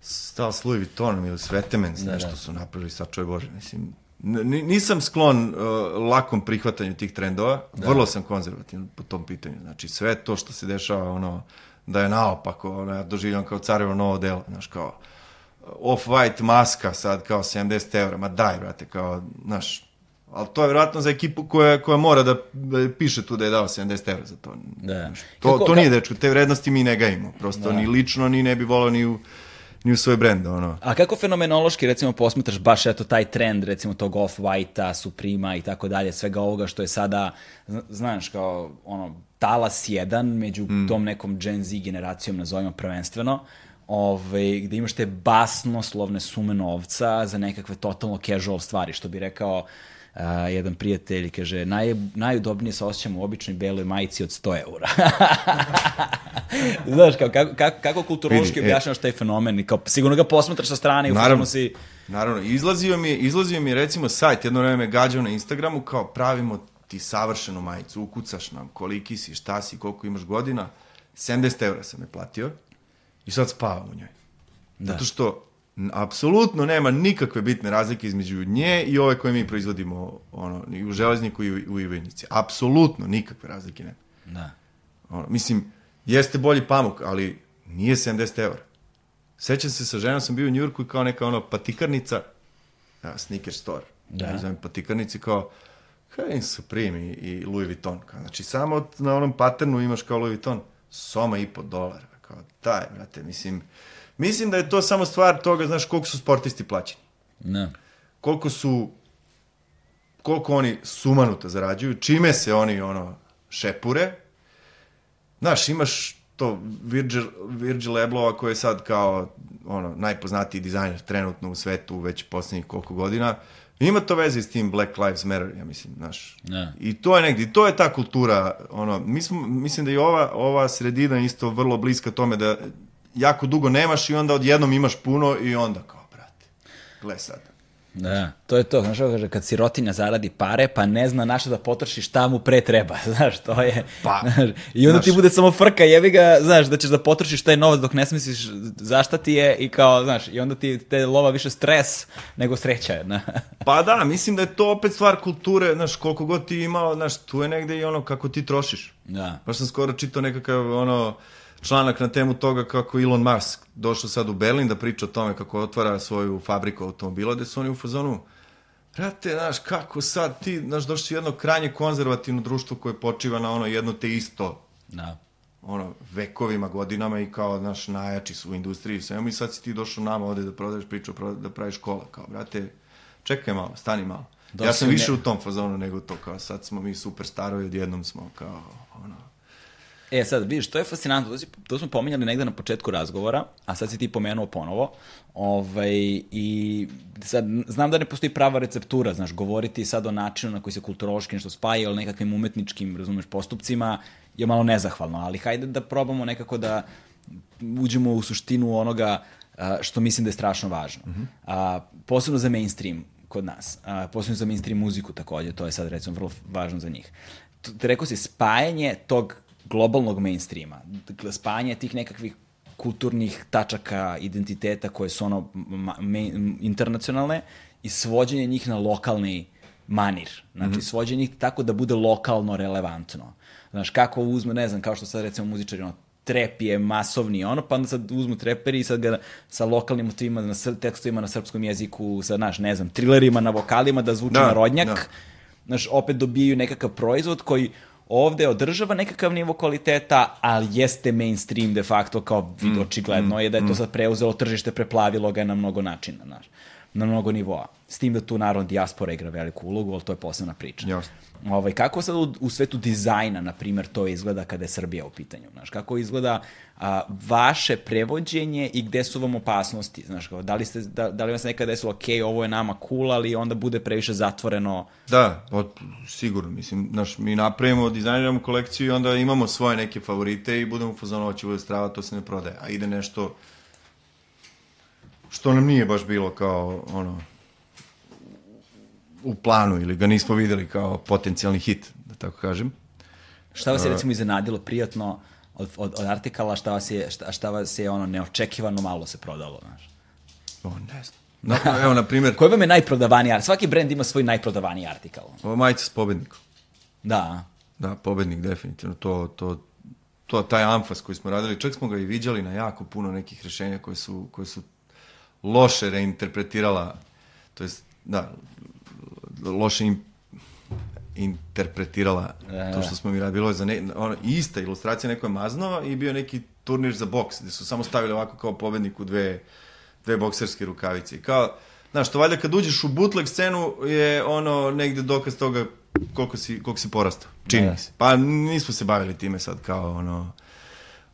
stao s Louis Vuittonom ili s Vetemens, Da, nešto da. su napravili, sad čoj Bože, mislim, nisam sklon uh, lakom prihvatanju tih trendova, vrlo sam konzervativan po tom pitanju, znači sve to što se dešava, ono, da je naopako, ono, ja doživljam kao carevo novo delo, znaš, kao, off-white maska sad kao 70 evra, ma daj, brate, kao, znaš, ali to je vjerojatno za ekipu koja, koja mora da, da piše tu da je dao 70 evra za to. Da. Znaš, to, Kako- to nije, dečko, te vrednosti mi ne gajimo, prosto ni lično, ni ne bi volao ni u, ni u svoj brend, ono. A kako fenomenološki, recimo, posmetraš baš eto taj trend, recimo tog off-white-a, Suprema i tako dalje, svega ovoga što je sada, zna- znaš, kao ono, talas jedan među tom nekom Gen Z generacijom, nazovimo prvenstveno, ovaj, gde imaš te basnoslovne sume novca za nekakve totalno casual stvari, što bi rekao uh, jedan prijatelj, kaže, naj, najudobnije se osjećam u običnoj beloj majici od 100 eura. [LAUGHS] Znaš, kao, kako, kako, kako kulturološki e. objašnjavaš taj fenomen i kao, sigurno ga posmatraš sa strane i u Naravno. si... Naravno, izlazio mi, je, izlazio mi je recimo sajt, jedno vreme me gađao na Instagramu, kao pravimo ti savršenu majicu, ukucaš nam koliki si, šta si, koliko imaš godina, 70 evra sam je platio i sad spavam u njoj. Da. Zato što apsolutno nema nikakve bitne razlike između nje i ove koje mi proizvodimo ono, i u železniku i u, u Ivanjici. Apsolutno nikakve razlike nema. Da. Ono, mislim, jeste bolji pamuk, ali nije 70 evra. Sećam se, sa ženom sam bio u Njurku i kao neka ono patikarnica, a, sneaker store, Da. ja zovem patikarnici kao, kaj Supreme i, i Louis Vuitton. Kao, znači, samo na onom paternu imaš kao Louis Vuitton, soma i po dolara. Kao, daj, brate, mislim, mislim da je to samo stvar toga, znaš, koliko su sportisti plaćeni Da. koliko su koliko oni sumanuto zarađuju, čime se oni ono šepure. Znaš, imaš to Virgil, Virgil Eblova koji je sad kao ono najpoznatiji dizajner trenutno u svetu već poslednjih koliko godina. Ima to veze s tim Black Lives Matter, ja mislim, znaš. Da. I to je negdje, to je ta kultura, ono, mi smo, mislim da i ova, ova sredina isto vrlo bliska tome da jako dugo nemaš i onda odjednom imaš puno i onda kao, brate, gle sad. Da, to je to, znaš, kako kaže, kad sirotinja zaradi pare, pa ne zna na što da potroši šta mu pre treba, [LAUGHS] znaš, to je, Pa, znaš, i onda znaš. ti bude samo frka, jebi ga, znaš, da ćeš da potrošiš taj novac dok ne smisliš zašta ti je i kao, znaš, i onda ti te lova više stres nego sreća jedna. [LAUGHS] Pa da, mislim da je to opet stvar kulture, znaš, koliko god ti imao, znaš, tu je negde i ono kako ti trošiš. da, Baš sam skoro čitao nekakav, ono, članak na temu toga kako Elon Musk došao sad u Berlin da priča o tome kako otvara svoju fabriku automobila, gde su oni u fazonu, brate, znaš, kako sad ti, znaš, došli jedno krajnje konzervativno društvo koje počiva na ono jedno te isto da. ono, vekovima, godinama i kao, znaš, najjači su u industriji i svemu i sad si ti došao nama ovde da prodaješ priču, proda- da praviš kola, kao, brate, čekaj malo, stani malo. Došli ja sam ne- više u tom fazonu nego to, kao, sad smo mi super starovi, odjednom smo, kao, E sad, vidiš, to je fascinantno, to, si, to smo pominjali negde na početku razgovora, a sad si ti pomenuo ponovo, ovaj, i sad, znam da ne postoji prava receptura, znaš, govoriti sad o načinu na koji se kulturološki nešto spaja ili nekakvim umetničkim, razumeš, postupcima, je malo nezahvalno, ali hajde da probamo nekako da uđemo u suštinu onoga što mislim da je strašno važno. A, posebno za mainstream kod nas, a, posebno za mainstream muziku takođe, to je sad recimo vrlo važno za njih. Te rekao si, spajanje tog globalnog mainstreama, dakle, spajanje tih nekakvih kulturnih tačaka, identiteta koje su ono main, internacionalne i svođenje njih na lokalni manir. Znači, mm -hmm. svođenje njih tako da bude lokalno relevantno. Znaš, kako uzme, ne znam, kao što sad recimo muzičari, ono, trep je masovni, ono, pa onda sad uzmu treperi i sad ga sa lokalnim motivima, na sr tekstovima na srpskom jeziku, sa, znaš, ne znam, trilerima na vokalima da zvuči Da, narodnjak, da. znaš, opet dobijaju nekakav proizvod koji ovde održava nekakav nivo kvaliteta, ali jeste mainstream de facto kao vid očigledno je da je to sad preuzelo tržište, preplavilo ga na mnogo načina, znaš. Na mnogo nivoa. S tim da tu naravno dijaspora igra veliku ulogu, ali to je posebna priča. Jasno. Ovaj, kako sad u, u svetu dizajna, na primjer, to izgleda kada je Srbija u pitanju? Znaš, kako izgleda a, vaše prevođenje i gde su vam opasnosti? Znaš, kao, da, li ste, da, da li vam se nekada desilo, ok, ovo je nama cool, ali onda bude previše zatvoreno? Da, od, sigurno, mislim, znaš, mi napravimo, dizajniramo kolekciju i onda imamo svoje neke favorite i budemo u fazonu, ovo će bude strava, to se ne prodaje, a ide nešto što nam nije baš bilo kao, ono, u planu ili ga nismo videli kao potencijalni hit, da tako kažem. Šta vas je recimo iznenadilo prijatno od, od, od artikala, šta vas je, šta, šta vas je ono neočekivano malo se prodalo, znaš? O, ne znam. [LAUGHS] No, evo, na primjer, Koji vam je najprodavaniji artikal? Svaki brend ima svoj najprodavaniji artikal. ova majica s pobednikom. Da. Da, pobednik, definitivno. To, to, to, taj amfas koji smo radili, čak smo ga i viđali na jako puno nekih rešenja koje su, koje su loše reinterpretirala, to jest, da, loše im, interpretirala Da, to što smo mi radili. Bilo je za ne, ono, ista ilustracija, neko je maznova i bio neki turnir za boks, gde su samo stavili ovako kao pobednik u dve, dve bokserske rukavice. I kao, znaš, to valjda kad uđeš u bootleg scenu je ono negde dokaz toga koliko si, koliko si porastao. Čini mi se. Pa nismo se bavili time sad kao ono,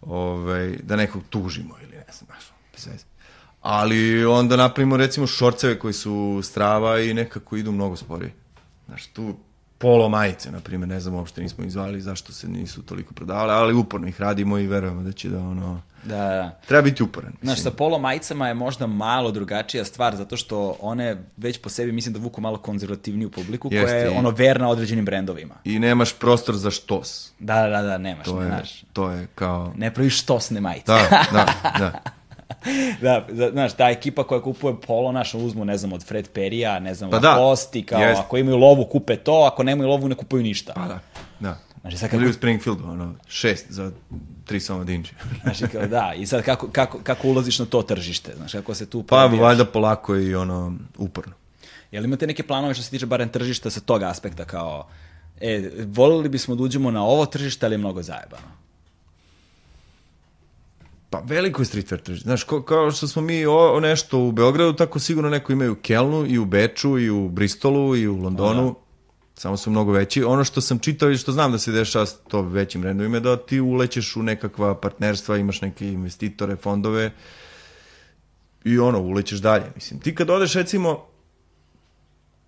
ovaj, da nekog tužimo ili ne znam, baš, bez veze. Ali onda napravimo recimo šorceve koji su strava i nekako idu mnogo sporije. Znaš, tu polo majice, na primjer, ne znam uopšte nismo izvali zašto se nisu toliko prodavale, ali uporno ih radimo i verujemo da će da ono... Da, da. Treba biti uporan. Znaš, mislim. sa polo majicama je možda malo drugačija stvar, zato što one već po sebi mislim da vuku malo konzervativniju publiku, koja Jeste, je i- ono verna određenim brendovima. I nemaš prostor za štos. Da, da, da, nemaš, To je, znaš. to je kao... Ne praviš štosne majice. Da, da, da. [LAUGHS] [LAUGHS] da, znaš, ta ekipa koja kupuje polo, naš, uzmu, ne znam, od Fred Perija, ne znam, Pa da, Lacoste, i kao, jest. ako imaju lovu, kupe to, ako nemaju lovu, ne kupuju ništa. Pa da, da. Znači, sad kako- Ili u Springfieldu, ono, šest za tri soma dinđe. [LAUGHS] Znači, kao, da, i sad kako, kako, kako ulaziš na to tržište, znaš, kako se tu Pa valjda polako i ono, uporno. Jel imate neke planove što se tiče barem tržišta sa tog aspekta, kao, e, volili bismo da uđemo na ovo tržište, ali je mnogo zajebano. Pa veliko je streetwear tržište. Znaš, ko, kao što smo mi o, o nešto u Beogradu, tako sigurno neko ima i u Kelnu, i u Beču, i u Bristolu, i u Londonu. Samo su mnogo veći. Ono što sam čitao i što znam da se dešava s to većim brendovima je da ti ulećeš u nekakva partnerstva, imaš neke investitore, fondove i ono, ulećeš dalje. Mislim, ti kad odeš recimo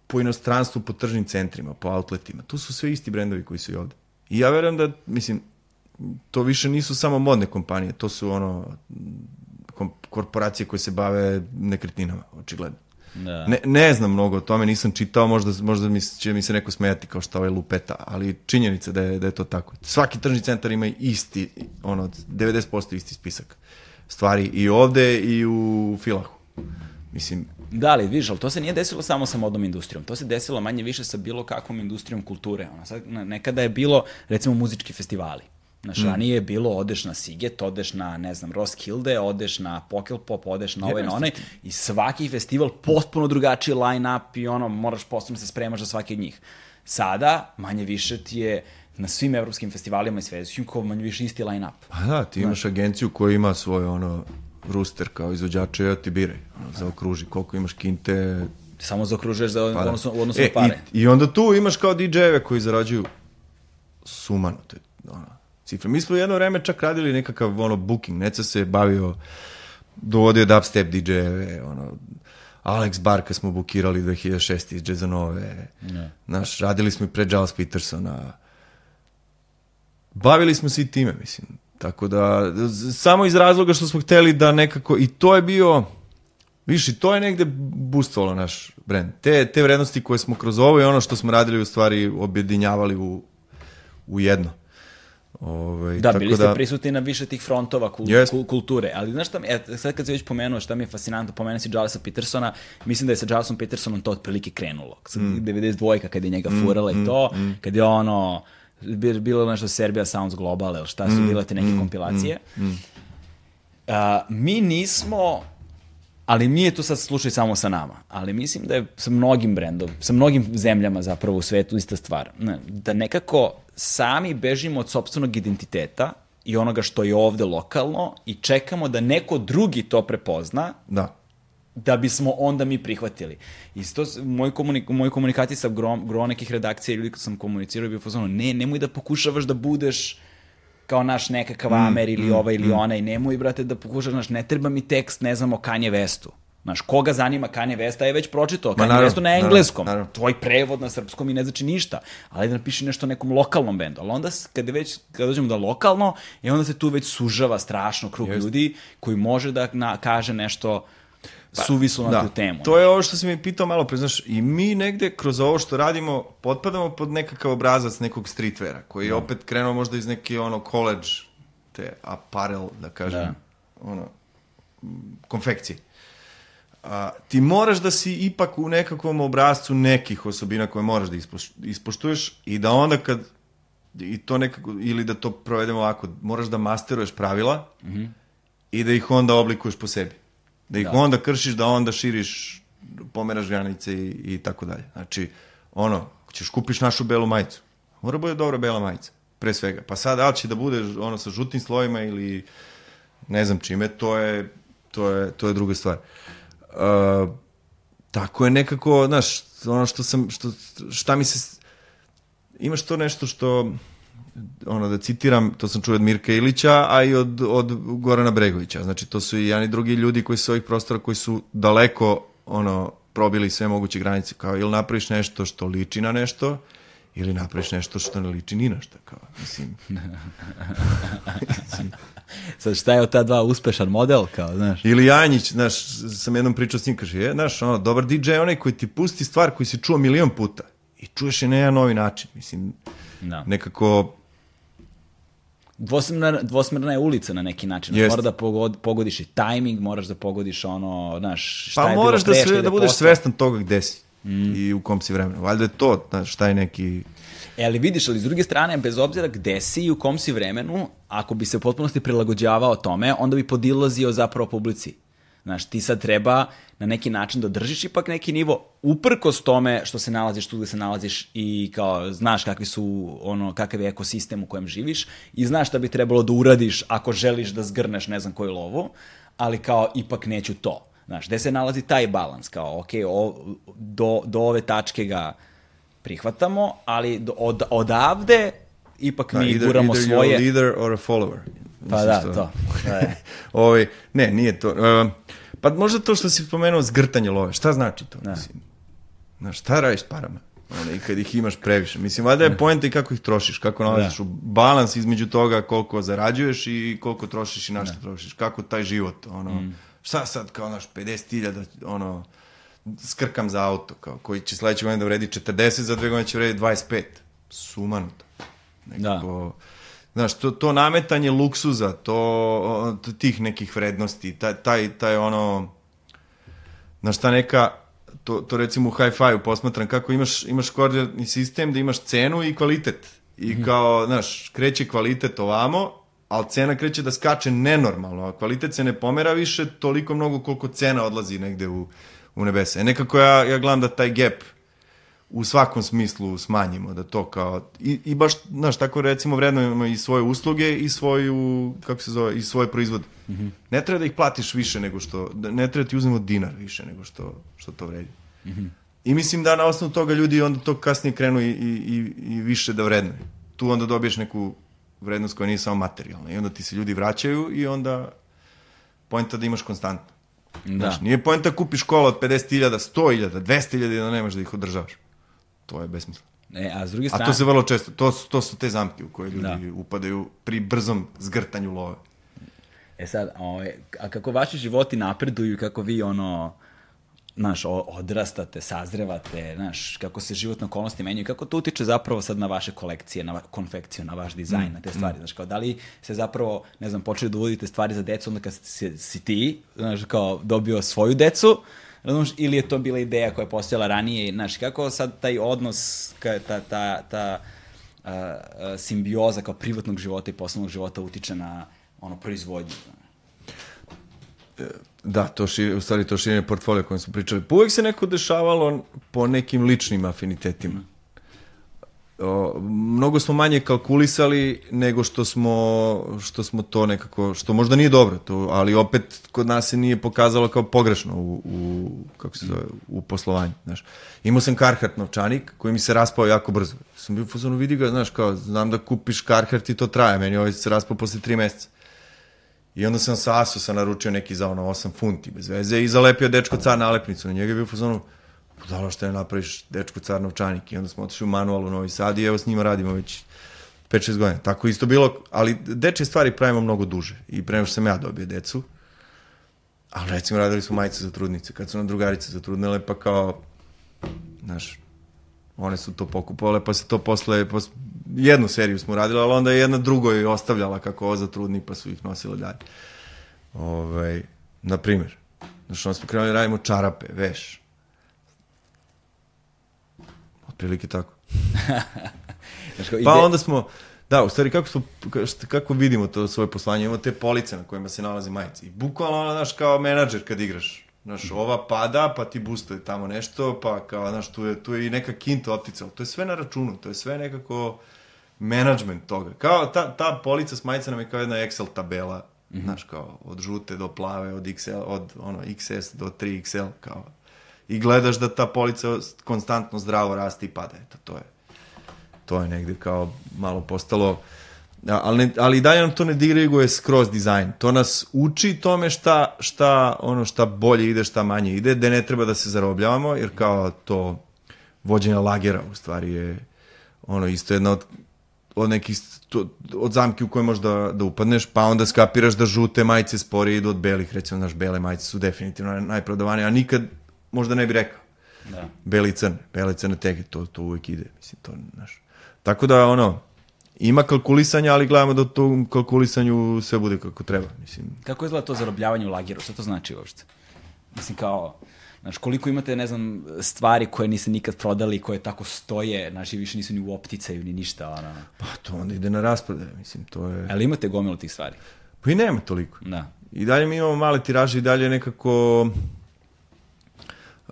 po inostranstvu, po tržnim centrima, po outletima, tu su sve isti brendovi koji su i ovde. I ja verujem da, mislim, to više nisu samo modne kompanije, to su ono kom, korporacije koje se bave nekretninama, očigledno. Da. Ne, ne znam mnogo o tome, nisam čitao, možda, možda mi, će mi se neko smejati kao što ovaj lupeta, ali činjenica da je, da je to tako. Svaki tržni centar ima isti, ono, 90% isti spisak stvari i ovde i u Filahu. Mislim, Da, ali vidiš, ali to se nije desilo samo sa modnom industrijom, to se desilo manje više sa bilo kakvom industrijom kulture. Ono, sad, nekada je bilo, recimo, muzički festivali. Znaš, Mm. ranije je bilo, odeš na Siget, odeš na, ne znam, Roskilde, odeš na Pop, odeš na ovaj, na onaj, i svaki festival potpuno drugačiji line-up i ono, moraš posebno se spremaš za svaki od njih. Sada, manje više ti je na svim evropskim festivalima i svetskim, kao manje više isti line-up. pa da, ti imaš agenciju koja ima svoj ono, rooster kao izvođače, ja ti biraj, ono, zaokruži koliko imaš kinte, Samo zaokružuješ za, Pa da. odnosno, u odnosu e, pare. I, I onda tu imaš kao DJ-eve koji zarađuju sumano te ono, cifre. Mi smo jedno vreme čak radili nekakav ono, booking, Neca se bavio, dovodio dubstep DJ-eve, ono, Alex Barka smo bukirali 2006. iz Jazzanove, Ne. Znaš, radili smo i pre Giles Petersona, bavili smo se i time, mislim. Tako da, samo iz razloga što smo hteli da nekako, i to je bio, Viš, i to je negde boostovalo naš brend. Te, te vrednosti koje smo kroz ovo i ono što smo radili u stvari objedinjavali u, u jedno. Ove, Da, bili ste prisutni na više tih frontova kul, Jest. kul, kulture, ali znaš šta mi, e, sad kad se već pomenuo šta mi je fascinantno, pomenu si Jalesa Petersona, mislim da je sa Jalesom Petersonom to otprilike krenulo. Sad, Mm. 92. kad je njega furala i to, kad je ono, bi- bilo nešto Serbia Sounds Global, ili šta su Mm, bile te neke kompilacije. A, mi nismo ali nije to sad slučaj samo sa nama, ali mislim da je sa mnogim brendom, sa mnogim zemljama zapravo u svetu ista stvar. Ne, Da nekako sami bežimo od sopstvenog identiteta i onoga što je ovde lokalno i čekamo da neko drugi to prepozna Da. da bismo onda mi prihvatili. Isto, u mojoj, komunik, u mojoj komunikaciji sa gro, gro nekih redakcija i ljudi koji sam komunicirao, bio fazonu, ne, nemoj da pokušavaš da budeš kao naš nekakav Mm, Amer ili ovaj ili onaj, nemoj, brate, da pokušaš, znaš, ne treba mi tekst, ne znam, o Kanye Westu. Znaš, koga zanima Kanye Westa je već pročitao. Kanye naravno, Westu na naravno, engleskom. naravno. Tvoj prevod na srpskom i ne znači ništa. Ali da napiši nešto nekom lokalnom bendu. Ali onda, kada već, kada dođemo da lokalno, i onda se tu već sužava strašno krug Jest. ljudi koji može da na, kaže nešto suvislo na tu temu. To je ovo što si mi pitao malo pre, znaš, i mi negde kroz ovo što radimo potpadamo pod nekakav obrazac nekog streetweara, koji je opet krenuo možda iz neke ono college, te apparel, da kažem, Da. ono, konfekcije. A, ti moraš da si ipak u nekakvom obrazcu nekih osobina koje moraš da ispoš- ispoštuješ i da onda kad i to nekako, ili da to provedemo ovako, moraš da masteruješ pravila i da ih onda oblikuješ po sebi. Da ih Da. onda kršiš, da onda širiš, pomeraš granice i, i tako dalje. Znači, ono, ćeš kupiš našu belu majicu. Mora bude dobra bela majica, pre svega. Pa sad, da li će da bude ono sa žutim slojima ili ne znam čime, to je, to je, to je druga stvar. Uh, tako je nekako, znaš, ono što sam, što, šta mi se, imaš to nešto što, ono da citiram, to sam čuo od Mirka Ilića, a i od, od Gorana Bregovića. Znači, to su i jedan i drugi ljudi koji su ovih prostora koji su daleko ono, probili sve moguće granice. Kao, ili napraviš nešto što liči na nešto, ili napraviš nešto što ne liči ni na šta. Kao, mislim, [LAUGHS] [LAUGHS] Sad šta je od ta dva uspešan model, kao, znaš? Ili Janjić, znaš, sam jednom pričao s njim, kaže, je, znaš, ono, dobar DJ je onaj koji ti pusti stvar koju si čuo milion puta i čuješ je na jedan novi način. Mislim, Da. nekako, Dvosmerna, dvosmerna je ulica na neki način. Jest. Mora da pogod, pogodiš i tajming, moraš da pogodiš ono, znaš, šta pa je bilo moraš da, pre, šta sve, da budeš posle. svestan toga gde si i u kom si vremenu. Valjda je to, znaš, šta je neki... E, ali vidiš, ali s druge strane, bez obzira gde si i u kom si vremenu, ako bi se u potpunosti prilagođavao tome, onda bi podilazio zapravo publici. Znaš, ti sad treba na neki način da držiš ipak neki nivo, uprkos tome što se nalaziš tu gde se nalaziš i kao znaš kakvi su, ono, kakav je ekosistem u kojem živiš i znaš šta bi trebalo da uradiš ako želiš da zgrneš ne znam koju lovu, ali kao ipak neću to. Znaš, gde se nalazi taj balans, kao, ok, o, do, do ove tačke ga prihvatamo, ali od, odavde ipak mi either, guramo either svoje... you're a leader or a follower. Pa Mislim, da, što- to. Da je. [LAUGHS] Ovaj, ne, nije to. Uh, pa možda to što si spomenuo zgrtanje love, šta znači to? Da. Mislim, znaš, šta radiš s parama? Ono, I kad ih imaš previše. Mislim, valjda je poenta i kako ih trošiš, kako nalaziš u balans između toga koliko zarađuješ i koliko trošiš i na što trošiš. Kako taj život, ono, šta sad kao, naš, 50.000, ono, skrkam za auto, kao, koji će sledeće godine da vredi 40, za dve godine će vredi 25. Sumanuto. Nekako, Znaš, to, to nametanje luksuza, to, tih nekih vrednosti, taj, taj, taj ono, znaš, ta neka, to, to recimo u hi-fi-u posmatram kako imaš, imaš koordinatni sistem da imaš cenu i kvalitet. I kao, znaš, kreće kvalitet ovamo, ali cena kreće da skače nenormalno, a kvalitet se ne pomera više toliko mnogo koliko cena odlazi negde u, u nebesa. E nekako ja, ja gledam da taj gap u svakom smislu smanjimo, da to kao, i, i baš, znaš, tako recimo vrednujemo i svoje usluge i svoju, kako se zove, i svoje proizvode. Ne treba da ih platiš više nego što, da ne treba ti uzmemo dinar više nego što, što to vredi. I mislim da na osnovu toga ljudi onda to kasnije krenu i, i, i, i više da vrednuju. Tu onda dobiješ neku vrednost koja nije samo materijalna i onda ti se ljudi vraćaju i onda pojenta da imaš konstantno. Da. Znaš, nije pojenta kupiš kola od 50.000, 100.000, 200.000 i da nemaš da ih održavaš. To je besmisleno. E, a s druge A strane... to se vrlo često, to, to su te zamke u koje ljudi Da. upadaju pri brzom zgrtanju love. E sad, ovaj, a kako vaši životi napreduju kako vi ono, znaš, odrastate, sazrevate, znaš, kako se životne okolnosti menjaju, kako to utiče zapravo sad na vaše kolekcije, na konfekciju, na vaš dizajn, na te stvari, znaš, kao da li se zapravo, ne znam, počeli da uvodite stvari za decu onda kad si, si ti, znaš, kao dobio svoju decu, znaš, ili je to bila ideja koja je postojala ranije, znaš, kako sad taj odnos, ka, ta, ta, ta a, a, simbioza kao privatnog života i poslovnog života utiče na ono proizvodnju. Da, to širi, u stvari to širenje portfolio o kojem smo pričali. Pa uvek se neko dešavalo po nekim ličnim afinitetima. o, mnogo smo manje kalkulisali nego što smo, što smo to nekako, što možda nije dobro, to, ali opet kod nas se nije pokazalo kao pogrešno u, u kako se zove, u poslovanju, znaš. Imao sam Carhartt novčanik koji mi se raspao jako brzo. Sam bio u vidi ga, znaš, kao, znam da kupiš Carhartt i to traje, meni ovaj se raspao posle tri meseca. I onda sam sa Asusa naručio neki za ono 8 funti bez veze i zalepio dečko car nalepnicu. Na njega i bio fazonu, budalo što je napraviš dečko car novčanik? I onda smo otišli u manual u Novi Sad i evo s njima radimo već 5-6 godina. Tako isto bilo, ali deče stvari pravimo mnogo duže i pre nego što sam ja dobio decu, ali recimo radili smo majice za trudnice, kad su nam drugarice zatrudnile, pa kao, znaš, one su to pokupovale, pa se to posle, posle jednu seriju smo radili, ali onda je jedna drugoj ostavljala kako ovo za trudni, pa su ih nosile dalje. Ove, ovaj, na primjer, znaš, onda smo krenuli da radimo čarape, veš, Otprilike tako. [LAUGHS] Pa onda smo, da, u stvari kako, smo, kako vidimo to svoje poslanje, imamo te police na kojima se nalaze majice. I bukvalno, ono, znaš, kao menadžer kad igraš. Znaš, ova pada, pa ti boostuje tamo nešto, pa kao, znaš, tu je, tu je i neka kinto optica, ali to je sve na računu, to je sve nekako menadžment toga. Kao ta, ta polica s majica nam je kao jedna Excel tabela, mm -hmm. znaš, kao od žute do plave, od XL, od ono, XS do 3XL, kao. I gledaš da ta polica konstantno zdravo raste i pada, eto, to je to je negde kao malo postalo ali, ne, ali i dalje nam to ne diriguje skroz dizajn. To nas uči tome šta, šta, ono šta bolje ide, šta manje ide, da ne treba da se zarobljavamo, jer kao to vođenje lagera u stvari je ono isto jedna od od nekih to, od zamki u koje možeš da, da upadneš, pa onda skapiraš da žute majice sporije idu od belih, recimo, naš bele majice su definitivno najprodavanije, a nikad možda ne bi rekao Da. beli crne, bele i crne tege, to, to uvek ide, mislim, to, znaš. Tako da, ono, ima kalkulisanja, ali gledamo da u tom kalkulisanju sve bude kako treba, mislim. Kako izgleda to zarobljavanje u lageru? Šta to znači uopšte? Mislim, kao, znaš, koliko imate, ne znam, stvari koje niste nikad prodali, koje tako stoje, znaš, i više nisu ni u opticaju, ni ništa, ono. Pa to onda ide na rasprodaje, mislim, to je... Ali imate gomilu tih stvari? Pa i nema toliko. Da. I dalje mi imamo male tiraže i dalje nekako...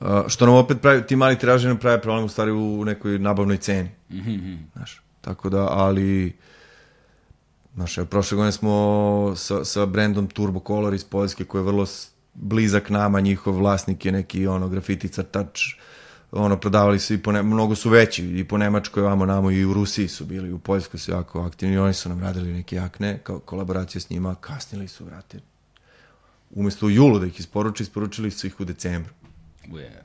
Uh, što nam opet pravi, ti mali tiraži nam prave problem u stvari u nekoj nabavnoj ceni. Mm -hmm. Znaš, tako da, ali... Znaš, prošle godine smo sa, sa brendom Turbo Color iz Poljske, koji je vrlo blizak nama, njihov vlasnik je neki ono grafiti crtač, ono prodavali su i po ne, mnogo su veći i po Nemačkoj, vamo namo i u Rusiji su bili, u Poljskoj su jako aktivni, oni su nam radili neke jakne, kao kolaboracije s njima, kasnili su, vrate, umesto u julu da ih isporuči, isporučili su ih u decembru. Uje.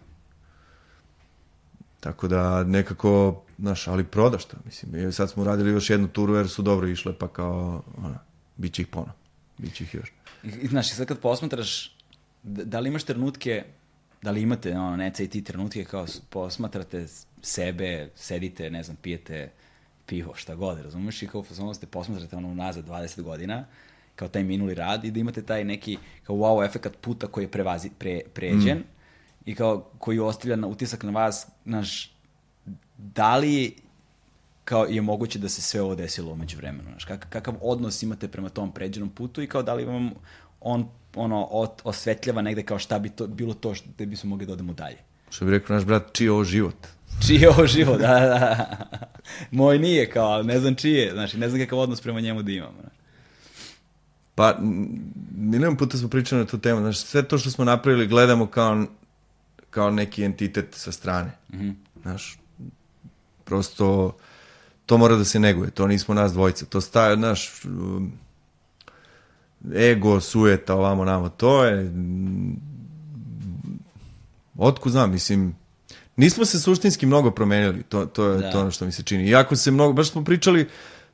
Tako da nekako, znaš, ali prodaš to, mislim. I sad smo radili još jednu turu jer su dobro išle, pa kao, ono, bit će ih pono. Bit će ih još. I, znaš, sad kad posmatraš, da, li imaš trenutke, da li imate, ono, neca i ti trenutke kao posmatrate sebe, sedite, ne znam, pijete pivo, šta god, razumeš? I kao fazonu ste posmatrate ono unazad 20 godina, kao taj minuli rad i da imate taj neki kao wow efekat puta koji je prevazi, pre, pređen mm. I kao koji ostavlja na, utisak na vas, naš, da li kao je moguće da se sve ovo desilo umeđu vremenu, znaš, kak, kakav odnos imate prema tom pređenom putu i kao da li vam on ono ot, osvetljava negde kao šta bi to bilo to što da bismo mogli da odemo dalje. Što bi rekao naš brat, čiji je ovo život? [LAUGHS] Čiji je ovo život, da, da, da. Moj nije kao, ali ne znam čiji je, znači ne znam kakav odnos prema njemu da imam. znaš. Pa, m, milion puta smo pričali na tu temu, znaš, sve to što smo napravili gledamo kao, kao neki entitet sa strane. Mm -hmm. Znaš, prosto, to mora da se neguje, to nismo nas dvojica, to staje, znaš, um, ego, sujeta, ovamo, namo, to je, mm, otku znam, mislim, nismo se suštinski mnogo promenili, to, to je Da. to ono što mi se čini. Iako se mnogo, baš smo pričali,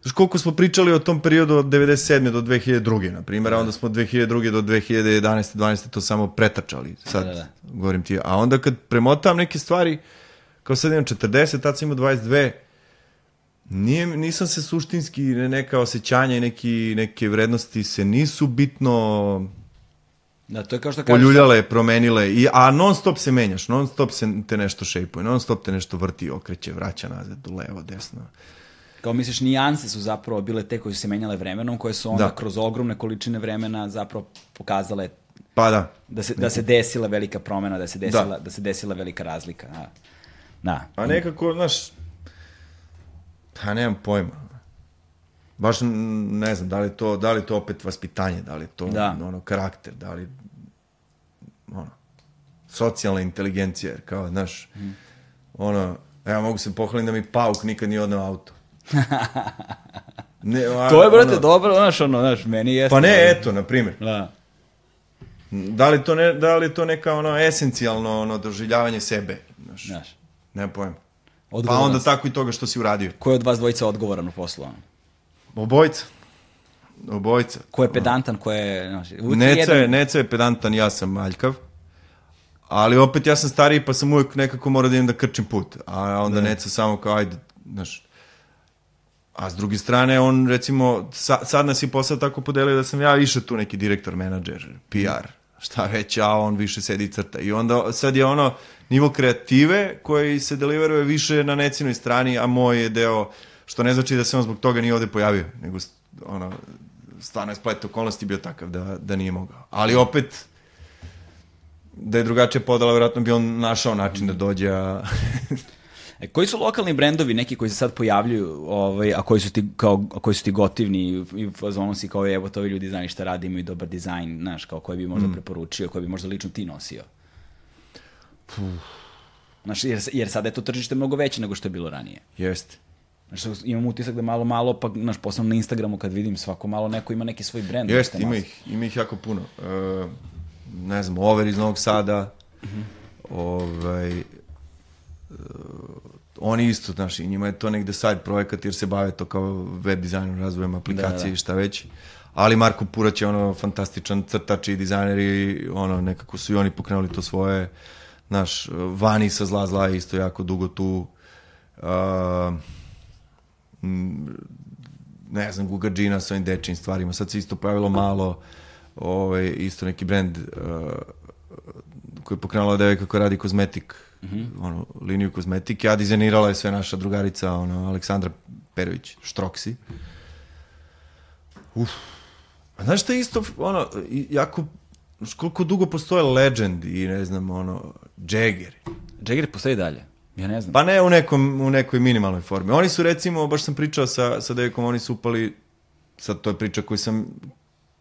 znaš koliko smo pričali o tom periodu od 97. do 2002. na primjer, a onda smo od 2002. do 2011. 12. to samo pretačali, sad Da, da, da. govorim ti. A onda kad premotam neke stvari, kao sad imam 40, tad sam imao 22, Nije, nisam se suštinski, ne- neka osjećanja i neki, neke vrednosti se nisu bitno Da, to je kao što kažeš, poljuljale, promenile, i, a non stop se menjaš, non stop se te nešto šejpuje, non stop te nešto vrti, okreće, vraća nazad, levo, desno. Kao misliš, nijanse su zapravo bile te koje su se menjale vremenom, koje su onda Da. kroz ogromne količine vremena zapravo pokazale Pa da, da se, da se desila velika promena, da se desila, da. Da. da se desila velika razlika. Da. da. A nekako, znaš, Pa nemam pojma. Baš ne znam, da li to, da li to opet vaspitanje, da li to Da. ono, karakter, da li ono, socijalna inteligencija, jer kao, znaš, ono, ja mogu se pohvaliti da mi pauk nikad nije odneo auto. [LAUGHS] Ne, a, To je, brate, ono, dobro, znaš, ono, znaš, meni jeste. Pa ne, eto, na primjer. Da. Da li to ne, da li to neka ono esencijalno ono doživljavanje sebe, znaš. Znaš. Ne pojma. Pa onda tako i toga što si uradio. Ko je od vas dvojica odgovoran u poslu? ono? Obojica. Obojica. Ko je pedantan, ko je... Znaš, Neca jedan- je, Neca je pedantan, ja sam aljkav. Ali opet ja sam stariji pa sam uvijek nekako morao da idem da krčim put. A onda Neca samo kao ajde, znaš. A s druge strane, on recimo, sa, sad nas je posao tako podelio da sam ja više tu neki direktor, menadžer, PR, šta već, a on više sedi crta. I onda sad je ono nivo kreative koji se deliveruje više na necinoj strani, a moj je deo, što ne znači da se on zbog toga nije ovde pojavio, nego ono, stvarno je splet okolnosti bio takav da, da nije mogao. Ali opet, da je drugačije podala, vjerojatno bi on našao način da dođe, a... E, koji su lokalni brendovi, neki koji se sad pojavljuju, ovaj, a koji su ti, kao, a koji su ti gotivni i u fazonu si kao, evo, to ovi ljudi znaju šta rade, imaju dobar dizajn, znaš, kao koji bi Mm. možda preporučio, koji bi možda lično ti nosio? Znaš, jer, jer sada je to tržište mnogo veće nego što je bilo ranije. Jeste. Znaš, imam utisak da malo, malo, pa, znaš, posebno na Instagramu kad vidim svako malo neko ima neki svoj brend. Jeste, ima ih, ima ih jako puno. E, ne znam, Over iz Novog Sada, ovaj, e, oni isto, znaš, i njima je to negde side projekat jer se bave to kao web dizajnom, razvojem aplikacije Da, da. i šta već. Ali Marko Purać je ono fantastičan crtač i dizajner i ono, nekako su i oni pokrenuli to svoje. Znaš, Vani sa Zla Zla je isto jako dugo tu. Uh, ne znam, Guga Gina sa ovim dečim stvarima. Sad se isto pojavilo malo, ovaj, isto neki brend uh, koji je pokrenula devojka koja radi kozmetik, ono, liniju kozmetike, a dizajnirala je sve naša drugarica, ono, Aleksandra Perović, Štroksi. Uf. A znaš šta je isto, ono, jako, koliko dugo postoje Legend i ne znam, ono, Jagger. Jagger postoji dalje. Ja ne znam. Pa ne u, nekom, u nekoj minimalnoj formi. Oni su recimo, baš sam pričao sa, sa devojkom, oni su upali, sad to je priča koju sam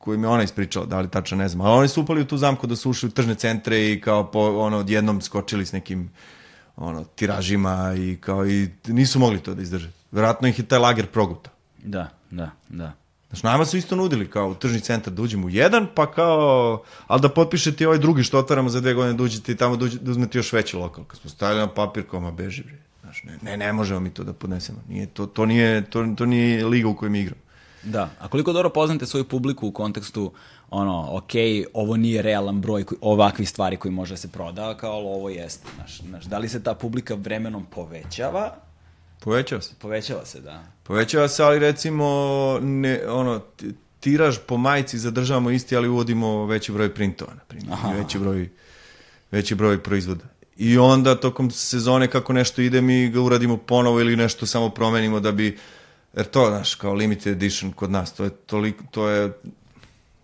koju mi ona ispričala, da li tačno ne znam, ali oni su upali u tu zamku da su ušli u tržne centre i kao po, ono, odjednom skočili s nekim ono, tiražima i kao i nisu mogli to da izdrže. Vjerojatno ih je taj lager progutao. Da, da, da. Znaš, nama su isto nudili kao u tržni centar da uđemo u jedan, pa kao, ali da potpišete ovaj drugi što otvaramo za dve godine da uđete i tamo da, uđe- da uzmete još veći lokal. Kad smo stavili na papir, kao, ma beži bre. Znaš, ne, ne, ne možemo mi to da podnesemo. Nije, to, to, nije, to, to nije liga u kojoj mi igramo. Da, a koliko dobro poznate svoju publiku u kontekstu, ono, ok, ovo nije realan broj koji- ovakvih stvari koji može da se proda, kao ali ovo jeste, znaš, znaš, da li se ta publika vremenom povećava? Povećava se. Povećava se, da. Povećava se, ali recimo, ne, ono, ti- tiraž po majici zadržavamo isti, ali uvodimo veći broj printova, na primjer, veći broj, veći broj proizvoda. I onda tokom sezone kako nešto ide mi ga uradimo ponovo ili nešto samo promenimo da bi jer to znaš kao limited edition kod nas to je toliko to je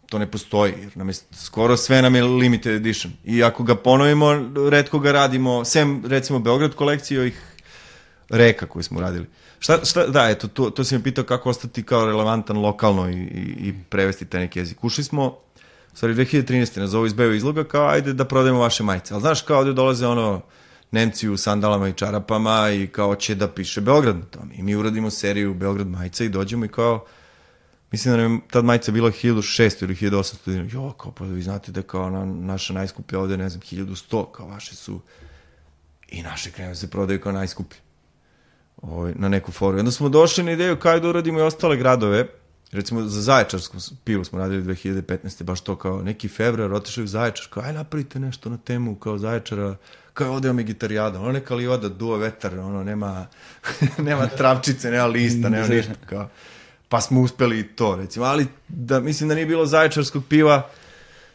to ne postoji jer nam je skoro sve nam je limited edition i ako ga ponovimo retko ga radimo sem recimo Beograd kolekcije ovih reka koju smo radili. Šta, šta, da, eto, to, to si me pitao kako ostati kao relevantan lokalno i, i, i prevesti taj neki jezik. Ušli smo, stvari 2013. nas zovu iz Beo izloga kao ajde da prodajemo vaše majice. Ali znaš kao ovdje dolaze ono Nemci u sandalama i čarapama i kao će da piše Beograd na tome. I mi uradimo seriju Beograd majica i dođemo i kao Mislim da nam je tad majica bila 1600 ili 1800 dinara. Jo, kao pa vi znate da kao na, naša najskuplja ovde, ne znam, 1100, kao vaše su i naše kreve se prodaju kao najskuplje ovaj, na neku foru. Onda smo došli na ideju kao da uradimo i ostale gradove. Recimo za Zaječarsku pilu smo radili 2015. Baš to kao neki februar, otišli u Zaječar, kao aj napravite nešto na temu kao Zaječara, kao ovde je gitarijada, ono neka livada, duva vetar, ono nema, [LAUGHS] nema travčice, nema lista, nema ništa, kao. Pa smo uspeli i to, recimo, ali da, mislim da nije bilo Zaječarskog piva,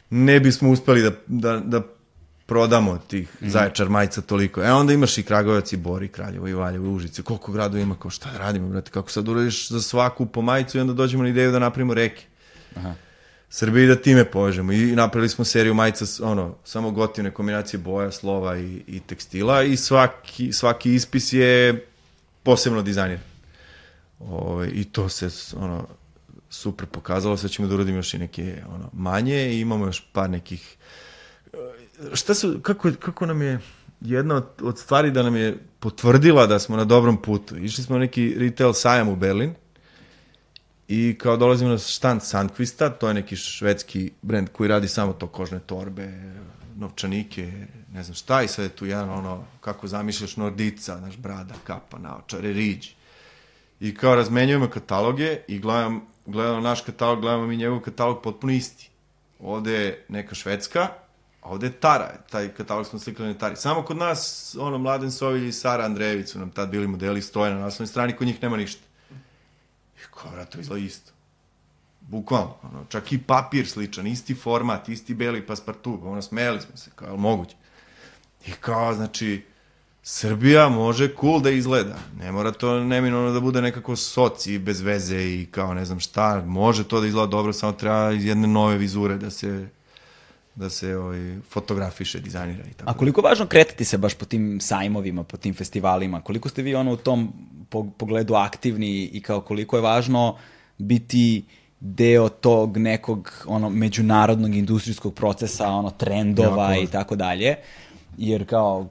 ne bismo uspeli da, da, da prodamo tih mm. Zaječar majica toliko. E onda imaš i Kragovac i Bor i Kraljevo i Valjevo i Užice. Koliko gradova ima, kao šta da radimo, brate, kako sad uradiš za svaku po majicu i onda dođemo na ideju da napravimo reke. Aha. Srbiji da time povežemo i napravili smo seriju majica ono, samo gotivne kombinacije boja, slova i, i tekstila i svaki, svaki ispis je posebno dizajniran. Ovaj, I to se ono, super pokazalo, sad ćemo da uradimo još i neke ono, manje i imamo još par nekih... Šta su, kako, kako nam je jedna od, od stvari da nam je potvrdila da smo na dobrom putu. Išli smo na neki retail sajam u Berlin i kao dolazimo na štand Sandquista, to je neki švedski brend koji radi samo to kožne torbe, novčanike, ne znam šta i sve je tu jedan ono, kako zamišljaš nordica, naš brada, kapa, naočare, riđ. I kao razmenjujemo kataloge i gledam, gledamo naš katalog, gledamo mi njegov katalog potpuno isti. Ovde je neka švedska, a ovde je Tara, taj katalog smo slikali na Tari. Samo kod nas, ono, Mladen Sovilj i Sara Andrejević su nam tad bili modeli, stoje na naslovnoj strani, kod njih nema ništa. Kao, vrat, to izgleda isto. Bukvalno, ono, čak i papir sličan, isti format, isti beli paspartu, ono, smeli smo se, kao, moguće. I kao, znači, Srbija može cool da izgleda. Ne mora to neminovno da bude nekako soci i bez veze i kao ne znam šta. Može to da izgleda dobro, samo treba iz jedne nove vizure da se da se ovaj, fotografiše, dizajnira i tako. A koliko je važno kretati se baš po tim sajmovima, po tim festivalima? Koliko ste vi ono u tom pogledu aktivni i kao koliko je važno biti deo tog nekog ono međunarodnog industrijskog procesa, ono trendova i tako dalje. Jer kao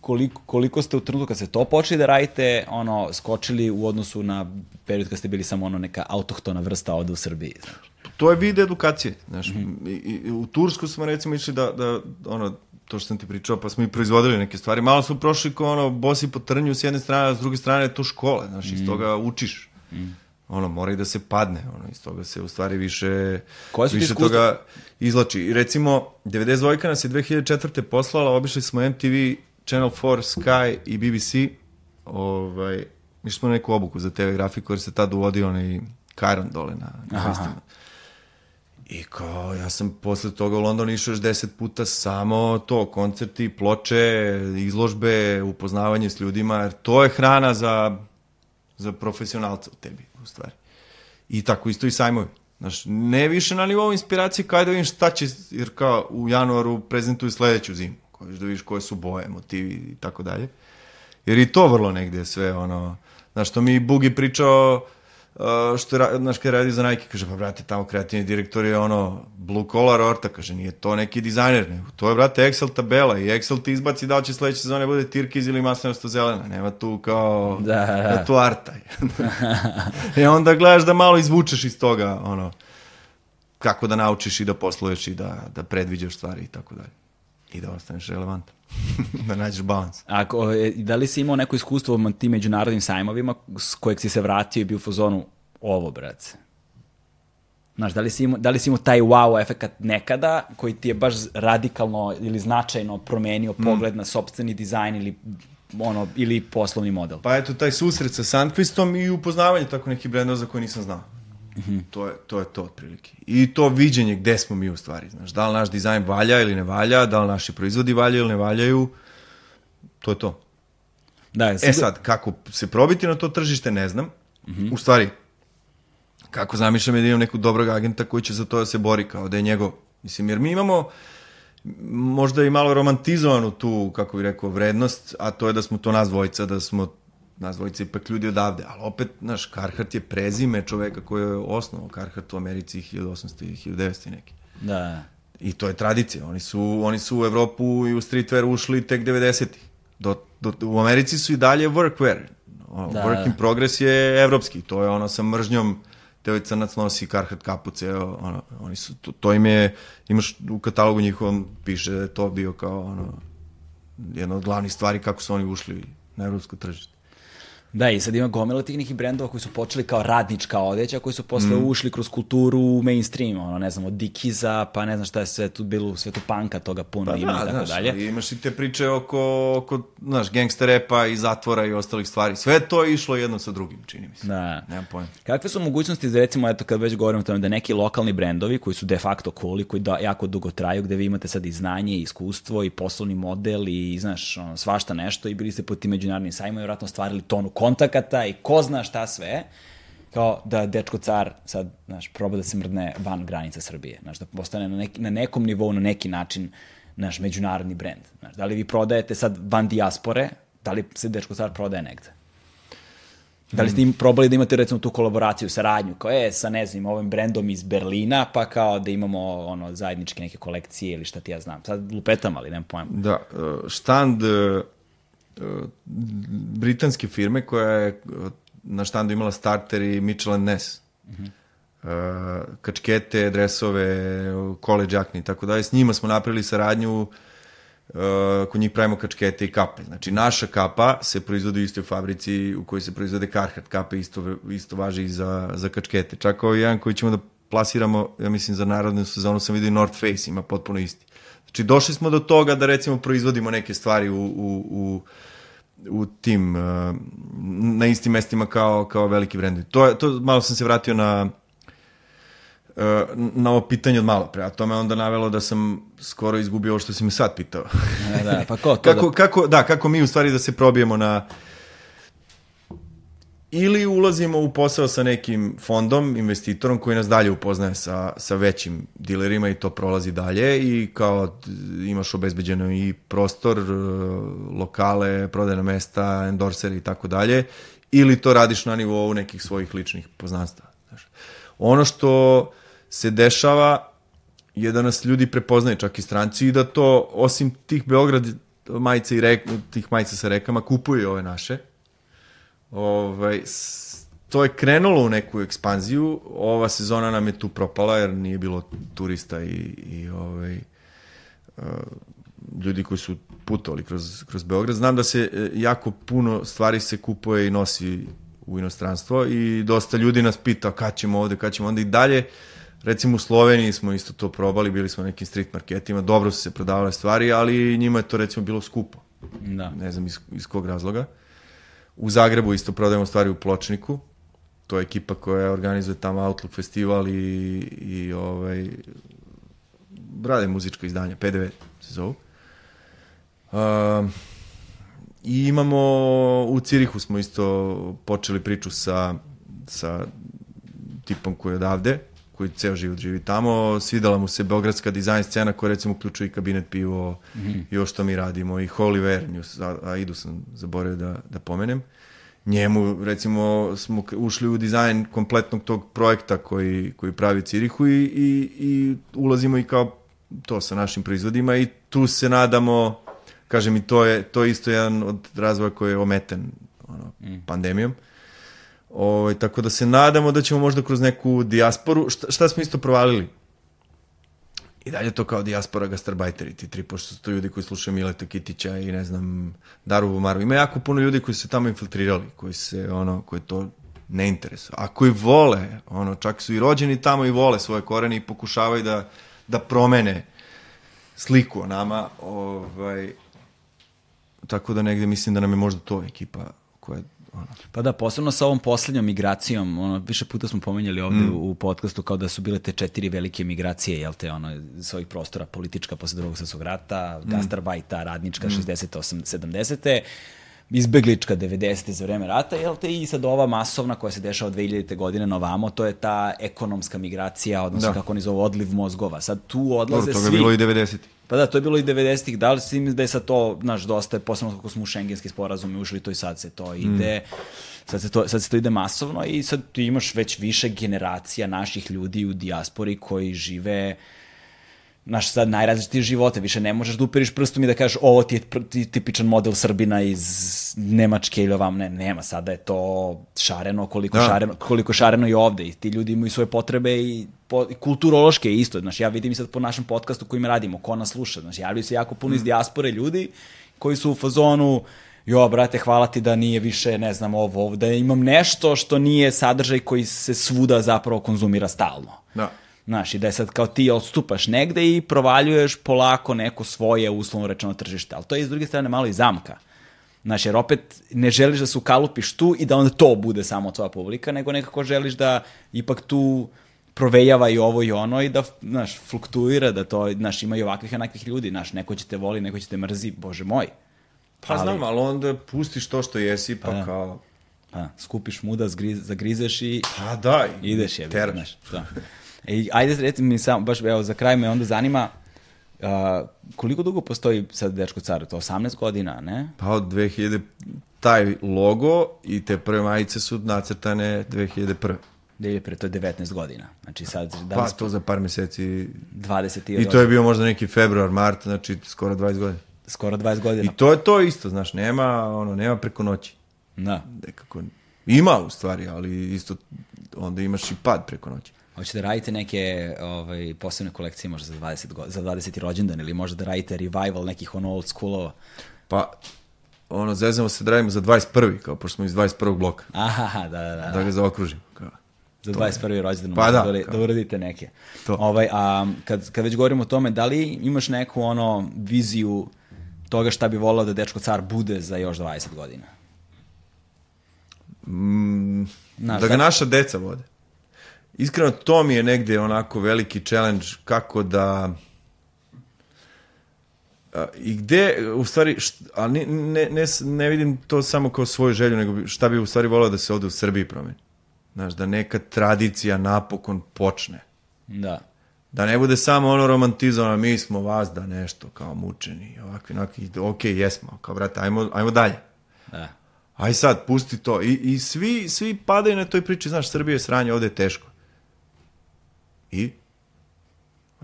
koliko, koliko ste u trenutku kad ste to počeli da radite, ono, skočili u odnosu na period kad ste bili samo ono neka autohtona vrsta ovde u Srbiji, znaš? To je vid edukacije, znaš. Mm -hmm. I, I, u Tursku smo recimo išli da, da, ono, to što sam ti pričao, pa smo i proizvodili neke stvari. Malo smo prošli kao ono, bosi po trnju s jedne strane, a s druge strane je to škola, znaš, mm. iz toga učiš. Mm. Ono, mora i da se padne, ono, iz toga se u stvari više, Koje su više toga izlači. I recimo, 92 nas je 2004. poslala, obišli smo MTV Channel 4, Sky i BBC, ovaj, mi smo neku obuku za TV grafiku, jer se tad uvodio onaj Kajron dole na, na. I kao, ja sam posle toga u London išao još deset puta samo to, koncerti, ploče, izložbe, upoznavanje s ljudima, jer to je hrana za, za profesionalca u tebi, u stvari. I tako isto i sajmovi. Znaš, ne više na nivou inspiracije kao da vidim šta će, jer kao u januaru prezentuju sledeću zimu hoćeš da vidiš koje su boje, motivi i tako dalje. Jer i to vrlo negde sve, ono, znaš, što mi Bugi pričao, što je, znaš, kada radi za Nike, kaže, pa brate, tamo kreativni direktor je ono, blue collar orta, kaže, nije to neki dizajner, nego to je, brate, Excel tabela i Excel ti izbaci da li će sledeće sezone bude tirkiz ili maslinasto zelena, nema tu kao, da, da. tu artaj. [LAUGHS] I onda gledaš da malo izvučeš iz toga, ono, kako da naučiš i da posluješ i da, da predviđaš stvari i tako dalje i da ostaneš relevantan. [LAUGHS] da nađeš balans. Ako, e, da li si imao neko iskustvo u tim međunarodnim sajmovima s kojeg si se vratio i bio u fazonu ovo, brate? Znaš, da li, si imao, da li si imao taj wow efekt nekada koji ti je baš radikalno ili značajno promenio mm. pogled na sobstveni dizajn ili ono, ili poslovni model? Pa eto, taj susret sa Sandquistom i upoznavanje tako nekih brendova za koje nisam znao. Mm -hmm. to, je, to je to otprilike. I to viđenje gde smo mi u stvari. Znaš, da li naš dizajn valja ili ne valja, da li naši proizvodi valja ili ne valjaju, to je to. Da, je, e sad, kako se probiti na to tržište, ne znam. Mm -hmm. U stvari, kako zamišljam je da imam nekog dobrog agenta koji će za to da se bori, kao da je njegov. Mislim, jer mi imamo možda i malo romantizovanu tu, kako bih rekao, vrednost, a to je da smo to nas dvojica, da smo nas dvojica ipak ljudi odavde, ali opet, naš, Carhartt je prezime čoveka koji je osnovao Carhartt u Americi 1800 i 1900 neki. Da. I to je tradicija. Oni su, oni su u Evropu i u streetwear ušli tek 90-ih. Do, do, u Americi su i dalje workwear. Da. Work in progress je evropski. To je ono sa mržnjom Teoj Crnac nosi Carhartt kapuce, ono, oni su, to, to im je, imaš u katalogu njihovom, piše da je to bio kao ono, jedna od glavnih stvari kako su oni ušli na evropsko tržište. Da, i sad ima gomila tih nekih brendova koji su počeli kao radnička odeća, koji su posle mm. ušli kroz kulturu u mainstream, ono, ne znam, od Dikiza, pa ne znam šta je sve tu bilo, u svetu panka toga puno pa ima da, i tako znaš, dalje. Imaš i te priče oko, oko znaš, gangster repa i zatvora i ostalih stvari. Sve to je išlo jedno sa drugim, čini mi se. Da. Nemam pojma. Kakve su mogućnosti, da recimo, eto, kad već govorimo o tome, da neki lokalni brendovi koji su de facto cool i koji da, jako dugo traju, gde vi imate sad i znanje, i iskustvo, i poslovni model, i, znaš, ono, svašta nešto, i bili ste po tim međunarodnim i vratno stvarili tonu kontakata i ko zna šta sve, kao da dečko car sad, znaš, proba da se mrdne van granica Srbije, znaš, da postane na, neki, na nekom nivou, na neki način, naš međunarodni brend. Znaš, da li vi prodajete sad van dijaspore, da li se dečko car prodaje negde? Da li ste im probali da imate recimo tu kolaboraciju, saradnju, kao je sa ne znam, ovim brendom iz Berlina, pa kao da imamo ono zajedničke neke kolekcije ili šta ti ja znam. Sad lupetam, ali nemam pojma. Da, e, štand e, e, britanske firme koja je e, na štandu imala starter i Mitchell Ness. Mm -hmm. kačkete, dresove, college jakni i tako dalje. S njima smo napravili saradnju uh, kod njih pravimo kačkete i kape. Znači, naša kapa se proizvodi u istoj fabrici u kojoj se proizvode Carhartt kape, isto, isto važi i za, za kačkete. Čak ovaj jedan koji ćemo da plasiramo, ja mislim, za narodnu sezonu sam vidio North Face, ima potpuno isti. Znači, došli smo do toga da, recimo, proizvodimo neke stvari u, u, u u tim, uh, na istim mestima kao, kao veliki brendovi. To, to, malo sam se vratio na, uh, na ovo pitanje od malo pre, a to me onda navelo da sam skoro izgubio ovo što si me sad pitao. Da, da, pa ko to [LAUGHS] kako, da... kako, da, kako mi u stvari da se probijemo na ili ulazimo u posao sa nekim fondom, investitorom koji nas dalje upoznaje sa, sa većim dilerima i to prolazi dalje i kao imaš obezbeđeno i prostor, e, lokale, prodajna mesta, endorseri i tako dalje, ili to radiš na nivou nekih svojih ličnih poznanstva. Znaš. Ono što se dešava je da nas ljudi prepoznaju čak i stranci i da to osim tih Beograd majica i rek, tih majica sa rekama kupuju ove naše Ovaj, to je krenulo u neku ekspanziju, ova sezona nam je tu propala jer nije bilo turista i, i ovaj, uh, ljudi koji su putovali kroz, kroz Beograd. Znam da se e, jako puno stvari se kupuje i nosi u inostranstvo i dosta ljudi nas pita kad ćemo ovde, kad ćemo onda i dalje. Recimo u Sloveniji smo isto to probali, bili smo na nekim street marketima, dobro su se prodavale stvari, ali njima je to recimo bilo skupo. Da. Ne znam iz, iz kog razloga. Uh, U Zagrebu isto prodajemo stvari u Pločniku. To je ekipa koja organizuje tamo Outlook festival i, i ovaj, rade muzičko izdanje, PDV se zovu. Uh, I imamo, u Cirihu smo isto počeli priču sa, sa tipom koji je odavde, koji ceo život živi tamo. Svidala mu se beogradska dizajn scena koja recimo uključuje i kabinet pivo mm -hmm. i ovo što mi radimo i Holy Vernius, a, a idu sam zaboravio da, da pomenem. Njemu, recimo, smo ušli u dizajn kompletnog tog projekta koji, koji pravi Cirihu i, i, i ulazimo i kao to sa našim proizvodima i tu se nadamo, kažem i to je, to je isto jedan od razvoja koji je ometen ono, mm. pandemijom. O, ovaj, tako da se nadamo da ćemo možda kroz neku dijasporu, šta, šta smo isto provalili? I dalje to kao dijaspora gastarbajteri, ti tri, pošto su to ljudi koji slušaju Mileta Kitića i ne znam, Daru Bumaru. Ima jako puno ljudi koji su tamo infiltrirali, koji se, ono, koji to ne interesuje. A koji vole, ono, čak su i rođeni tamo i vole svoje korene i pokušavaju da, da promene sliku o nama. Ovaj, tako da negde mislim da nam je možda to ekipa koja Ono. Pa da, posebno sa ovom poslednjom migracijom, ono, više puta smo pomenjali ovde mm. u, u podcastu kao da su bile te četiri velike migracije, jel te, ono, s ovih prostora, politička posle drugog svjetskog rata, mm. gastarbajta, radnička, mm. 60. 80. 70 izbeglička 90. za vreme rata, jel te, i sad ova masovna koja se dešava od 2000. godine na ovamo, to je ta ekonomska migracija, odnosno da. kako oni zovu odliv mozgova. Sad tu odlaze Dobro, svi... toga je bilo i 90. Pa da, to je bilo i 90-ih, da li si da je sad to, znaš, dosta je, posebno kako smo u šengenski sporazum ušli, to i sad se to ide, mm. sad, se to, sad se to ide masovno i sad tu imaš već više generacija naših ljudi u dijaspori koji žive naš sad najrazličitije živote, više ne možeš da uperiš prstom i da kažeš ovo ti je tipičan model Srbina iz Nemačke ili ovam, ne, nema, sada je to šareno koliko, da. šareno, koliko šareno i ovde i ti ljudi imaju svoje potrebe i, po, i kulturološke isto, znaš, ja vidim i sad po našem podcastu kojim radimo, ko nas sluša, znaš, javljaju se jako puno mm. iz dijaspore ljudi koji su u fazonu, jo, brate, hvala ti da nije više, ne znam, ovo, da imam nešto što nije sadržaj koji se svuda zapravo konzumira stalno. Da. Znaš, i da je sad kao ti odstupaš negde i provaljuješ polako neko svoje uslovno rečeno tržište. Ali to je s druge strane malo i zamka. Znaš, jer opet ne želiš da se ukalupiš tu i da onda to bude samo tvoja publika, nego nekako želiš da ipak tu provejava i ovo i ono i da, znaš, fluktuira, da to, znaš, ima i ovakvih i onakvih ljudi, znaš, neko će te voli, neko će te mrzi, bože moj. Pa ali, znam, ali onda pustiš to što jesi, pa, pa kao... Pa, skupiš muda, zgriz, zagrizeš i... Pa da, ideš je, znaš, da. [LAUGHS] E, ajde, reci mi samo, baš evo, za kraj me onda zanima, A, koliko dugo postoji sad Dečko car? To 18 godina, ne? Pa od 2000, taj logo i te prve majice su nacrtane 2001. 2001, to je 19 godina. Znači sad, da Pa li to za par meseci. 20 I to je bio možda neki februar, mart, znači skoro 20 godina. skoro 20 godina. I to je to isto, znaš, nema, ono, nema preko noći. Da. Nekako, ima u stvari, ali isto onda imaš i pad preko noći. Hoćete da radite neke ovaj, posebne kolekcije možda za 20, go, za 20. rođendan ili možda da radite revival nekih ono old schoolova? Pa, ono, zezamo se da radimo za 21. kao pošto smo iz 21. bloka. Aha, da, da, da. Da ga zaokružim. Kao. Za 21. rođendan Pa da, da, da uradite neke. To. Ovaj, a kad, kad već govorimo o tome, da li imaš neku ono viziju toga šta bi volao da Dečko car bude za još 20 godina? Mm, Znaš, da ga da- naša deca vode. Iskreno, to mi je negde onako veliki challenge kako da... I gde, u stvari, št, a ne, ne, ne, ne vidim to samo kao svoju želju, nego šta bi u stvari volao da se ovde u Srbiji promeni. Znaš, da neka tradicija napokon počne. Da. Da ne bude samo ono romantizovano, mi smo vas da nešto kao mučeni, ovakvi, onakvi, ok, jesmo, kao brate, ajmo, ajmo dalje. Da. Aj sad, pusti to. I, i svi, svi padaju na toj priči, znaš, Srbija je sranje, ovde je teško. I?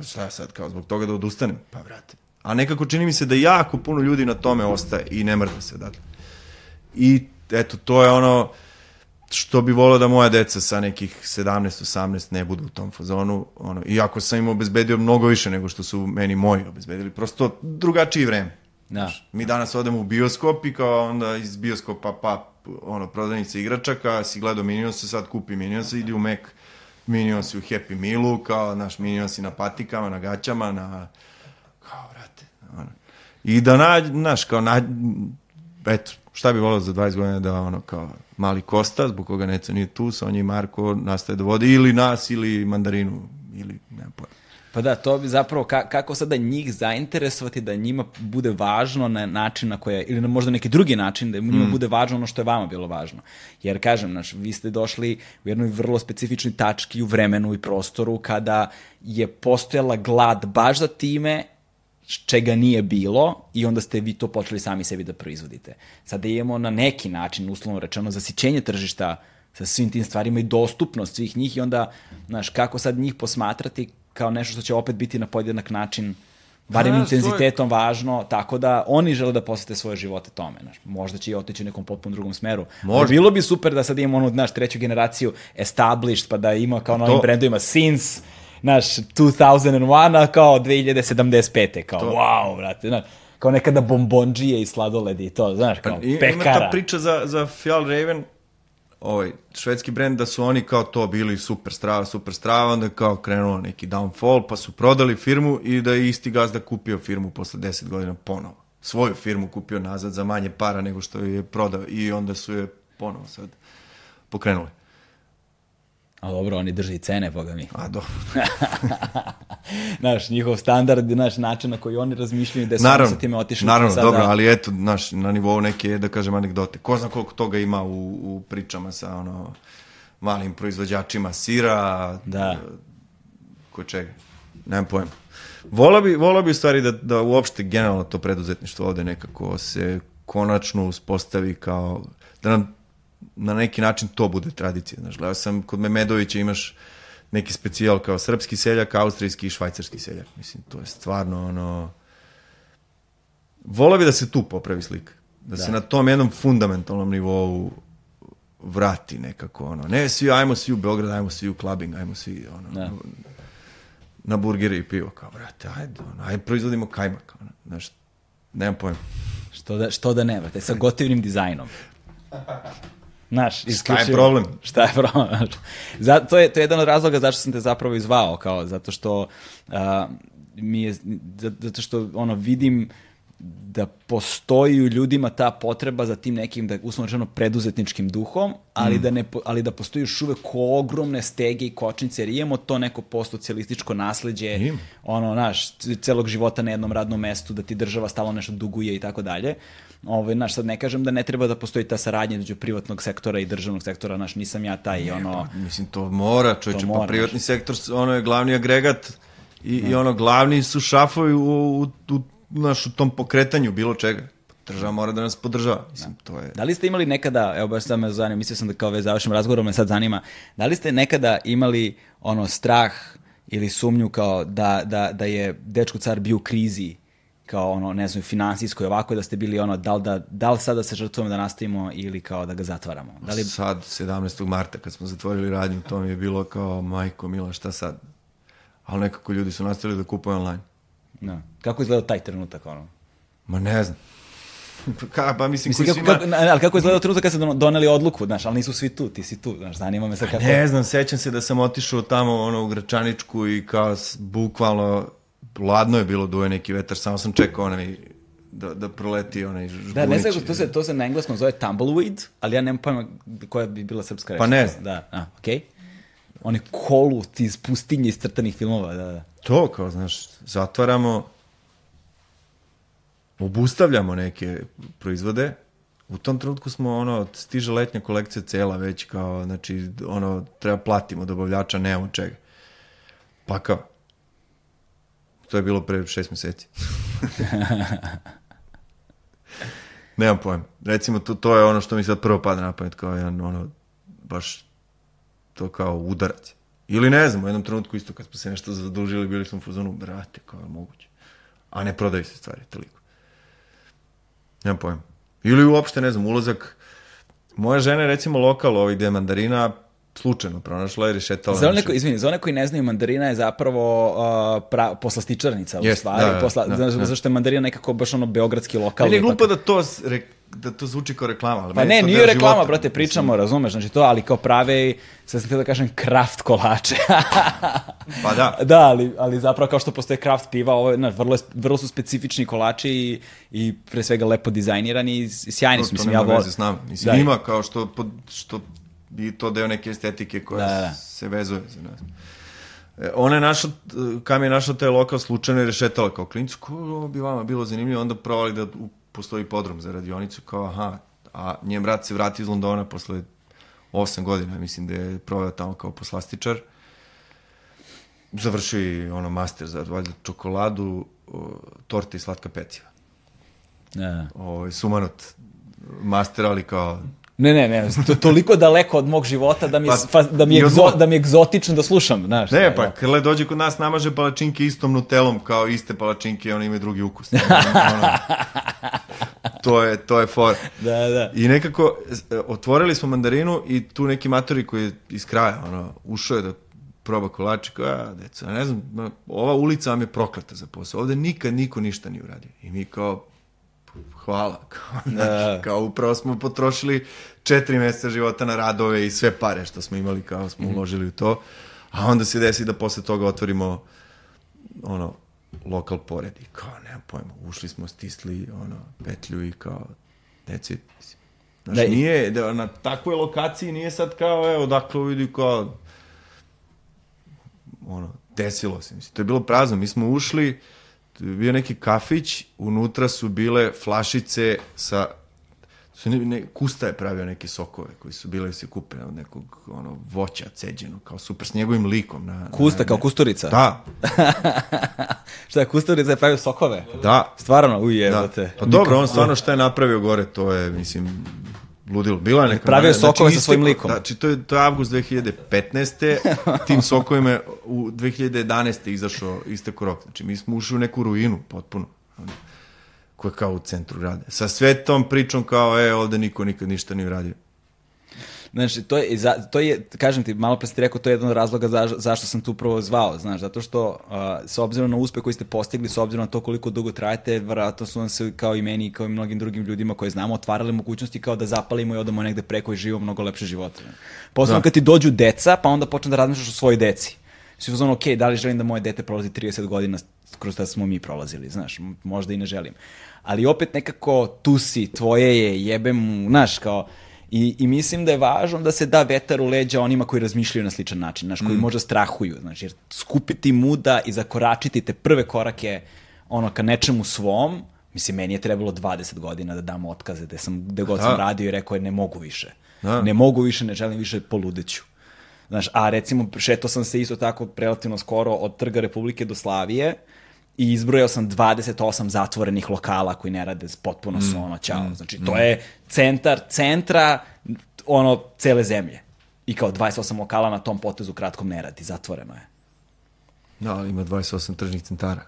Šta sad, kao zbog toga da odustanem? Pa, brate. A nekako čini mi se da jako puno ljudi na tome ostaje i ne mrda se, dakle. I, eto, to je ono što bi volio da moja deca sa nekih 17-18 ne budu u tom fazonu. Ono, iako sam im obezbedio mnogo više nego što su meni moji obezbedili. Prosto drugačiji vreme. Da. Mi danas odemo u bioskop i kao onda iz bioskopa pa ono prodavnica igračaka, si gledao Minionse, sad kupi Minionse, idi u Mac Minionsi u Happy Mealu, kao naš Minionsi na patikama, na gaćama, na kao brate, ono. I da nađ, znaš, kao nađ, eto, šta bi volio za 20 godina da ono kao mali Kosta, zbog koga Neca nije tu, Sonja i Marko nastaje da vode ili nas ili mandarinu ili ne pojma. Pa da, to bi zapravo, ka, kako sada njih zainteresovati da njima bude važno na način na koje, ili na možda neki drugi način, da njima bude važno ono što je vama bilo važno. Jer, kažem, znaš, vi ste došli u jednoj vrlo specifičnoj tački u vremenu i prostoru kada je postojala glad baš za time čega nije bilo i onda ste vi to počeli sami sebi da proizvodite. Sada imamo na neki način, uslovno rečeno, zasićenje tržišta sa svim tim stvarima i dostupnost svih njih i onda, znaš, kako sad njih posmatrati kao nešto što će opet biti na podjednak način barem Da, intenzitetom važno, tako da oni žele da posvete svoje živote tome. Znaš, možda će i otići u nekom potpuno drugom smeru. Možda. Ali bilo bi super da sad imamo onu, znaš, treću generaciju established, pa da ima kao na ovim brendovima since, znaš, 2001, a kao 2075. Kao, To- wow, brate, znaš, kao nekada bombonđije i sladoledi i to, znaš, kao Pa I- Ima pekara. ta priča za, za Fjall Raven, ovaj, švedski brend, da su oni kao to bili super strava, super strava, onda je kao krenuo neki downfall, pa su prodali firmu i da je isti gazda kupio firmu posle 10 godina ponovo. Svoju firmu kupio nazad za manje para nego što je prodao i onda su je ponovo sad pokrenuli. A dobro, oni drže i cene, boga mi. A do. znaš, [LAUGHS] njihov standard, znaš, način na koji oni razmišljaju, da su Naravno, sa time otišli. naravno, sada- dobro, ali eto, naš, na nivou neke, da kažem, anegdote. Ko zna koliko toga ima u, u pričama sa ono, malim proizvođačima sira, Da. ko čega. Nemam pojma. Vola bi, vola bi u stvari da, da uopšte generalno to preduzetništvo ovde nekako se konačno uspostavi kao, da nam na neki način to bude tradicija. Znaš, gledao sam kod Memedovića imaš neki specijal kao srpski seljak, austrijski i švajcarski seljak. Mislim, to je stvarno ono... Vola bi da se tu popravi slika. Da, da. se na tom jednom fundamentalnom nivou vrati nekako ono. Ne svi, ajmo svi u Beograd, ajmo svi u clubbing, ajmo svi ono, Da. na burgere i pivo, kao, brate, ajde, ono, ajde proizvodimo kajmak, ono, znaš, nemam pojma. Što da, što da ne, brate, sa gotivnim dizajnom. [LAUGHS] Znaš, isključivo. problem? Šta je problem? Znaš, [LAUGHS] Za, to, je, to je jedan od razloga zašto sam te zapravo izvao, kao, zato što a, mi je, za- zato što ono, vidim da postoji u ljudima ta potreba za tim nekim, da uslovno rečeno, preduzetničkim duhom, ali, Mm. da ne, ali da postoji još uvek ogromne stege i kočnice, jer imamo to neko postocijalističko nasledđe, Ima. ono, znaš, c- celog života na jednom radnom mestu, da ti država stalno nešto duguje i tako dalje. Ove, znaš, sad ne kažem da ne treba da postoji ta saradnja između privatnog sektora i državnog sektora, znaš, nisam ja taj, ono... Pa, mislim, to mora, čovječe, pa privatni sektor, ono je glavni agregat I, i ono, glavni su šafovi u, u, u, naš, u tom pokretanju bilo čega. Država mora da nas podržava. Mislim, to je... Da li ste imali nekada, evo baš sad me zanima, mislio sam da kao već završim razgovorom, me sad zanima, da li ste nekada imali ono strah ili sumnju kao da, da, da je dečko car bio u krizi kao ono, ne znam, finansijskoj ovako, da ste bili ono, da li, da, da li sad da se žrtvujemo da nastavimo ili kao da ga zatvaramo? Da li... Sad, 17. marta, kad smo zatvorili radnju, to mi je bilo kao, majko mila, šta sad? Ali nekako ljudi su nastavili da kupuju online. Da. Kako izgleda taj trenutak, ono? Ma ne znam. [LAUGHS] Ka, pa mislim, Mislim, kako, ima... kako, ali kako izgleda trenutak kad ste doneli odluku, znaš, ali nisu svi tu, ti si tu, znaš, zanima me sad kako... Ne znam, sećam se da sam otišao tamo ono, u Gračaničku i kao bukvalno ladno je bilo duje neki vetar, samo sam čekao onaj da, da proleti onaj žbunić. Da, ne znam, to se, to se na engleskom zove tumbleweed, ali ja nemam pojma koja bi bila srpska reč. Pa ne znam. Da, a, okej. Okay. Oni kolut iz pustinje iz crtanih filmova, da, da. To kao, znaš, zatvaramo, obustavljamo neke proizvode, u tom trenutku smo, ono, stiže letnja kolekcija cela već kao, znači, ono, treba platimo dobavljača, nemamo čega. Pa kao, to je bilo pre šest meseci. [LAUGHS] Nemam pojma. Recimo, to, to je ono što mi sad prvo pada na pamet, kao jedan, ono, baš to kao udarac. Ili ne znam, u jednom trenutku isto kad smo se nešto zadužili, bili smo u fazonu, brate, kao je moguće. A ne prodaju se stvari toliko. Nemam pojma. Ili uopšte, ne znam, ulazak... Moja žena je recimo lokal ovih gde je mandarina slučajno pronašla i rešetala. Za one, naše- ko, izvini, za one koji ne znaju, mandarina je zapravo uh, pra, poslastičarnica u Jest, stvari. da, da, posla, da, znaš, da. zašto je mandarina nekako baš ono beogradski lokal. Meni je glupo da to, re, da to zvuči kao reklama. Ali Pa ne, je to nije reklama, života. brate, pričamo, razumeš, znači to, ali kao prave, sad sam htio da kažem, kraft kolače. Pa da. [LAUGHS] da, ali, ali zapravo kao što postoje kraft piva, ovo, je, znaš, vrlo, je- vrlo su specifični kolači i, i pre svega lepo dizajnirani i sjajni To, su, to mislim, nema ja volim. veze s nama. Mislim, Da. ima kao što, pod, što bi to deo neke estetike koja Da, da. se vezuje za nas. E, ona je našla, kam je našla taj lokal slučajno i rešetala kao klinicu, ko bi vama bilo zanimljivo, onda provali da postoji podrum za radionicu, kao aha, a njen brat se vrati iz Londona posle 8 godina, mislim da je proveo tamo kao poslastičar. Završio i ono master za valjda čokoladu, torte i slatka peciva. Da. Ovaj sumanut master, ali kao Ne, ne, ne, to, toliko daleko od mog života da mi, je, Pa, da mi, je, egzo, da mi je egzotično da slušam, znaš. Ne, da, pa da. Krle dođe kod nas, namaže palačinke istom nutelom kao iste palačinke, one imaju drugi ukus. [LAUGHS] ono, to je, to je for. Da, da. I nekako, e, otvorili smo mandarinu i tu neki matori koji je iz kraja, ono, ušao je da proba kolači, kao, ja, deca, ne znam, ova ulica vam je proklata za posao, ovde nikad niko ništa nije uradio. I mi kao, hvala, [LAUGHS] kao, znaš, kao upravo smo potrošili četiri meseca života na radove i sve pare što smo imali, kao smo uložili u to, a onda se desi da posle toga otvorimo ono, lokal pored i kao, nemam pojma, ušli smo, stisli, ono, petlju i kao. Mislim. Znaš, Da, nije, da, na takvoj lokaciji nije sad kao, evo, dakle, vidi kao, ono, desilo se, mislim, to je bilo prazno, mi smo ušli, bio neki kafić, unutra su bile flašice sa ne, ne, Kusta je pravio neke sokove koji su bile se kupe od nekog ono, voća ceđeno, kao super, s njegovim likom. Na, Kusta na, kao kusturica. Da, [LAUGHS] Šta je kusturica je pravio sokove? da. Stvarno, uj, da. Pa dobro, on stvarno šta je napravio gore, to je, mislim, ludilo. Bila je neka... Pravio znači, sokove sa svojim likom. Znači, to je, to je avgust 2015. [LAUGHS] Tim sokovima u 2011. izašao isteko rok. Znači, mi smo ušli u neku ruinu, potpuno. Ono, koja je kao u centru grada. Sa sve tom pričom kao, e, ovde niko nikad ništa nije uradio. Znači, to je, to je, kažem ti, malo pre si ti rekao, to je jedan od razloga za, zašto sam tu prvo zvao, znaš, zato što uh, s obzirom na uspeh koji ste postigli, s obzirom na to koliko dugo trajete, vjerojatno su vam se kao i meni i kao i mnogim drugim ljudima koje znamo otvarale mogućnosti kao da zapalimo i odemo negde preko i živimo mnogo lepše živote. Posebno Da. kad ti dođu deca, pa onda počne da razmišljaš o svojoj deci. Si uzmano, ok, da li želim da moje dete prolazi 30 godina kroz šta smo mi prolazili, znaš, možda i ne želim. Ali opet nekako tu si, tvoje je, jebem, znaš, kao, I, I mislim da je važno da se da vetar u leđa onima koji razmišljaju na sličan način, znaš, koji možda strahuju, znači, jer skupiti muda i zakoračiti te prve korake ono ka nečemu svom, mislim, meni je trebalo 20 godina da dam otkaze, da sam, gde god Da. sam radio i rekao je ne mogu više. Da. Ne mogu više, ne želim više, poludeću. Znaš, a recimo, šetao sam se isto tako relativno skoro od Trga Republike do Slavije i izbrojao sam 28 zatvorenih lokala koji ne rade, potpuno su ono, ćao. Znači, to je centar, centra, ono, cele zemlje. I kao 28 lokala na tom potezu kratkom ne radi, zatvoreno je. Da, ali ima 28 tržnih centara.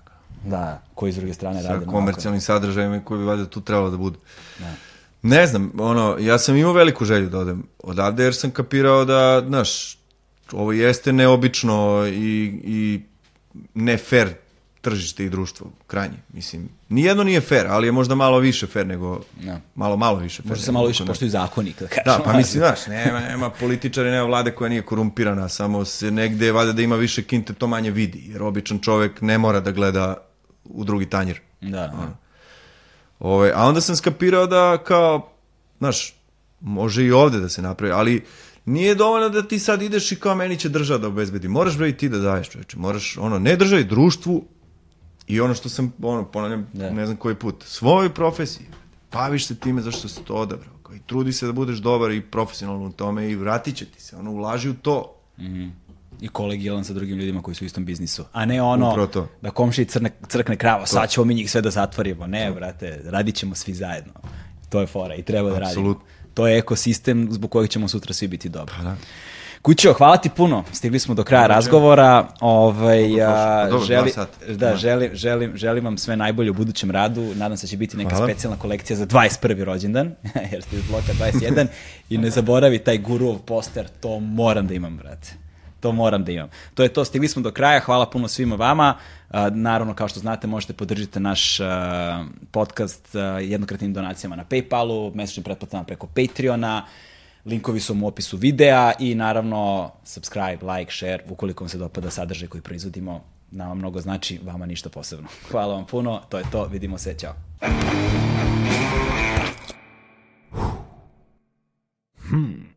Da, koji s druge strane rade. Sa komercijalnim sadržajima koji bi valjda tu trebalo da budu. Da. Ne znam, ono, ja sam imao veliku želju da odem odavde jer sam kapirao da, znaš, ovo jeste neobično i, i ne fair tržište i društvo, krajnje. Mislim, nijedno nije fair, ali je možda malo više fair nego, no. malo, malo više fair. Možda se malo više poštuju zakonik, da kažem. Da, pa mislim, znaš, nema, nema političara, nema vlade koja nije korumpirana, samo se negde, vada da ima više kinte, to manje vidi, jer običan čovek ne mora da gleda u drugi tanjir. Da, da. Ove, a onda sam skapirao da kao, znaš, može i ovde da se napravi, ali nije dovoljno da ti sad ideš i kao meni će država da obezbedi. Moraš bre i ti da daješ, čoveče. Moraš, ono, ne državi, društvu i ono što sam, ono, ponavljam, da. ne znam koji put, svojoj profesiji. Baviš se time zašto se to odabrao. I trudi se da budeš dobar i profesionalno u tome i vratit će ti se. Ono, ulaži u to. Mm -hmm i kolegijalan sa drugim ljudima koji su u istom biznisu. A ne ono da komši crne, crkne krava, sad ćemo mi njih sve da zatvorimo. Ne, to. brate, radit ćemo svi zajedno. To je fora i treba da radimo. To je ekosistem zbog kojeg ćemo sutra svi biti dobri. Pa da. Kućo, hvala ti puno. Stigli smo do kraja razgovora. Ovaj, a, Dobro, želi, da, želim, želim, želim vam sve najbolje u budućem radu. Nadam se da će biti neka hvala. specijalna kolekcija za 21. rođendan, [LAUGHS] jer ste iz bloka 21. I ne zaboravi taj gurov poster, to moram da imam, brate. To moram da imam. To je to, stigli smo do kraja, hvala puno svima vama. Naravno, kao što znate, možete podržiti naš podcast jednokratnim donacijama na Paypalu, mesečnim pretplatama preko Patreona, Linkovi su u opisu videa i naravno subscribe, like, share, ukoliko vam se dopada sadržaj koji proizvodimo, nama mnogo znači, vama ništa posebno. [LAUGHS] Hvala vam puno, to je to, vidimo se, ćao. Hmm.